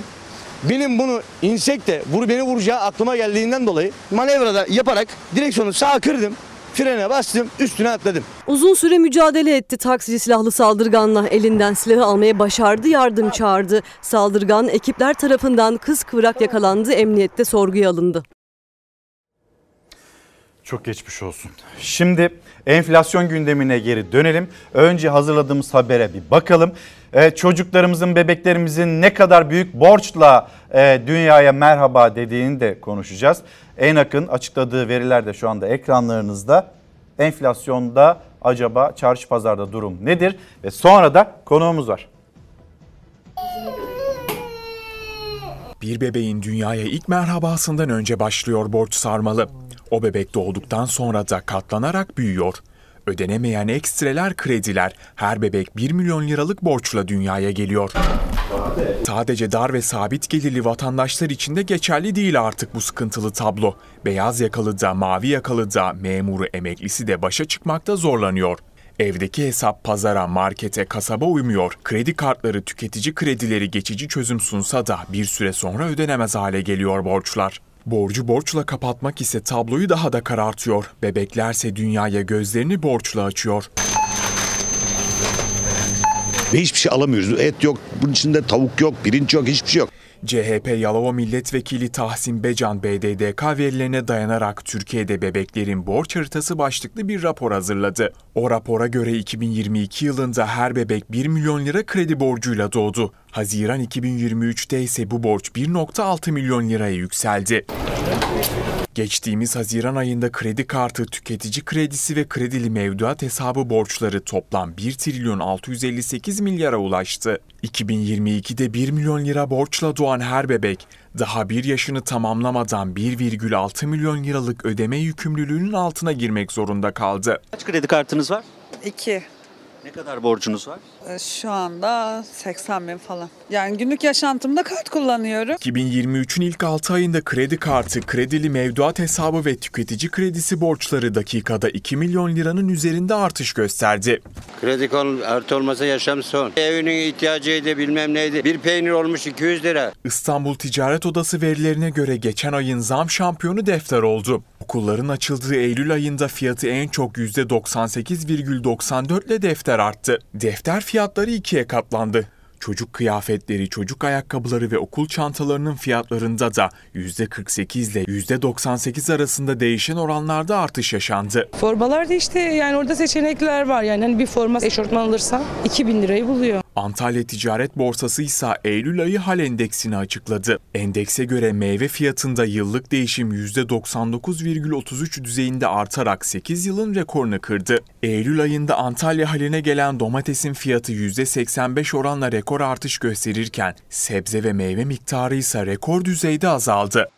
Speaker 79: Benim bunu insekte vur beni vuracağı aklıma geldiğinden dolayı manevrada yaparak direksiyonu sağa kırdım. Frene bastım üstüne atladım.
Speaker 74: Uzun süre mücadele etti taksici silahlı saldırganla. Elinden silahı almaya başardı, yardım çağırdı. Saldırgan ekipler tarafından kız kıvrak yakalandı, emniyette sorguya alındı.
Speaker 1: Çok geçmiş olsun. Şimdi enflasyon gündemine geri dönelim. Önce hazırladığımız habere bir bakalım. Ee, çocuklarımızın, bebeklerimizin ne kadar büyük borçla e, dünyaya merhaba dediğini de konuşacağız. ENAK'ın açıkladığı veriler de şu anda ekranlarınızda. Enflasyonda acaba çarşı pazarda durum nedir? Ve sonra da konuğumuz var.
Speaker 39: Bir bebeğin dünyaya ilk merhabasından önce başlıyor borç sarmalı. O bebek doğduktan sonra da katlanarak büyüyor. Ödenemeyen ekstreler krediler her bebek 1 milyon liralık borçla dünyaya geliyor. Sadece dar ve sabit gelirli vatandaşlar için de geçerli değil artık bu sıkıntılı tablo. Beyaz yakalı da mavi yakalı da memuru emeklisi de başa çıkmakta zorlanıyor. Evdeki hesap pazara, markete, kasaba uymuyor. Kredi kartları, tüketici kredileri geçici çözüm sunsa da bir süre sonra ödenemez hale geliyor borçlar. Borcu borçla kapatmak ise tabloyu daha da karartıyor. Bebeklerse dünyaya gözlerini borçla açıyor.
Speaker 80: Ve hiçbir şey alamıyoruz. Et yok, bunun içinde tavuk yok, pirinç yok, hiçbir şey yok.
Speaker 39: CHP Yalova Milletvekili Tahsin Becan BDDK verilerine dayanarak Türkiye'de bebeklerin borç haritası başlıklı bir rapor hazırladı. O rapora göre 2022 yılında her bebek 1 milyon lira kredi borcuyla doğdu. Haziran 2023'te ise bu borç 1.6 milyon liraya yükseldi. Geçtiğimiz Haziran ayında kredi kartı, tüketici kredisi ve kredili mevduat hesabı borçları toplam 1 trilyon 658 milyara ulaştı. 2022'de 1 milyon lira borçla doğan her bebek daha bir yaşını tamamlamadan 1,6 milyon liralık ödeme yükümlülüğünün altına girmek zorunda kaldı.
Speaker 81: Kaç kredi kartınız var?
Speaker 82: İki.
Speaker 81: Ne kadar borcunuz var?
Speaker 82: Ee, Şu anda 80 bin falan. Yani günlük yaşantımda kart kullanıyorum.
Speaker 39: 2023'ün ilk 6 ayında kredi kartı, kredili mevduat hesabı ve tüketici kredisi borçları dakikada 2 milyon liranın üzerinde artış gösterdi.
Speaker 83: Kredi artı olmasa yaşam son. Evinin ihtiyacıydı bilmem neydi. Bir peynir olmuş 200 lira.
Speaker 39: İstanbul Ticaret Odası verilerine göre geçen ayın zam şampiyonu defter oldu. Okulların açıldığı Eylül ayında fiyatı en çok %98,94 ile defter arttı. Defter fiyatları ikiye katlandı. Çocuk kıyafetleri, çocuk ayakkabıları ve okul çantalarının fiyatlarında da %48 ile %98 arasında değişen oranlarda artış yaşandı.
Speaker 82: Formalarda işte yani orada seçenekler var. Yani hani bir forma eşortman alırsan 2000 lirayı buluyor.
Speaker 39: Antalya Ticaret Borsası ise Eylül ayı hal endeksini açıkladı. Endekse göre meyve fiyatında yıllık değişim %99,33 düzeyinde artarak 8 yılın rekorunu kırdı. Eylül ayında Antalya haline gelen domatesin fiyatı %85 oranla rekor artış gösterirken sebze ve meyve miktarı ise rekor düzeyde azaldı.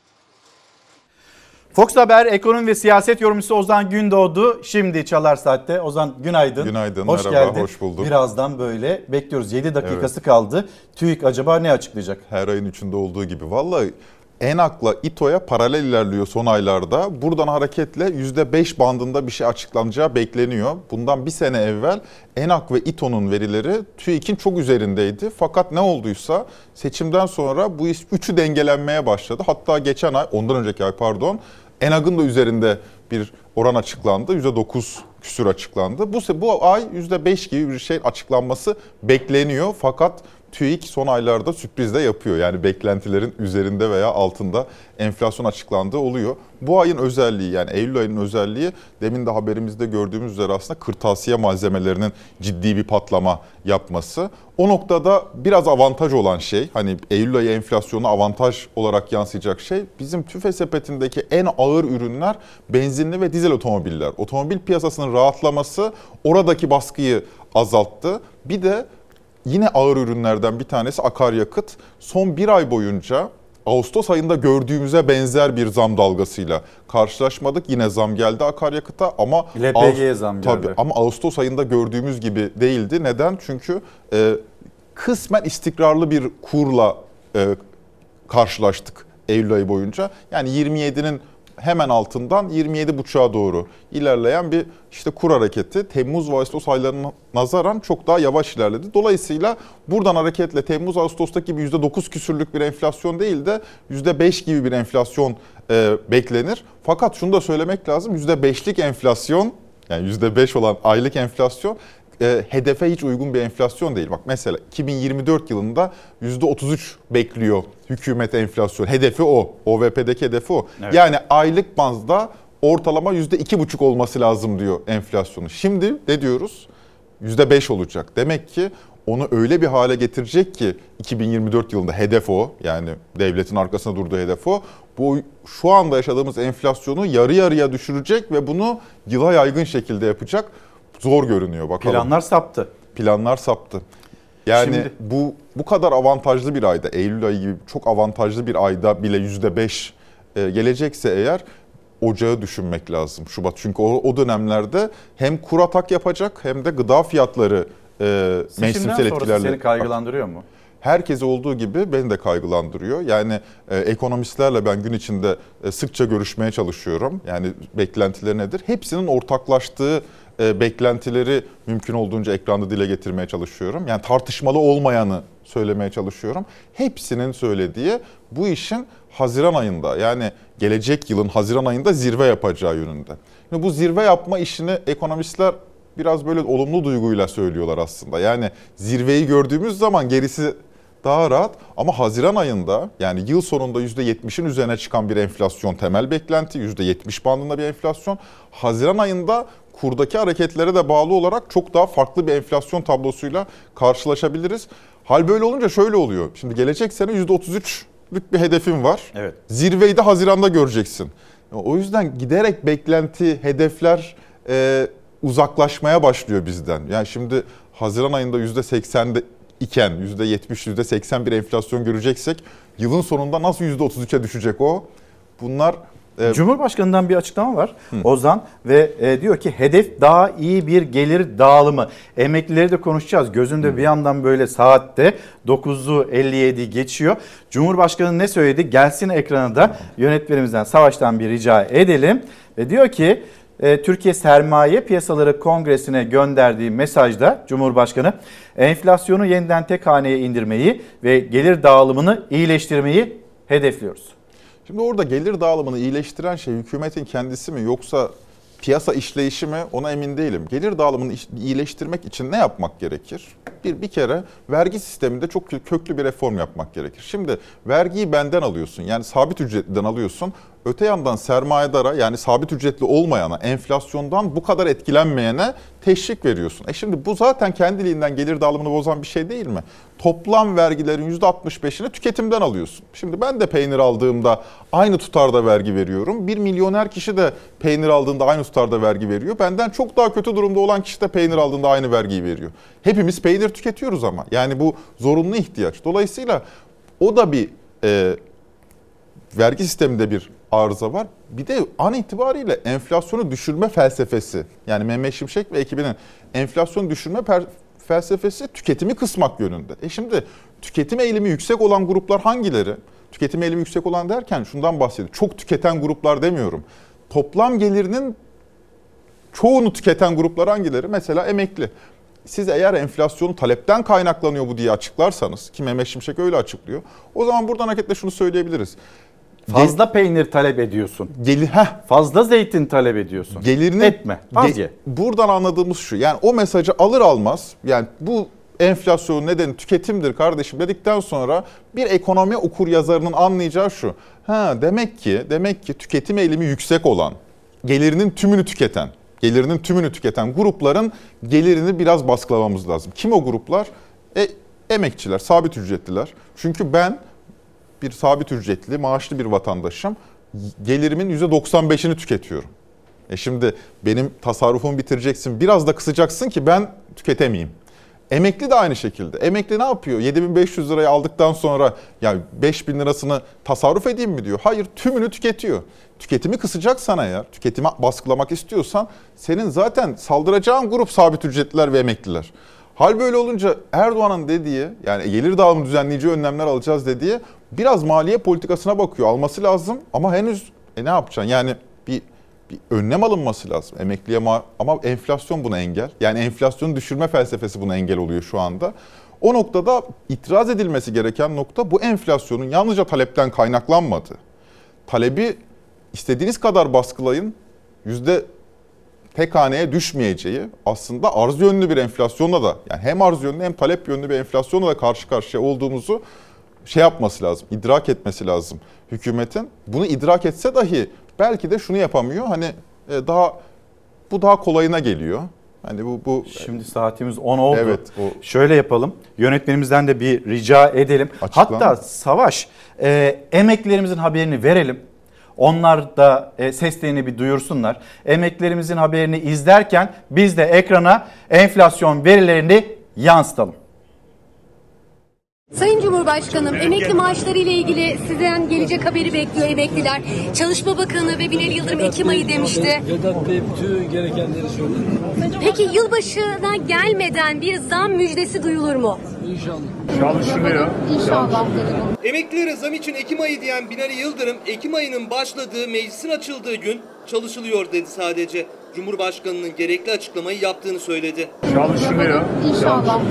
Speaker 1: Fox Haber ekonomi ve siyaset yorumcusu Ozan Gündoğdu şimdi Çalar Saat'te. Ozan günaydın.
Speaker 84: Günaydın,
Speaker 1: hoş
Speaker 84: merhaba,
Speaker 1: geldin.
Speaker 84: hoş bulduk.
Speaker 1: Birazdan böyle bekliyoruz. 7 dakikası
Speaker 84: Evet.
Speaker 1: kaldı. TÜİK acaba ne açıklayacak?
Speaker 84: Her ayın üçünde olduğu gibi. Vallahi ENAK'la İTO'ya paralel ilerliyor son aylarda. Buradan hareketle %5 bandında bir şey açıklanacağı bekleniyor. Bundan bir sene evvel ENAK ve İTO'nun verileri TÜİK'in çok üzerindeydi. Fakat ne olduysa seçimden sonra bu iş üçü dengelenmeye başladı. Hatta geçen ay, ondan önceki ay pardon, ENAK'ın da üzerinde bir oran açıklandı. %9 küsür açıklandı. Bu, bu ay %5 gibi bir şey açıklanması bekleniyor. Fakat TÜİK son aylarda sürpriz de yapıyor. Yani beklentilerin üzerinde veya altında enflasyon açıklandığı oluyor. Bu ayın özelliği yani Eylül ayının özelliği demin de haberimizde gördüğümüz üzere aslında kırtasiye malzemelerinin ciddi bir patlama yapması. O noktada biraz avantaj olan şey hani Eylül ayı enflasyonu avantaj olarak yansıyacak şey bizim tüfe sepetindeki en ağır ürünler benzinli ve dizel otomobiller. Otomobil piyasasının rahatlaması oradaki baskıyı azalttı. Bir de yine ağır ürünlerden bir tanesi akaryakıt. Son bir ay boyunca Ağustos ayında gördüğümüze benzer bir zam dalgasıyla karşılaşmadık. Yine zam geldi akaryakıta ama
Speaker 1: LPG'ye zam geldi.
Speaker 84: Tabii ama Ağustos ayında gördüğümüz gibi değildi. Neden? Çünkü e, kısmen istikrarlı bir kurla e, karşılaştık Eylül ayı boyunca. Yani 27'nin hemen altından 27.5'a doğru ilerleyen bir işte kur hareketi Temmuz ve Ağustos aylarına nazaran çok daha yavaş ilerledi. Dolayısıyla buradan hareketle Temmuz Ağustos'taki gibi %9 küsürlük bir enflasyon değil de %5 gibi bir enflasyon e, beklenir. Fakat şunu da söylemek lazım %5'lik enflasyon yani %5 olan aylık enflasyon e, hedefe hiç uygun bir enflasyon değil. Bak mesela 2024 yılında %33 bekliyor hükümet enflasyon. Hedefi o. OVP'deki hedefi o.
Speaker 1: Evet.
Speaker 84: Yani aylık bazda ortalama %2,5 olması lazım diyor enflasyonu. Şimdi ne diyoruz? %5 olacak. Demek ki onu öyle bir hale getirecek ki 2024 yılında hedef o. Yani devletin arkasında durduğu hedef o. Bu şu anda yaşadığımız enflasyonu yarı yarıya düşürecek ve bunu yıla yaygın şekilde yapacak. Zor görünüyor bakalım.
Speaker 1: Planlar saptı.
Speaker 84: Planlar saptı. Yani
Speaker 1: Şimdi-
Speaker 84: bu bu kadar avantajlı bir ayda, Eylül ayı gibi çok avantajlı bir ayda bile %5 e, gelecekse eğer ocağı düşünmek lazım Şubat. Çünkü o, o dönemlerde hem kur atak yapacak hem de gıda fiyatları e, mevsimsel etkilerle...
Speaker 1: seni kaygılandırıyor mu?
Speaker 84: Herkese olduğu gibi beni de kaygılandırıyor. Yani e, ekonomistlerle ben gün içinde e, sıkça görüşmeye çalışıyorum. Yani beklentileri nedir? Hepsinin ortaklaştığı e, beklentileri mümkün olduğunca ekranda dile getirmeye çalışıyorum. Yani tartışmalı olmayanı söylemeye çalışıyorum. Hepsinin söylediği bu işin Haziran ayında yani gelecek yılın Haziran ayında zirve yapacağı yönünde. Şimdi bu zirve yapma işini ekonomistler biraz böyle olumlu duyguyla söylüyorlar aslında. Yani zirveyi gördüğümüz zaman gerisi daha rahat ama Haziran ayında yani yıl sonunda %70'in üzerine çıkan bir enflasyon temel beklenti %70 bandında bir enflasyon. Haziran ayında kurdaki hareketlere de bağlı olarak çok daha farklı bir enflasyon tablosuyla karşılaşabiliriz. Hal böyle olunca şöyle oluyor. Şimdi gelecek sene %33'lük bir hedefim var.
Speaker 1: Evet.
Speaker 84: Zirveyi de Haziran'da göreceksin. O yüzden giderek beklenti, hedefler e, uzaklaşmaya başlıyor bizden. Yani şimdi Haziran ayında %80'de iken %70, %80 bir enflasyon göreceksek yılın sonunda nasıl %33'e düşecek o? Bunlar e,
Speaker 1: Cumhurbaşkanı'ndan bir açıklama var Ozan ve e, diyor ki hedef daha iyi bir gelir dağılımı. Emeklileri de konuşacağız. Gözünde bir yandan böyle saatte 9'u 57 geçiyor. Cumhurbaşkanı ne söyledi? Gelsin ekrana da yönetmenimizden Savaş'tan bir rica edelim. Ve diyor ki e, Türkiye Sermaye Piyasaları Kongresi'ne gönderdiği mesajda Cumhurbaşkanı enflasyonu yeniden tek haneye indirmeyi ve gelir dağılımını iyileştirmeyi hedefliyoruz.
Speaker 84: Şimdi orada gelir dağılımını iyileştiren şey hükümetin kendisi mi yoksa piyasa işleyişi mi ona emin değilim. Gelir dağılımını iyileştirmek için ne yapmak gerekir? Bir, bir kere vergi sisteminde çok kö- köklü bir reform yapmak gerekir. Şimdi vergiyi benden alıyorsun yani sabit ücretliden alıyorsun. Öte yandan sermayedara yani sabit ücretli olmayana, enflasyondan bu kadar etkilenmeyene teşvik veriyorsun. E şimdi bu zaten kendiliğinden gelir dağılımını bozan bir şey değil mi? Toplam vergilerin %65'ini tüketimden alıyorsun. Şimdi ben de peynir aldığımda aynı tutarda vergi veriyorum. Bir milyoner kişi de peynir aldığında aynı tutarda vergi veriyor. Benden çok daha kötü durumda olan kişi de peynir aldığında aynı vergiyi veriyor. Hepimiz peynir tüketiyoruz ama. Yani bu zorunlu ihtiyaç. Dolayısıyla o da bir e, vergi sisteminde bir arıza var. Bir de an itibariyle enflasyonu düşürme felsefesi yani Mehmet Şimşek ve ekibinin enflasyonu düşürme felsefesi tüketimi kısmak yönünde. E şimdi tüketim eğilimi yüksek olan gruplar hangileri? Tüketim eğilimi yüksek olan derken şundan bahsediyorum. Çok tüketen gruplar demiyorum. Toplam gelirinin çoğunu tüketen gruplar hangileri? Mesela emekli. Siz eğer enflasyonun talepten kaynaklanıyor bu diye açıklarsanız ki Mehmet Şimşek öyle açıklıyor. O zaman buradan hareketle şunu söyleyebiliriz.
Speaker 1: Fazla peynir talep ediyorsun.
Speaker 84: Geli, heh,
Speaker 1: Fazla zeytin talep ediyorsun.
Speaker 84: gelirini
Speaker 1: Etme. Az ye.
Speaker 84: Buradan anladığımız şu. Yani o mesajı alır almaz yani bu enflasyonun nedeni tüketimdir kardeşim dedikten sonra bir ekonomi okur yazarının anlayacağı şu. Ha demek ki demek ki tüketim eğilimi yüksek olan, gelirinin tümünü tüketen, gelirinin tümünü tüketen grupların gelirini biraz baskılamamız lazım. Kim o gruplar? E, emekçiler, sabit ücretliler. Çünkü ben bir sabit ücretli, maaşlı bir vatandaşım. Gelirimin %95'ini tüketiyorum. E şimdi benim tasarrufumu bitireceksin, biraz da kısacaksın ki ben tüketemeyeyim. Emekli de aynı şekilde. Emekli ne yapıyor? 7500 lirayı aldıktan sonra ya 5000 lirasını tasarruf edeyim mi diyor. Hayır tümünü tüketiyor. Tüketimi kısacaksan eğer, tüketimi baskılamak istiyorsan senin zaten saldıracağın grup sabit ücretliler ve emekliler. Hal böyle olunca Erdoğan'ın dediği yani gelir dağılımı düzenleyici önlemler alacağız dediği biraz maliye politikasına bakıyor. Alması lazım ama henüz e ne yapacaksın? Yani bir bir önlem alınması lazım. Emekliye ma- ama enflasyon buna engel. Yani enflasyonu düşürme felsefesi buna engel oluyor şu anda. O noktada itiraz edilmesi gereken nokta bu enflasyonun yalnızca talepten kaynaklanmadığı. Talebi istediğiniz kadar baskılayın. Yüzde tek haneye düşmeyeceği aslında arz yönlü bir enflasyonla da yani hem arz yönlü hem talep yönlü bir enflasyonla da karşı karşıya olduğumuzu şey yapması lazım, idrak etmesi lazım hükümetin. Bunu idrak etse dahi belki de şunu yapamıyor. Hani e, daha bu daha kolayına geliyor. Hani bu bu
Speaker 1: Şimdi saatimiz 10 oldu.
Speaker 84: Evet,
Speaker 1: Şöyle yapalım. Yönetmenimizden de bir rica edelim.
Speaker 84: Açıklan.
Speaker 1: Hatta Savaş e, emeklilerimizin haberini verelim. Onlar da e, seslerini bir duyursunlar. Emeklilerimizin haberini izlerken biz de ekrana enflasyon verilerini yansıtalım.
Speaker 47: Sayın Cumhurbaşkanım, emekli maaşları ile ilgili sizden gelecek haberi bekliyor emekliler. Çalışma Bakanı ve Binali Yıldırım Ekim ayı demişti.
Speaker 85: Vedat Bey bütün gerekenleri söyledi.
Speaker 47: Peki yılbaşına gelmeden bir zam müjdesi duyulur mu?
Speaker 85: İnşallah.
Speaker 47: Çalışılıyor. İnşallah.
Speaker 35: Emeklilere zam için Ekim ayı diyen Binali Yıldırım, Ekim ayının başladığı, meclisin açıldığı gün çalışılıyor dedi sadece. Cumhurbaşkanının gerekli açıklamayı yaptığını söyledi.
Speaker 86: Çalışılıyor.
Speaker 47: İnşallah.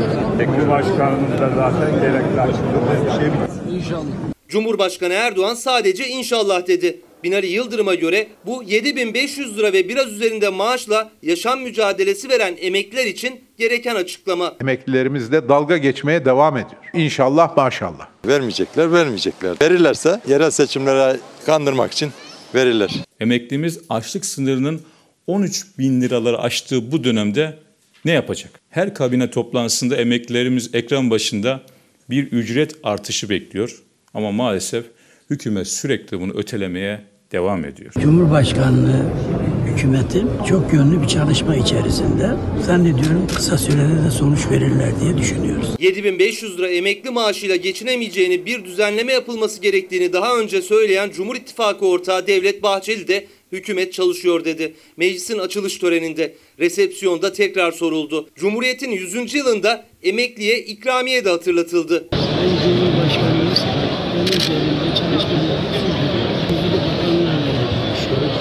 Speaker 86: Ekli başkanımız da zaten gerekli açıkladı. Bir şey
Speaker 85: İnşallah.
Speaker 35: Cumhurbaşkanı Erdoğan sadece inşallah dedi. Binali Yıldırım'a göre bu 7500 lira ve biraz üzerinde maaşla yaşam mücadelesi veren emekliler için gereken açıklama.
Speaker 17: Emeklilerimizle dalga geçmeye devam ediyor. İnşallah maşallah.
Speaker 87: Vermeyecekler, vermeyecekler. Verirlerse yerel seçimlere kandırmak için verirler.
Speaker 88: Emeklimiz açlık sınırının 13 bin liraları aştığı bu dönemde ne yapacak? Her kabine toplantısında emeklilerimiz ekran başında bir ücret artışı bekliyor. Ama maalesef hükümet sürekli bunu ötelemeye devam ediyor.
Speaker 89: Cumhurbaşkanlığı hükümeti çok yönlü bir çalışma içerisinde zannediyorum kısa sürede de sonuç verirler diye düşünüyoruz.
Speaker 35: 7500 lira emekli maaşıyla geçinemeyeceğini bir düzenleme yapılması gerektiğini daha önce söyleyen Cumhur İttifakı ortağı Devlet Bahçeli de hükümet çalışıyor dedi. Meclisin açılış töreninde resepsiyonda tekrar soruldu. Cumhuriyet'in 100. yılında emekliye ikramiye de hatırlatıldı.
Speaker 89: Sayın Cumhurbaşkanımız konu üzerinde çalışmaları sürdürüyor. İlgili bakanlarla da görüşüyoruz.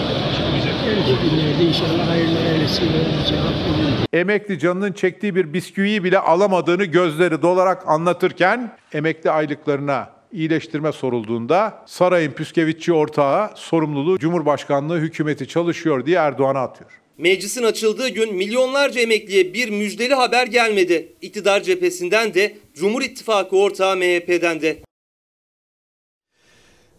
Speaker 89: Gelecek günlerde inşallah hayırlı bir cevap bulunur.
Speaker 17: Emekli canının çektiği bir bisküviyi bile alamadığını gözleri dolarak anlatırken emekli aylıklarına iyileştirme sorulduğunda sarayın püskevitçi ortağı sorumluluğu Cumhurbaşkanlığı hükümeti çalışıyor diye Erdoğan'a atıyor.
Speaker 35: Meclisin açıldığı gün milyonlarca emekliye bir müjdeli haber gelmedi. İktidar cephesinden de Cumhur İttifakı ortağı MHP'den de.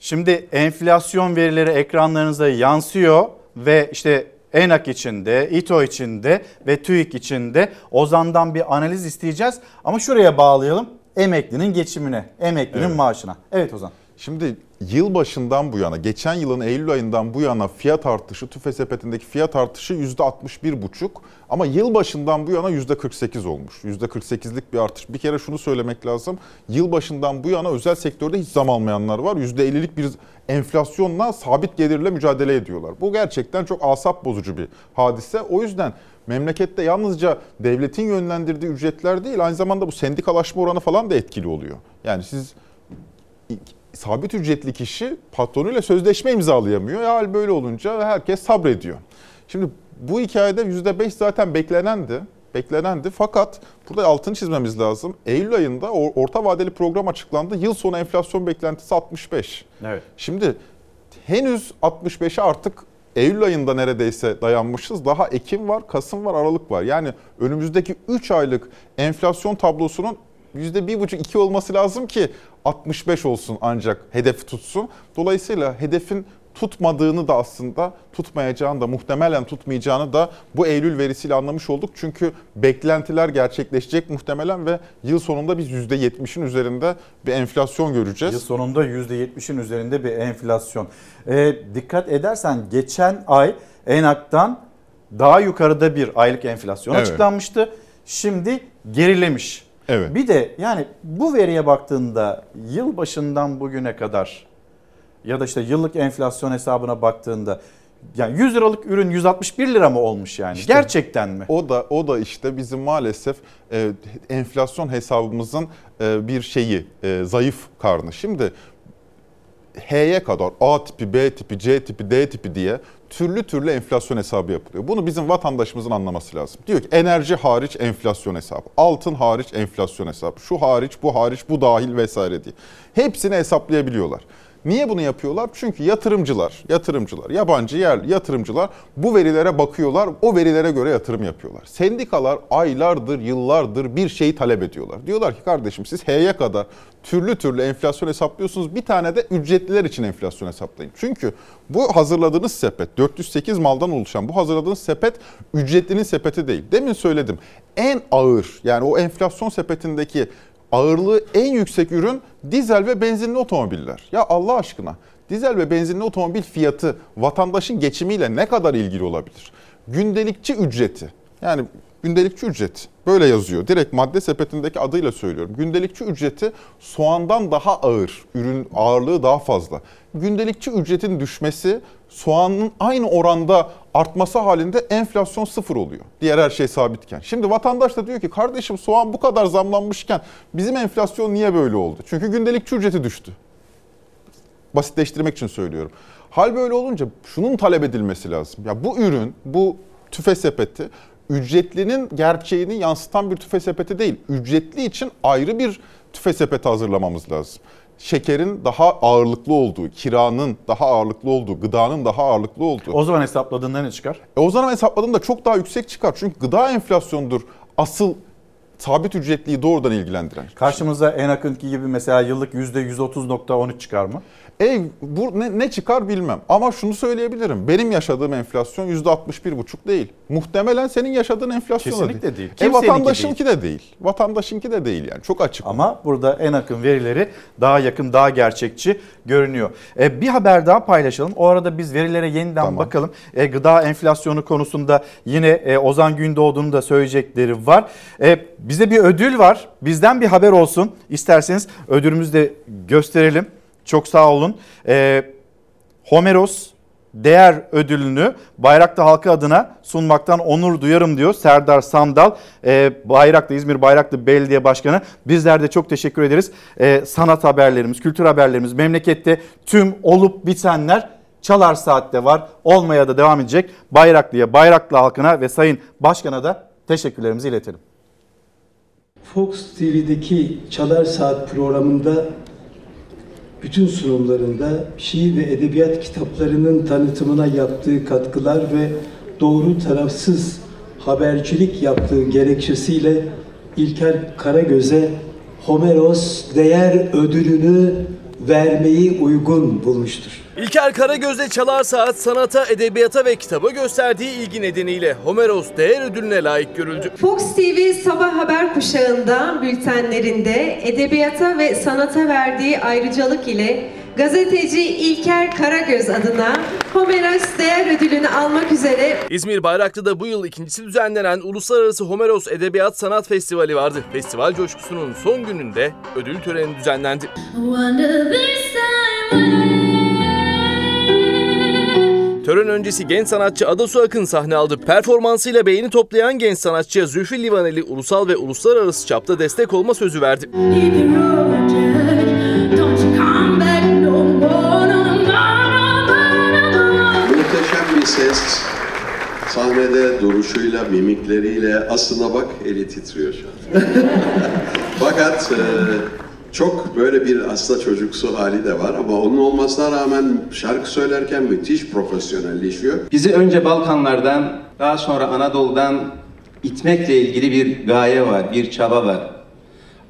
Speaker 1: Şimdi enflasyon verileri ekranlarınıza yansıyor ve işte ENAK içinde, İTO içinde ve TÜİK içinde Ozan'dan bir analiz isteyeceğiz. Ama şuraya bağlayalım emeklinin geçimine, emeklinin
Speaker 84: Evet.
Speaker 1: maaşına. Evet Ozan.
Speaker 84: Şimdi yıl başından bu yana, geçen yılın Eylül ayından bu yana fiyat artışı, tüfe sepetindeki fiyat artışı %61,5 ama yıl başından bu yana %48 olmuş. %48'lik bir artış. Bir kere şunu söylemek lazım. Yıl başından bu yana özel sektörde hiç zam almayanlar var. %50'lik bir enflasyonla sabit gelirle mücadele ediyorlar. Bu gerçekten çok asap bozucu bir hadise. O yüzden memlekette yalnızca devletin yönlendirdiği ücretler değil, aynı zamanda bu sendikalaşma oranı falan da etkili oluyor. Yani siz sabit ücretli kişi patronuyla sözleşme imzalayamıyor. Ya hal böyle olunca herkes sabrediyor. Şimdi bu hikayede %5 zaten beklenendi. Beklenendi fakat burada altını çizmemiz lazım. Eylül ayında or- orta vadeli program açıklandı. Yıl sonu enflasyon beklentisi 65.
Speaker 1: Evet.
Speaker 84: Şimdi henüz 65'e artık Eylül ayında neredeyse dayanmışız. Daha Ekim var, Kasım var, Aralık var. Yani önümüzdeki 3 aylık enflasyon tablosunun %1,5-2 olması lazım ki 65 olsun ancak hedefi tutsun. Dolayısıyla hedefin tutmadığını da aslında tutmayacağını da muhtemelen tutmayacağını da bu Eylül verisiyle anlamış olduk. Çünkü beklentiler gerçekleşecek muhtemelen ve yıl sonunda biz %70'in üzerinde bir enflasyon göreceğiz.
Speaker 1: Yıl sonunda %70'in üzerinde bir enflasyon. E, dikkat edersen geçen ay ENAK'tan daha yukarıda bir aylık enflasyon
Speaker 84: Evet.
Speaker 1: açıklanmıştı. Şimdi gerilemiş.
Speaker 84: Evet.
Speaker 1: Bir de yani bu veriye baktığında yıl başından bugüne kadar ya da işte yıllık enflasyon hesabına baktığında yani 100 liralık ürün 161 lira mı olmuş yani?
Speaker 84: İşte
Speaker 1: Gerçekten mi?
Speaker 84: O da o da işte bizim maalesef e, enflasyon hesabımızın e, bir şeyi e, zayıf karnı. Şimdi H'ye kadar A tipi, B tipi, C tipi, D tipi diye türlü türlü enflasyon hesabı yapılıyor. Bunu bizim vatandaşımızın anlaması lazım. Diyor ki enerji hariç enflasyon hesabı, altın hariç enflasyon hesabı, şu hariç, bu hariç, bu dahil vesaire diye. Hepsini hesaplayabiliyorlar. Niye bunu yapıyorlar? Çünkü yatırımcılar, yatırımcılar, yabancı yerli yatırımcılar bu verilere bakıyorlar, o verilere göre yatırım yapıyorlar. Sendikalar aylardır, yıllardır bir şeyi talep ediyorlar. Diyorlar ki kardeşim siz H'ye kadar türlü türlü enflasyon hesaplıyorsunuz. Bir tane de ücretliler için enflasyon hesaplayın. Çünkü bu hazırladığınız sepet, 408 maldan oluşan bu hazırladığınız sepet ücretlinin sepeti değil. Demin söyledim. En ağır yani o enflasyon sepetindeki ağırlığı en yüksek ürün dizel ve benzinli otomobiller. Ya Allah aşkına dizel ve benzinli otomobil fiyatı vatandaşın geçimiyle ne kadar ilgili olabilir? Gündelikçi ücreti yani gündelikçi ücret böyle yazıyor. Direkt madde sepetindeki adıyla söylüyorum. Gündelikçi ücreti soğandan daha ağır, ürün ağırlığı daha fazla. Gündelikçi ücretin düşmesi soğanın aynı oranda artması halinde enflasyon sıfır oluyor. Diğer her şey sabitken. Şimdi vatandaş da diyor ki kardeşim soğan bu kadar zamlanmışken bizim enflasyon niye böyle oldu? Çünkü gündelikçi ücreti düştü. Basitleştirmek için söylüyorum. Hal böyle olunca şunun talep edilmesi lazım. Ya bu ürün, bu tüfe sepeti ücretlinin gerçeğini yansıtan bir tüfe sepeti değil. Ücretli için ayrı bir tüfe sepeti hazırlamamız lazım. Şekerin daha ağırlıklı olduğu, kiranın daha ağırlıklı olduğu, gıdanın daha ağırlıklı olduğu.
Speaker 1: O zaman hesapladığında ne çıkar?
Speaker 84: E o zaman hesapladığımda çok daha yüksek çıkar. Çünkü gıda enflasyonudur asıl sabit ücretliyi doğrudan ilgilendiren.
Speaker 1: Karşımıza Enak'ınki gibi mesela yıllık %130.13 çıkar mı?
Speaker 84: E bu ne, ne çıkar bilmem ama şunu söyleyebilirim. Benim yaşadığım enflasyon %61,5 değil. Muhtemelen senin yaşadığın enflasyon
Speaker 1: Kesinlikle değil.
Speaker 84: E
Speaker 1: Kimseninki
Speaker 84: vatandaşınki de değil. Vatandaşınki de değil yani. Çok açık.
Speaker 1: Ama burada Enak'ın verileri daha yakın, daha gerçekçi görünüyor. E, bir haber daha paylaşalım. O arada biz verilere yeniden bakalım. E, gıda enflasyonu konusunda yine e, Ozan Gündoğdu'nun da söyleyecekleri var. E, bize bir ödül var. Bizden bir haber olsun. İsterseniz ödülümüzü de gösterelim. Çok sağ olun. E, Homeros değer ödülünü Bayraklı halkı adına sunmaktan onur duyarım diyor Serdar Sandal. Ee, Bayraklı İzmir Bayraklı Belediye Başkanı. Bizler de çok teşekkür ederiz. Ee, sanat haberlerimiz, kültür haberlerimiz, memlekette tüm olup bitenler Çalar Saat'te var. Olmaya da devam edecek. Bayraklı'ya, Bayraklı halkına ve Sayın Başkan'a da teşekkürlerimizi iletelim.
Speaker 90: Fox TV'deki Çalar Saat programında bütün sunumlarında şiir ve edebiyat kitaplarının tanıtımına yaptığı katkılar ve doğru tarafsız habercilik yaptığı gerekçesiyle İlker Karagöz'e Homeros Değer Ödülünü vermeyi uygun bulmuştur.
Speaker 91: İlker Karagöz'de Çalar Saat sanata, edebiyata ve kitaba gösterdiği ilgi nedeniyle Homeros Değer Ödülüne layık görüldü.
Speaker 92: Fox TV sabah haber kuşağında bültenlerinde edebiyata ve sanata verdiği ayrıcalık ile gazeteci İlker Karagöz adına Homeros Değer Ödülünü almak üzere
Speaker 91: İzmir Bayraklı'da bu yıl ikincisi düzenlenen Uluslararası Homeros Edebiyat Sanat Festivali vardı. Festival coşkusunun son gününde ödül töreni düzenlendi. Tören öncesi genç sanatçı Adasu Akın sahne aldı. Performansıyla beğeni toplayan genç sanatçıya Zülfü Livaneli ulusal ve uluslararası çapta destek olma sözü verdi.
Speaker 69: Bir ses. Sahnede duruşuyla, mimikleriyle aslına bak eli titriyor şu an. (laughs) Fakat e, Çok böyle bir aslında çocuksu hali de var ama onun olmasına rağmen şarkı söylerken müthiş profesyonelleşiyor.
Speaker 93: Bizi önce Balkanlardan, daha sonra Anadolu'dan itmekle ilgili bir gaye var, bir çaba var.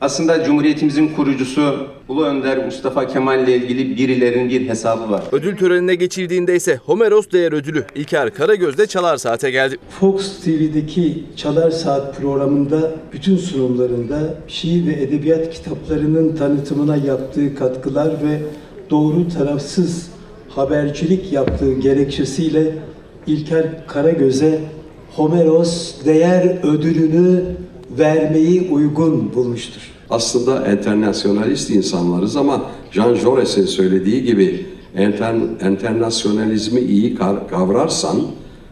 Speaker 93: Aslında Cumhuriyetimizin kurucusu Ulu Önder Mustafa Kemal ile ilgili birilerinin bir hesabı var.
Speaker 91: Ödül törenine geçildiğinde ise Homeros Değer Ödülü İlker Karagöz'de Çalar Saat'e geldi.
Speaker 90: Fox TV'deki Çalar Saat programında bütün sunumlarında şiir ve edebiyat kitaplarının tanıtımına yaptığı katkılar ve doğru tarafsız habercilik yaptığı gerekçesiyle İlker Karagöz'e Homeros Değer Ödülünü vermeyi uygun bulmuştur.
Speaker 69: Aslında internasyonalist insanlarız ama Jean Jaurès'in söylediği gibi enter, internasyonalizmi iyi kavrarsan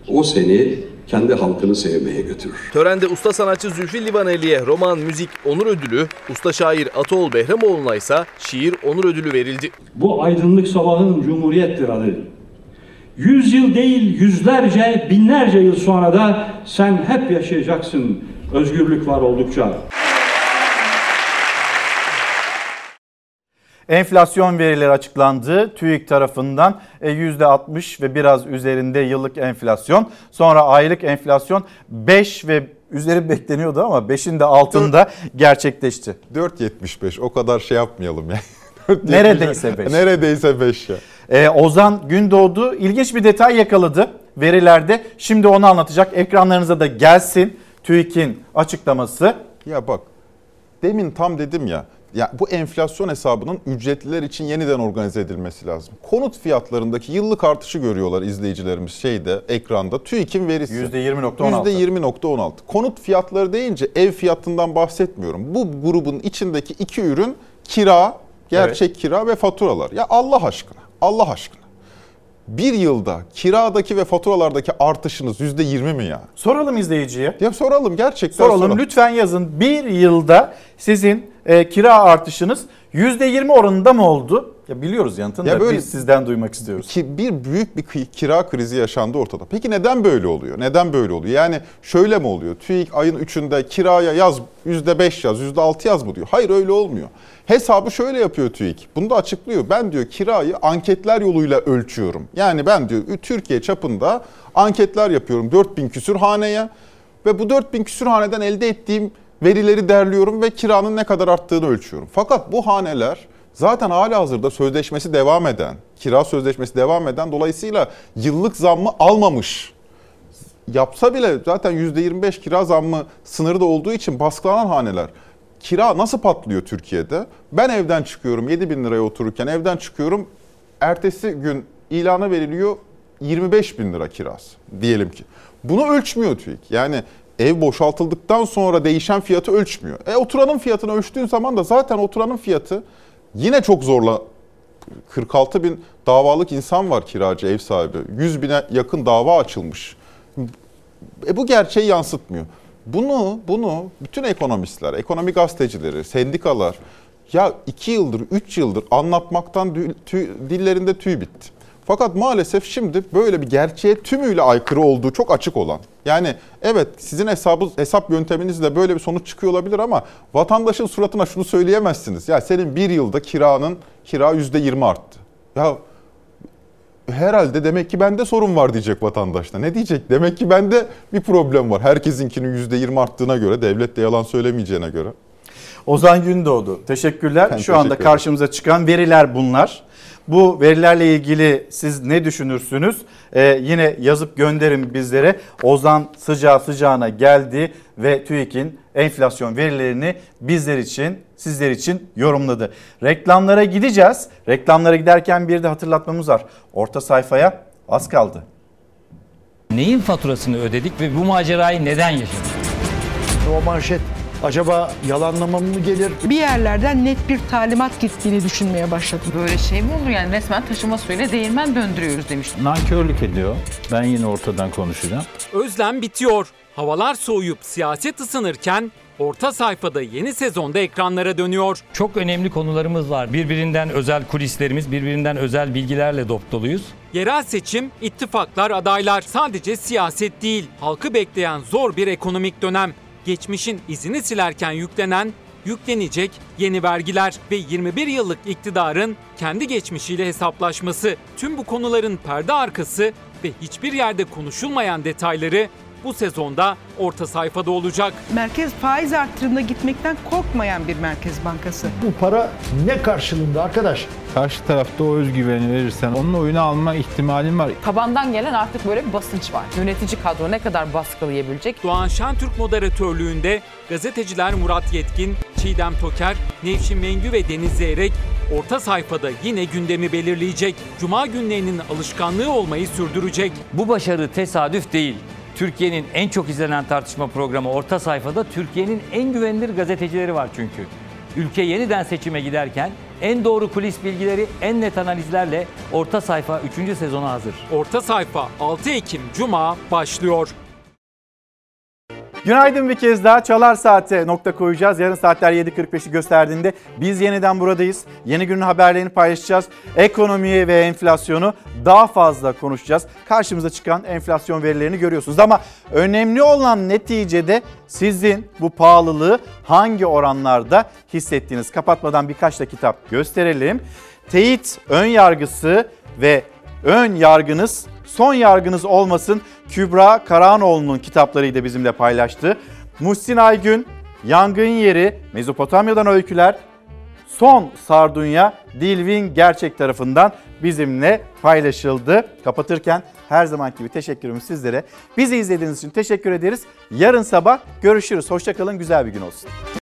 Speaker 69: o seni kendi halkını sevmeye götürür.
Speaker 91: Törende usta sanatçı Zülfü Livaneli'ye roman, müzik, onur ödülü, usta şair Ataol Behramoğlu'na ise şiir onur ödülü verildi.
Speaker 94: Bu aydınlık sabahın cumhuriyettir adı. Yüz yıl değil yüzlerce, binlerce yıl sonra da sen hep yaşayacaksın özgürlük var oldukça.
Speaker 1: Enflasyon verileri açıklandı. TÜİK tarafından e, %60 ve biraz üzerinde yıllık enflasyon. Sonra aylık enflasyon 5 ve üzeri bekleniyordu ama 5'in de altında gerçekleşti.
Speaker 84: 4.75 o kadar şey yapmayalım ya. (laughs)
Speaker 1: Neredeyse 5.
Speaker 84: Neredeyse 5 ya.
Speaker 1: Ee, Ozan Gündoğdu ilginç bir detay yakaladı verilerde. Şimdi onu anlatacak. Ekranlarınıza da gelsin TÜİK'in açıklaması.
Speaker 84: Ya bak demin tam dedim ya ya bu enflasyon hesabının ücretliler için yeniden organize edilmesi lazım. Konut fiyatlarındaki yıllık artışı görüyorlar izleyicilerimiz şeyde ekranda. TÜİK'in verisi.
Speaker 1: %20.16.
Speaker 84: %20.16. Konut fiyatları deyince ev fiyatından bahsetmiyorum. Bu grubun içindeki iki ürün kira, gerçek kira ve faturalar. Ya Allah aşkına, Allah aşkına. Bir yılda kiradaki ve faturalardaki artışınız %20 mi ya?
Speaker 1: Soralım izleyiciye.
Speaker 84: Ya soralım gerçekten
Speaker 1: Soralım,
Speaker 84: soralım.
Speaker 1: lütfen yazın. Bir yılda sizin e, kira artışınız %20 oranında mı oldu? Ya biliyoruz yanıtını
Speaker 84: Ya
Speaker 1: da
Speaker 84: böyle-
Speaker 1: biz sizden duymak istiyoruz.
Speaker 84: Ki bir büyük bir kı- kira krizi yaşandı ortada. Peki neden böyle oluyor? Neden böyle oluyor? Yani şöyle mi oluyor? TÜİK ayın 3'ünde kiraya yaz %5 yaz, %6 yaz mı diyor? Hayır öyle olmuyor. Hesabı şöyle yapıyor TÜİK. Bunu da açıklıyor. Ben diyor kirayı anketler yoluyla ölçüyorum. Yani ben diyor Türkiye çapında anketler yapıyorum 4000 küsür haneye ve bu 4000 küsür haneden elde ettiğim verileri derliyorum ve kiranın ne kadar arttığını ölçüyorum. Fakat bu haneler zaten hala hazırda sözleşmesi devam eden, kira sözleşmesi devam eden dolayısıyla yıllık zammı almamış. Yapsa bile zaten %25 kira zammı sınırı da olduğu için baskılanan haneler. Kira nasıl patlıyor Türkiye'de? Ben evden çıkıyorum 7 bin liraya otururken evden çıkıyorum. Ertesi gün ilana veriliyor 25 bin lira kirası diyelim ki. Bunu ölçmüyor TÜİK. Yani ev boşaltıldıktan sonra değişen fiyatı ölçmüyor. E oturanın fiyatını ölçtüğün zaman da zaten oturanın fiyatı yine çok zorla 46 bin davalık insan var kiracı ev sahibi. 100 bine yakın dava açılmış. E bu gerçeği yansıtmıyor. Bunu bunu bütün ekonomistler, ekonomi gazetecileri, sendikalar ya iki yıldır, üç yıldır anlatmaktan dü- tüy- dillerinde tüy bitti. Fakat maalesef şimdi böyle bir gerçeğe tümüyle aykırı olduğu çok açık olan. Yani evet sizin hesabı, hesap yönteminizle böyle bir sonuç çıkıyor olabilir ama vatandaşın suratına şunu söyleyemezsiniz. Ya senin bir yılda kiranın kira yüzde yirmi arttı. Ya herhalde demek ki bende sorun var diyecek vatandaş da. Ne diyecek? Demek ki bende bir problem var. Herkesinkinin %20 arttığına göre, devlet de yalan söylemeyeceğine göre.
Speaker 1: Ozan Gündoğdu teşekkürler.
Speaker 84: Ben
Speaker 1: Şu anda
Speaker 84: teşekkür ederim.
Speaker 1: karşımıza çıkan veriler bunlar. Bu verilerle ilgili siz ne düşünürsünüz? Ee, yine yazıp gönderin bizlere. Ozan sıcağı sıcağına geldi ve TÜİK'in enflasyon verilerini bizler için, sizler için yorumladı. Reklamlara gideceğiz. Reklamlara giderken bir de hatırlatmamız var. Orta sayfaya az kaldı.
Speaker 95: Neyin faturasını ödedik ve bu macerayı neden yaşadık?
Speaker 96: O manşet acaba yalanlama mı gelir?
Speaker 82: Bir yerlerden net bir talimat gittiğini düşünmeye başladım.
Speaker 97: Böyle şey mi olur yani resmen taşıma suyuyla değirmen döndürüyoruz demiş.
Speaker 98: Nankörlük ediyor. Ben yine ortadan konuşacağım.
Speaker 99: Özlem bitiyor. Havalar soğuyup siyaset ısınırken orta sayfada yeni sezonda ekranlara dönüyor.
Speaker 95: Çok önemli konularımız var. Birbirinden özel kulislerimiz, birbirinden özel bilgilerle dop doluyuz.
Speaker 99: Yerel seçim, ittifaklar, adaylar sadece siyaset değil, halkı bekleyen zor bir ekonomik dönem. Geçmişin izini silerken yüklenen, yüklenecek yeni vergiler ve 21 yıllık iktidarın kendi geçmişiyle hesaplaşması. Tüm bu konuların perde arkası ve hiçbir yerde konuşulmayan detayları bu sezonda orta sayfada olacak.
Speaker 100: Merkez faiz arttırımına gitmekten korkmayan bir merkez bankası.
Speaker 96: Bu para ne karşılığında arkadaş?
Speaker 101: Karşı tarafta o özgüveni verirsen onun oyunu alma ihtimalin var.
Speaker 97: Tabandan gelen artık böyle bir basınç var. Yönetici kadro ne kadar baskılayabilecek?
Speaker 99: Doğan Şentürk moderatörlüğünde gazeteciler Murat Yetkin, Çiğdem Toker, Nevşin Mengü ve Deniz Zeyrek orta sayfada yine gündemi belirleyecek. Cuma günlerinin alışkanlığı olmayı sürdürecek.
Speaker 95: Bu başarı tesadüf değil. Türkiye'nin en çok izlenen tartışma programı Orta Sayfa'da Türkiye'nin en güvenilir gazetecileri var çünkü. Ülke yeniden seçime giderken en doğru kulis bilgileri, en net analizlerle Orta Sayfa 3. sezona hazır.
Speaker 99: Orta sayfa 6 Ekim Cuma başlıyor.
Speaker 1: Günaydın bir kez daha Çalar Saat'e nokta koyacağız. Yarın saatler 7.45'i gösterdiğinde biz yeniden buradayız. Yeni günün haberlerini paylaşacağız. Ekonomiyi ve enflasyonu daha fazla konuşacağız. Karşımıza çıkan enflasyon verilerini görüyorsunuz. Ama önemli olan neticede sizin bu pahalılığı hangi oranlarda hissettiğiniz. Kapatmadan birkaç da kitap gösterelim. Teyit, ön yargısı ve ön yargınız son yargınız olmasın Kübra Karaanoğlu'nun kitaplarıydı bizimle paylaştı. Muhsin Aygün, Yangın Yeri, Mezopotamya'dan Öyküler, Son Sardunya Dilvin Gerçek tarafından bizimle paylaşıldı. Kapatırken her zaman gibi teşekkürüm sizlere. Bizi izlediğiniz için teşekkür ederiz. Yarın sabah görüşürüz. Hoşçakalın, güzel bir gün olsun.